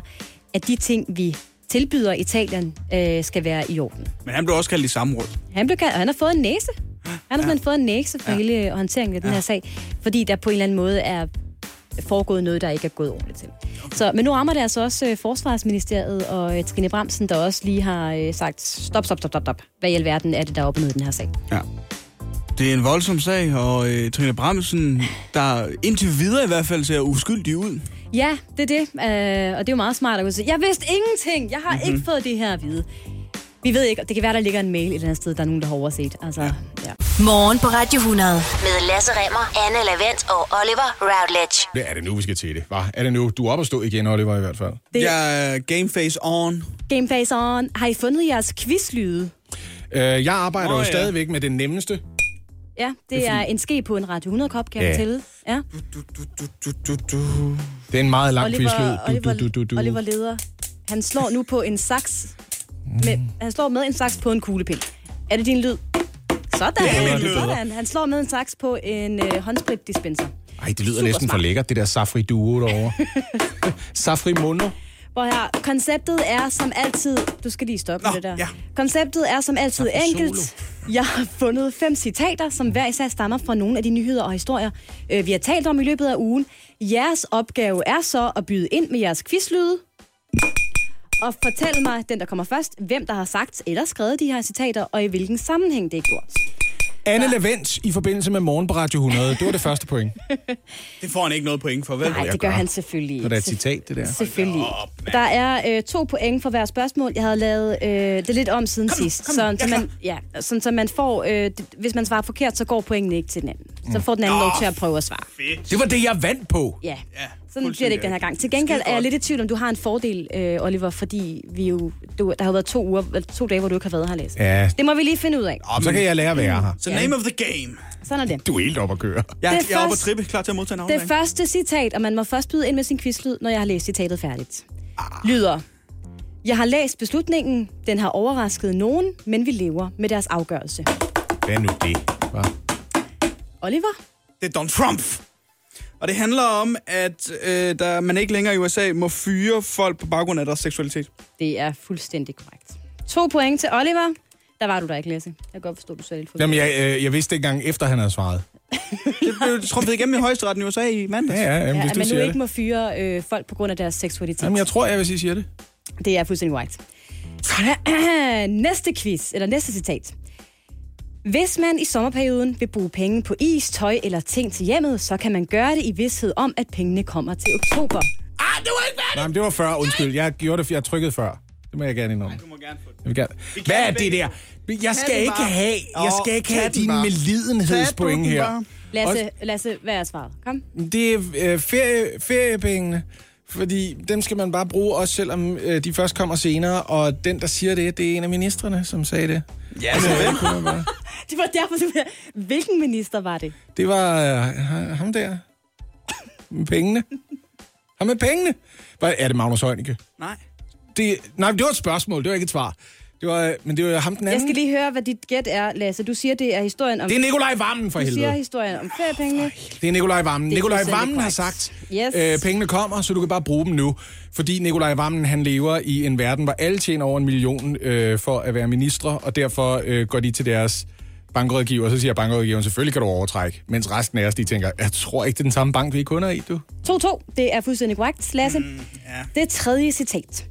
at de ting, vi tilbyder Italien, øh, skal være i orden. Men han blev også kaldt i samråd. Han, blev, kaldt- og han har fået en næse. Han har simpelthen fået en næse for ja. hele håndteringen af den ja. her sag, fordi der på en eller anden måde er foregået noget, der ikke er gået ordentligt til. Så, men nu rammer det altså også øh, Forsvarsministeriet og øh, Trine Bramsen, der også lige har øh, sagt, stop, stop, stop, stop, stop. Hvad i alverden er det, der er op og ned i den her sag? Ja. Det er en voldsom sag, og øh, Trine Bramsen, der indtil videre i hvert fald ser uskyldig ud. Ja, det er det. Øh, og det er jo meget smart at kunne sige, jeg vidste ingenting. Jeg har mm-hmm. ikke fået det her at vide. Vi ved ikke, det kan være, der ligger en mail et eller andet sted, der er nogen, der har overset. Altså, ja. ja. Morgen på Radio 100 med Lasse Remmer, Anne Lavendt og Oliver Routledge. Det er det nu, vi skal til det. Hva? Er det nu? Du er oppe at stå igen, Oliver, i hvert fald. Det- Jeg er game face on. Game face on. Har I fundet jeres quizlyde? Øh, jeg arbejder Nå, jo ja. stadigvæk med det nemmeste. Ja, det er en ske på en Radio 100-kop, kan jeg Ja. fortælle. Ja. Du, du, du, du, du. Det er en meget lang Oliver, quizlyd. Oliver, Du, du, du, du. Oliver leder. Han slår nu på en saks. Med, han slår med en saks på en kuglepind. Er det din lyd? Sådan. Det er lyd. Sådan. Han slår med en saks på en øh, håndspritdispenser. Ej, det lyder Super næsten for smart. lækkert, det der Safri Duo derovre. Safri Mono. Hvor her, konceptet er som altid... Du skal lige stoppe Nå, det der. ja. Konceptet er som altid enkelt. Jeg har fundet fem citater, som hver især stammer fra nogle af de nyheder og historier, øh, vi har talt om i løbet af ugen. Jeres opgave er så at byde ind med jeres quizlyde. Og fortæl mig, den der kommer først, hvem der har sagt eller skrevet de her citater, og i hvilken sammenhæng det er gjort. Anne Levent i forbindelse med Morgen på Radio 100. Det var det første point. Det får han ikke noget point for, vel? Nej, det gør han selvfølgelig Når der er et ikke. citat, det der. Selvfølgelig. Der er øh, to point for hver spørgsmål. Jeg havde lavet øh, det lidt om siden Kom sidst. kom sådan, så man, ja, sådan, så man får, øh, det, hvis man svarer forkert, så går pointene ikke til den anden. Så får den anden lov til at prøve at svare. Det var det, jeg vandt på. Ja. Ja, Sådan bliver det ikke den her gang. Til gengæld er jeg lidt i tvivl, om du har en fordel, øh, Oliver, fordi vi jo, du, der har været to, uger, to dage, hvor du ikke har været her, Lasse. Ja, Det må vi lige finde ud af. og så kan jeg lære at være her. Så name of the game. Sådan er det. Du er helt op at køre. Jeg, Det er jeg er oppe at trippe, klar til at modtage en Det første citat, og man må først byde ind med sin quizlyd, når jeg har læst citatet færdigt, lyder... Jeg har læst beslutningen. Den har overrasket nogen, men vi lever med deres afgørelse. Hvad er nu det? Hva? Oliver? Det er Donald Trump. Og det handler om, at øh, der, man ikke længere i USA må fyre folk på baggrund af deres seksualitet. Det er fuldstændig korrekt. To point til Oliver. Der var du der ikke, Lasse. Jeg kan godt forstå, du lidt for. Jamen, jeg, øh, jeg vidste ikke engang, efter han havde svaret. Det blev trumpet igennem i højesteretten i USA i mandags. Ja, ja, jamen, Ja, hvis du man nu ikke det. må fyre øh, folk på grund af deres seksualitet. Jamen, jeg tror, jeg vil sige, siger det. Det er fuldstændig korrekt. næste quiz, eller næste citat. Hvis man i sommerperioden vil bruge penge på is, tøj eller ting til hjemmet, så kan man gøre det i vidsthed om, at pengene kommer til oktober. Ah, det var ikke Nej, men det var før, undskyld. Jeg gjorde det, for jeg trykkede før. Det må jeg gerne indrømme. Du må gerne få det. Jeg vil gerne. Hvad er det der? Jeg skal ikke have, jeg skal ikke have din medlidenhedspoint her. Lasse, Lasse, hvad er svaret? Kom. Det er øh, ferie, feriepengene. Fordi dem skal man bare bruge, også selvom øh, de først kommer senere. Og den, der siger det, det er en af ministerne, som sagde det. Ja, men hvem? kunne man bare- Det var derfor, du... Hvilken minister var det? Det var øh, ham der. Med pengene. Ham med pengene. Hvad, er det Magnus Heunicke? Nej. Det, nej, det var et spørgsmål, det var ikke et svar. Det var, men det var ham den Jeg anden. skal lige høre, hvad dit gæt er, Lasse. Du siger, det er historien om... Det er Nikolaj Vammen, for du siger helvede. historien om feriepengene. Det er Nikolaj Vammen. Det Nikolaj Vammen har sagt, Yes. øh, pengene kommer, så du kan bare bruge dem nu. Fordi Nikolaj Vammen, han lever i en verden, hvor alle tjener over en million øh, for at være ministre, og derfor øh, går de til deres bankrådgiver, så siger bankrådgiveren, selvfølgelig kan du overtrække, mens resten af os, de tænker, jeg tror ikke, det er den samme bank, vi er kunder i, du. 2-2, det er fuldstændig korrekt. Lasse, mm, ja. det tredje citat.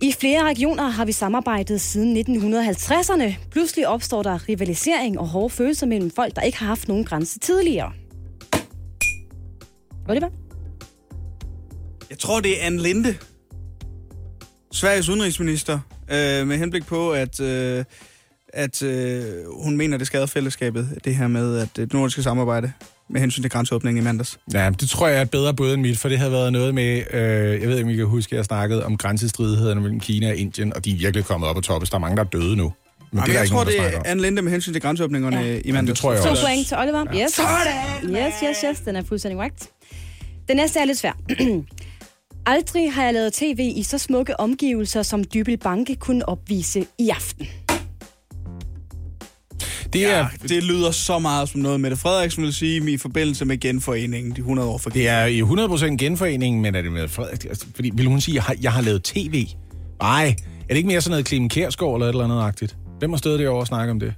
I flere regioner har vi samarbejdet siden 1950'erne. Pludselig opstår der rivalisering og hårde følelser mellem folk, der ikke har haft nogen grænse tidligere. Oliver? Jeg tror, det er Anne Linde, Sveriges udenrigsminister, øh, med henblik på, at, øh, at øh, hun mener, det skader fællesskabet, det her med, at øh, det nordiske samarbejde med hensyn til grænseåbningen i mandags. Ja, det tror jeg er et bedre bud end mit, for det havde været noget med, øh, jeg ved ikke, om I kan huske, at jeg snakkede om grænsestridighederne mellem Kina og Indien, og de er virkelig kommet op på toppen, der er mange, der er døde nu. Men Jamen, det er jeg ikke tror, nogen, det er. Anne Linde med hensyn til grænseåbningerne ja. i mandags. det tror jeg To også. point til Oliver. Yes. Yes, yes, yes. Den er fuldstændig korrekt. Den næste er lidt svær. Aldrig har jeg lavet tv i så smukke omgivelser, som Dybbel Banke kunne opvise i aften. Det er, Ja, det lyder så meget som noget, Mette Frederiksen vil sige i forbindelse med genforeningen, de 100 år for det er i 100% genforeningen, men er det med Frederik? Altså, fordi, vil hun sige, jeg har, jeg har lavet tv? Nej, er det ikke mere sådan noget Clemen Kjærsgaard eller et eller andet agtigt? Hvem har stået derovre og snakket om det?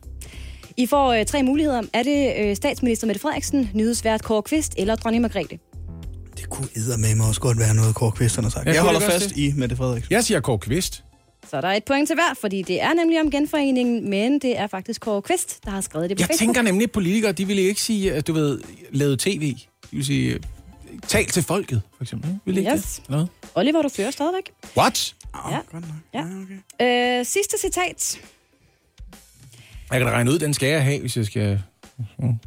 I får øh, tre muligheder. Er det øh, statsminister Mette Frederiksen, nyhedsvært Kåre Kvist eller dronning Margrethe? Det kunne eddermame også godt være noget, Kåre Kvist har sagt. Jeg kunne holder fast det? i Mette Frederiksen. Jeg siger Kåre Kvist. Så der er et point til hver, fordi det er nemlig om genforeningen, men det er faktisk Kåre Kvist, der har skrevet det på Jeg Facebook. tænker nemlig, at politikere, de ville ikke sige, at du ved, lave tv. De vil sige, tal til folket, for eksempel. Vil ikke Yes. det? Oliver, du fører stadigvæk. What? Ja. ja. Okay. Øh, sidste citat. Jeg kan da regne ud, den skal jeg have, hvis jeg skal...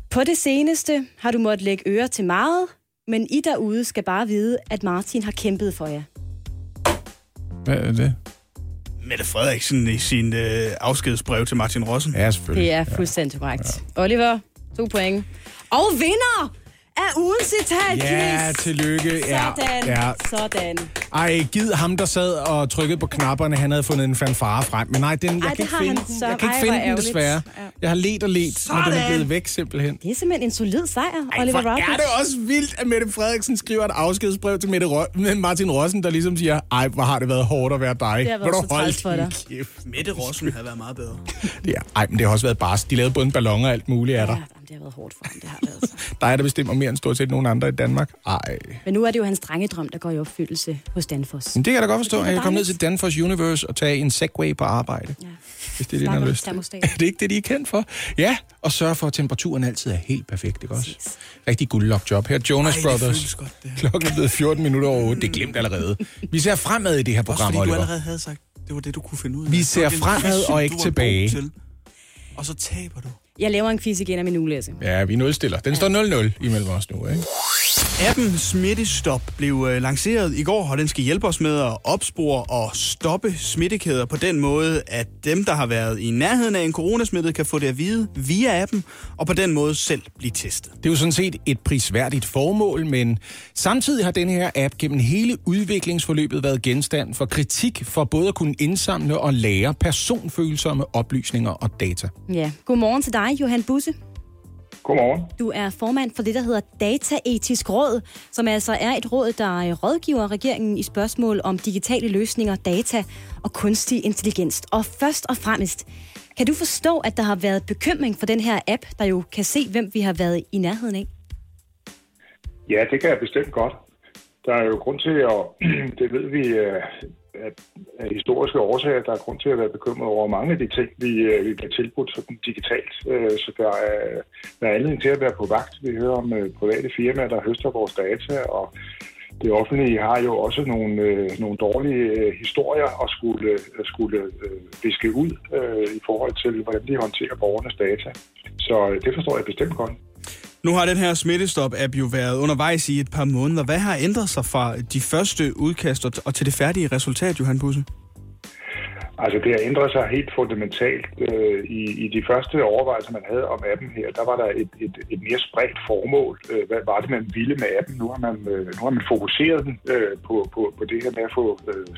På det seneste har du måttet lægge øre til meget, men I derude skal bare vide, at Martin har kæmpet for jer. Hvad er det? Mette Frederiksen i sin øh, afskedsbrev til Martin Rossen. Ja, selvfølgelig. Det er fuldstændig korrekt. Oliver, to point. Og vinder af ugens citat, Ja, quiz. tillykke. Ja, Sådan, ja. sådan. Ej, gid ham, der sad og trykkede på knapperne, han havde fundet en fanfare frem. Men nej, den, jeg Ej, kan det ikke har finde han den. så. Jeg kan ikke Ej, finde hvor den, ærgerligt. desværre. Ja. Jeg har let og let, men den er blevet væk simpelthen. Det er simpelthen en solid sejr, Ej, Oliver Routledge. er det også vildt, at Mette Frederiksen skriver et afskedsbrev til Mette Ro- med Martin Rossen, der ligesom siger, ej, hvor har det været hårdt at være dig. Det har været så træls for dig. kæft? Mette Rossen havde været meget bedre. Ja, ej, men det har også været bare. De lavede både en ballon og alt muligt af dig. Ja, det har været hårdt for ham, det har været så. Dig, der bestemmer mere end stort set nogen andre i Danmark. Ej. Men nu er det jo hans drengedrøm, der går i opfyldelse hos Danfoss. Men det kan jeg da godt forstå. Det Jeg kan komme ned til Danfoss Universe og tage en Segway på arbejde. Ja. Hvis det er det, Snakker han har lyst til. Er det ikke det, de er kendt for? Ja, og sørge for, at temperaturen altid er helt perfekt, ikke også? Rigtig guldlok job. Her er Jonas Ej, det Brothers. føles godt, det. Klokken er blevet 14 minutter over 8. Det er glemt allerede. Vi ser fremad i det her Også program, fordi du Oliver. allerede havde sagt, det var det, du kunne finde ud af. Vi Det ser fremad og ikke du tilbage. til. Og så taber du. Jeg laver en quiz igen af min ugelæse. Ja, vi nulstiller. Den står 0-0 imellem os nu, ikke? Appen Smittestop blev øh, lanceret i går, og den skal hjælpe os med at opspore og stoppe smittekæder på den måde, at dem, der har været i nærheden af en coronasmittet, kan få det at vide via appen, og på den måde selv blive testet. Det er jo sådan set et prisværdigt formål, men samtidig har den her app gennem hele udviklingsforløbet været genstand for kritik for både at kunne indsamle og lære personfølsomme oplysninger og data. Ja. Godmorgen til dig, Johan Busse. Godmorgen. Du er formand for det, der hedder Dataetisk Råd, som altså er et råd, der øh, rådgiver regeringen i spørgsmål om digitale løsninger, data og kunstig intelligens. Og først og fremmest, kan du forstå, at der har været bekymring for den her app, der jo kan se, hvem vi har været i nærheden af? Ja, det kan jeg bestemt godt. Der er jo grund til at, det ved vi, af, af historiske årsager, der er grund til at være bekymret over mange af de ting, vi, øh, vi bliver tilbudt sådan digitalt. Øh, så der er, der er anledning til at være på vagt. Vi hører om øh, private firmaer, der høster vores data, og det offentlige har jo også nogle, øh, nogle dårlige øh, historier at skulle, at skulle øh, viske ud øh, i forhold til, hvordan de håndterer borgernes data. Så øh, det forstår jeg bestemt godt. Nu har den her Smittestop-app jo været undervejs i et par måneder. Hvad har ændret sig fra de første udkast og- til det færdige resultat, Johan Busse? Altså det har ændret sig helt fundamentalt. Øh, i, I de første overvejelser, man havde om appen her, der var der et, et, et mere spredt formål. Øh, hvad var det, man ville med appen? Nu har man, øh, nu har man fokuseret den på, på, på det her med at få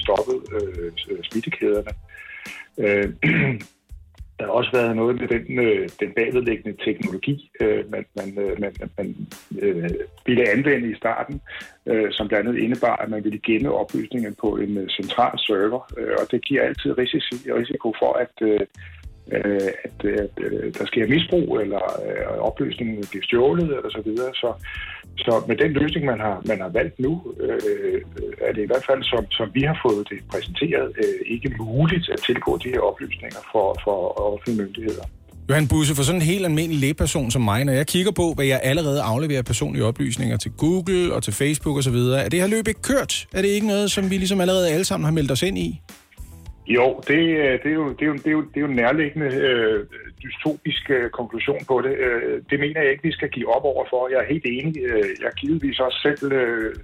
stoppet smittekæderne. Der har også været noget med den, øh, den bagvedliggende teknologi, øh, man, man, øh, man, man øh, ville anvende i starten, øh, som blandt andet indebar, at man ville gemme oplysningerne på en øh, central server, øh, og det giver altid risiko, risiko for, at, øh, øh, at, at øh, der sker misbrug, eller øh, opløsningen bliver stjålet, eller så videre. Så, så med den løsning, man har, man har valgt nu, øh, er det i hvert fald, som, som vi har fået det præsenteret, øh, ikke muligt at tilgå de her oplysninger for, for offentlige myndigheder. Johan Busse, for sådan en helt almindelig lægeperson som mig, når jeg kigger på, hvad jeg allerede afleverer personlige oplysninger til Google og til Facebook osv., er det her løb ikke kørt? Er det ikke noget, som vi ligesom allerede alle sammen har meldt os ind i? Jo, det, øh, det, er, jo, det, er, jo, det, er, jo, det er jo en nærliggende øh, dystopisk øh, konklusion på det. Øh, det mener jeg ikke, vi skal give op over for. Jeg er helt enig. Øh, jeg har givetvis også selv øh,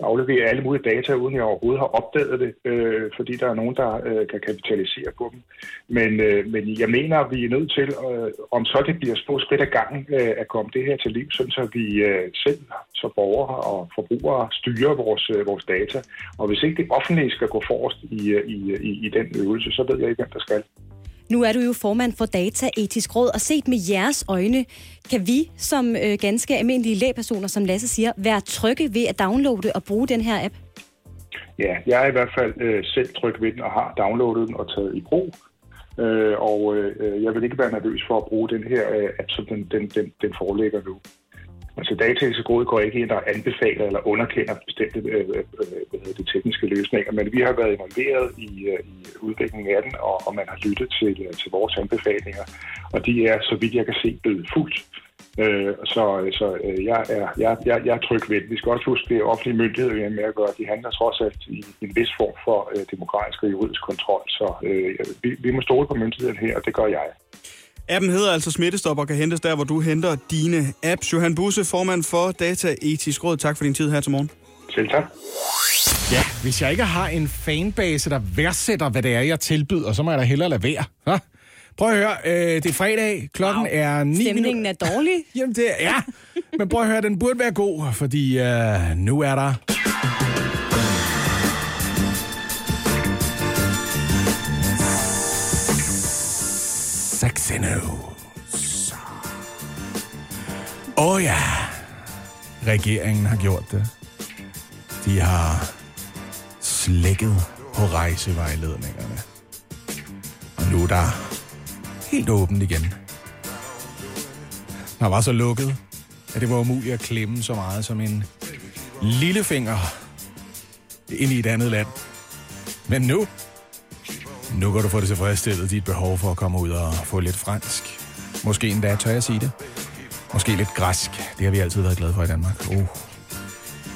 afleverer alle mulige data, uden jeg overhovedet har opdaget det, øh, fordi der er nogen, der øh, kan kapitalisere på dem. Men, øh, men jeg mener, at vi er nødt til, øh, om så det bliver små skridt ad gangen, øh, at komme det her til liv, sådan så vi øh, selv som borgere og forbrugere styrer vores, øh, vores data. Og hvis ikke det offentlige skal gå forrest i, øh, i, i, i den øvelse, så ved jeg ikke, hvem der skal. Nu er du jo formand for Dataetisk Råd, og set med jeres øjne, kan vi som øh, ganske almindelige lægepersoner, som Lasse siger, være trygge ved at downloade og bruge den her app? Ja, jeg er i hvert fald øh, selv tryg ved den og har downloadet den og taget i brug. Øh, og øh, øh jeg vil ikke være nervøs for at bruge den her øh, app, som den, den, den, den foreligger nu. Altså Dataetisk Råd går ikke ind og anbefaler eller underkender bestemte øh, øh, de tekniske løsninger, men vi har været involveret i, øh, i udviklingen af den, og, og man har lyttet til, øh, til vores anbefalinger, og de er, så vidt jeg kan se, blevet fuldt. Øh, så så øh, jeg, er, jeg, jeg, jeg er tryg ved det. Vi skal også huske, det er offentlige myndigheder, vi med at gøre. De handler trods alt i en vis form for øh, demokratisk og juridisk kontrol, så øh, vi, vi må stole på myndighederne her, og det gør jeg. Appen hedder altså Smittestop og kan hentes der, hvor du henter dine apps. Johan Busse, formand for Dataetisk Råd. Tak for din tid her til morgen. Selv tak. Ja, hvis jeg ikke har en fanbase, der værdsætter, hvad det er, jeg tilbyder, så må jeg da hellere lade være. Ha? Prøv at høre, øh, det er fredag, klokken wow. er 9 Stemningen er dårlig. Jamen det er, ja, men prøv at høre, den burde være god, fordi øh, nu er der... Saxenos. news. Åh oh, ja, regeringen har gjort det. De har slækket på rejsevejledningerne. Og nu er der helt åbent igen. Der var så lukket, at det var umuligt at klemme så meget som en lillefinger ind i et andet land. Men nu, nu kan du få det tilfredsstillet dit behov for at komme ud og få lidt fransk. Måske endda, tør jeg sige det. Måske lidt græsk. Det har vi altid været glade for i Danmark. Uh.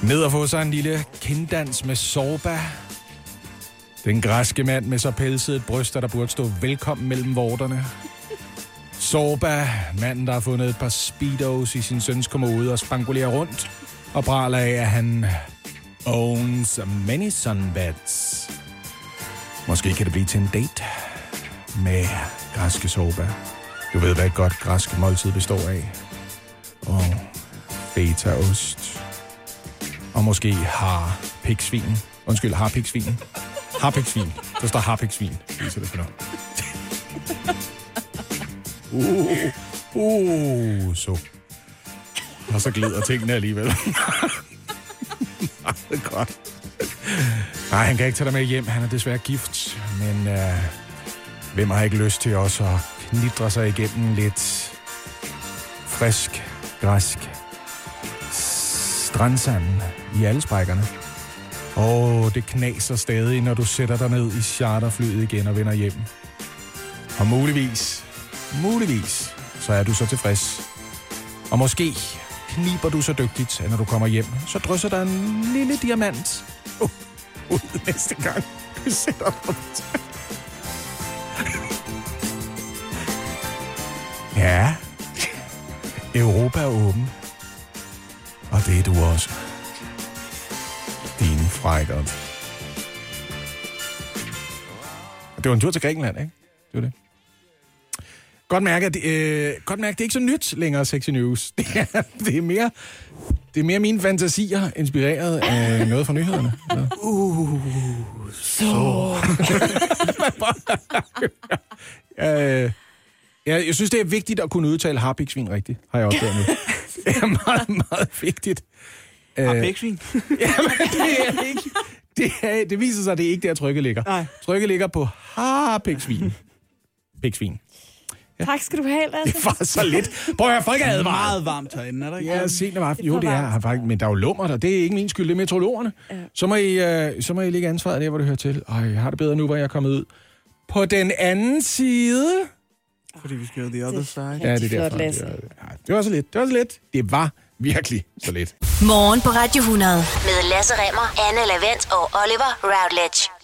Ned og få sig en lille kinddans med sorba. Den græske mand med så pelset et bryst, der burde stå velkommen mellem vorterne. Sorba, manden, der har fundet et par speedos i sin søns kommode og spangulerer rundt og praler af, at han owns many sunbeds. Måske kan det blive til en date med græske Sorba. Du ved, hvad et godt græsk måltid består af. Og fetaost. Og måske har piksvin. Undskyld, har piksvin. Har piksvin. Der står harpiksvin. Viser det for noget. Uh, uh, så. Og så glider tingene alligevel. Godt. Nej, han kan ikke tage dig med hjem. Han er desværre gift. Men øh, hvem har ikke lyst til også at knidre sig igennem lidt frisk, græsk strandsand i alle sprækkerne? Og det knaser stadig, når du sætter dig ned i charterflyet igen og vender hjem. Og muligvis, muligvis, så er du så tilfreds. Og måske kniber du så dygtigt, at når du kommer hjem, så drysser der en lille diamant uh, ud næste gang, du sætter dig på Ja, Europa er åben. Og det er du også. Din frækkert. Det var en tur til Grækenland, ikke? Det var det. Godt mærke, at det, øh, godt mærke, det er ikke så nyt længere, Sexy News. Det er, det er mere... Det er mere mine fantasier, inspireret af noget fra nyhederne. Ja. Uh, så... øh, ja, jeg synes, det er vigtigt at kunne udtale harpiksvin rigtigt, har jeg opdaget nu. Det er meget, meget vigtigt. Harpiksvin? Jamen, det er ikke... Det, er, det viser sig, at det er ikke der, trykket ligger. Nej. Trykket ligger på harpiksvin. Piksvin. Ja. Tak skal du have, Lasse. Det var så lidt. Prøv at høre, folk er advaret. Meget varmt herinde, er der ikke? Ja, sent om aftenen. Jo, det er faktisk, men der er jo lummer der. Det er ikke min skyld, det er meteorologerne. Ja. Så, må I, uh, så må I lægge ansvaret der, hvor det hører til. Ej, jeg har det bedre nu, hvor jeg er kommet ud. På den anden side... Fordi vi skal jo the other side. Ja, det er derfor. Det, var, ja, det var så lidt. Det var så lidt. Det var virkelig så lidt. Morgen på Radio 100 med Lasse Remmer, Anne Lavendt og Oliver Routledge.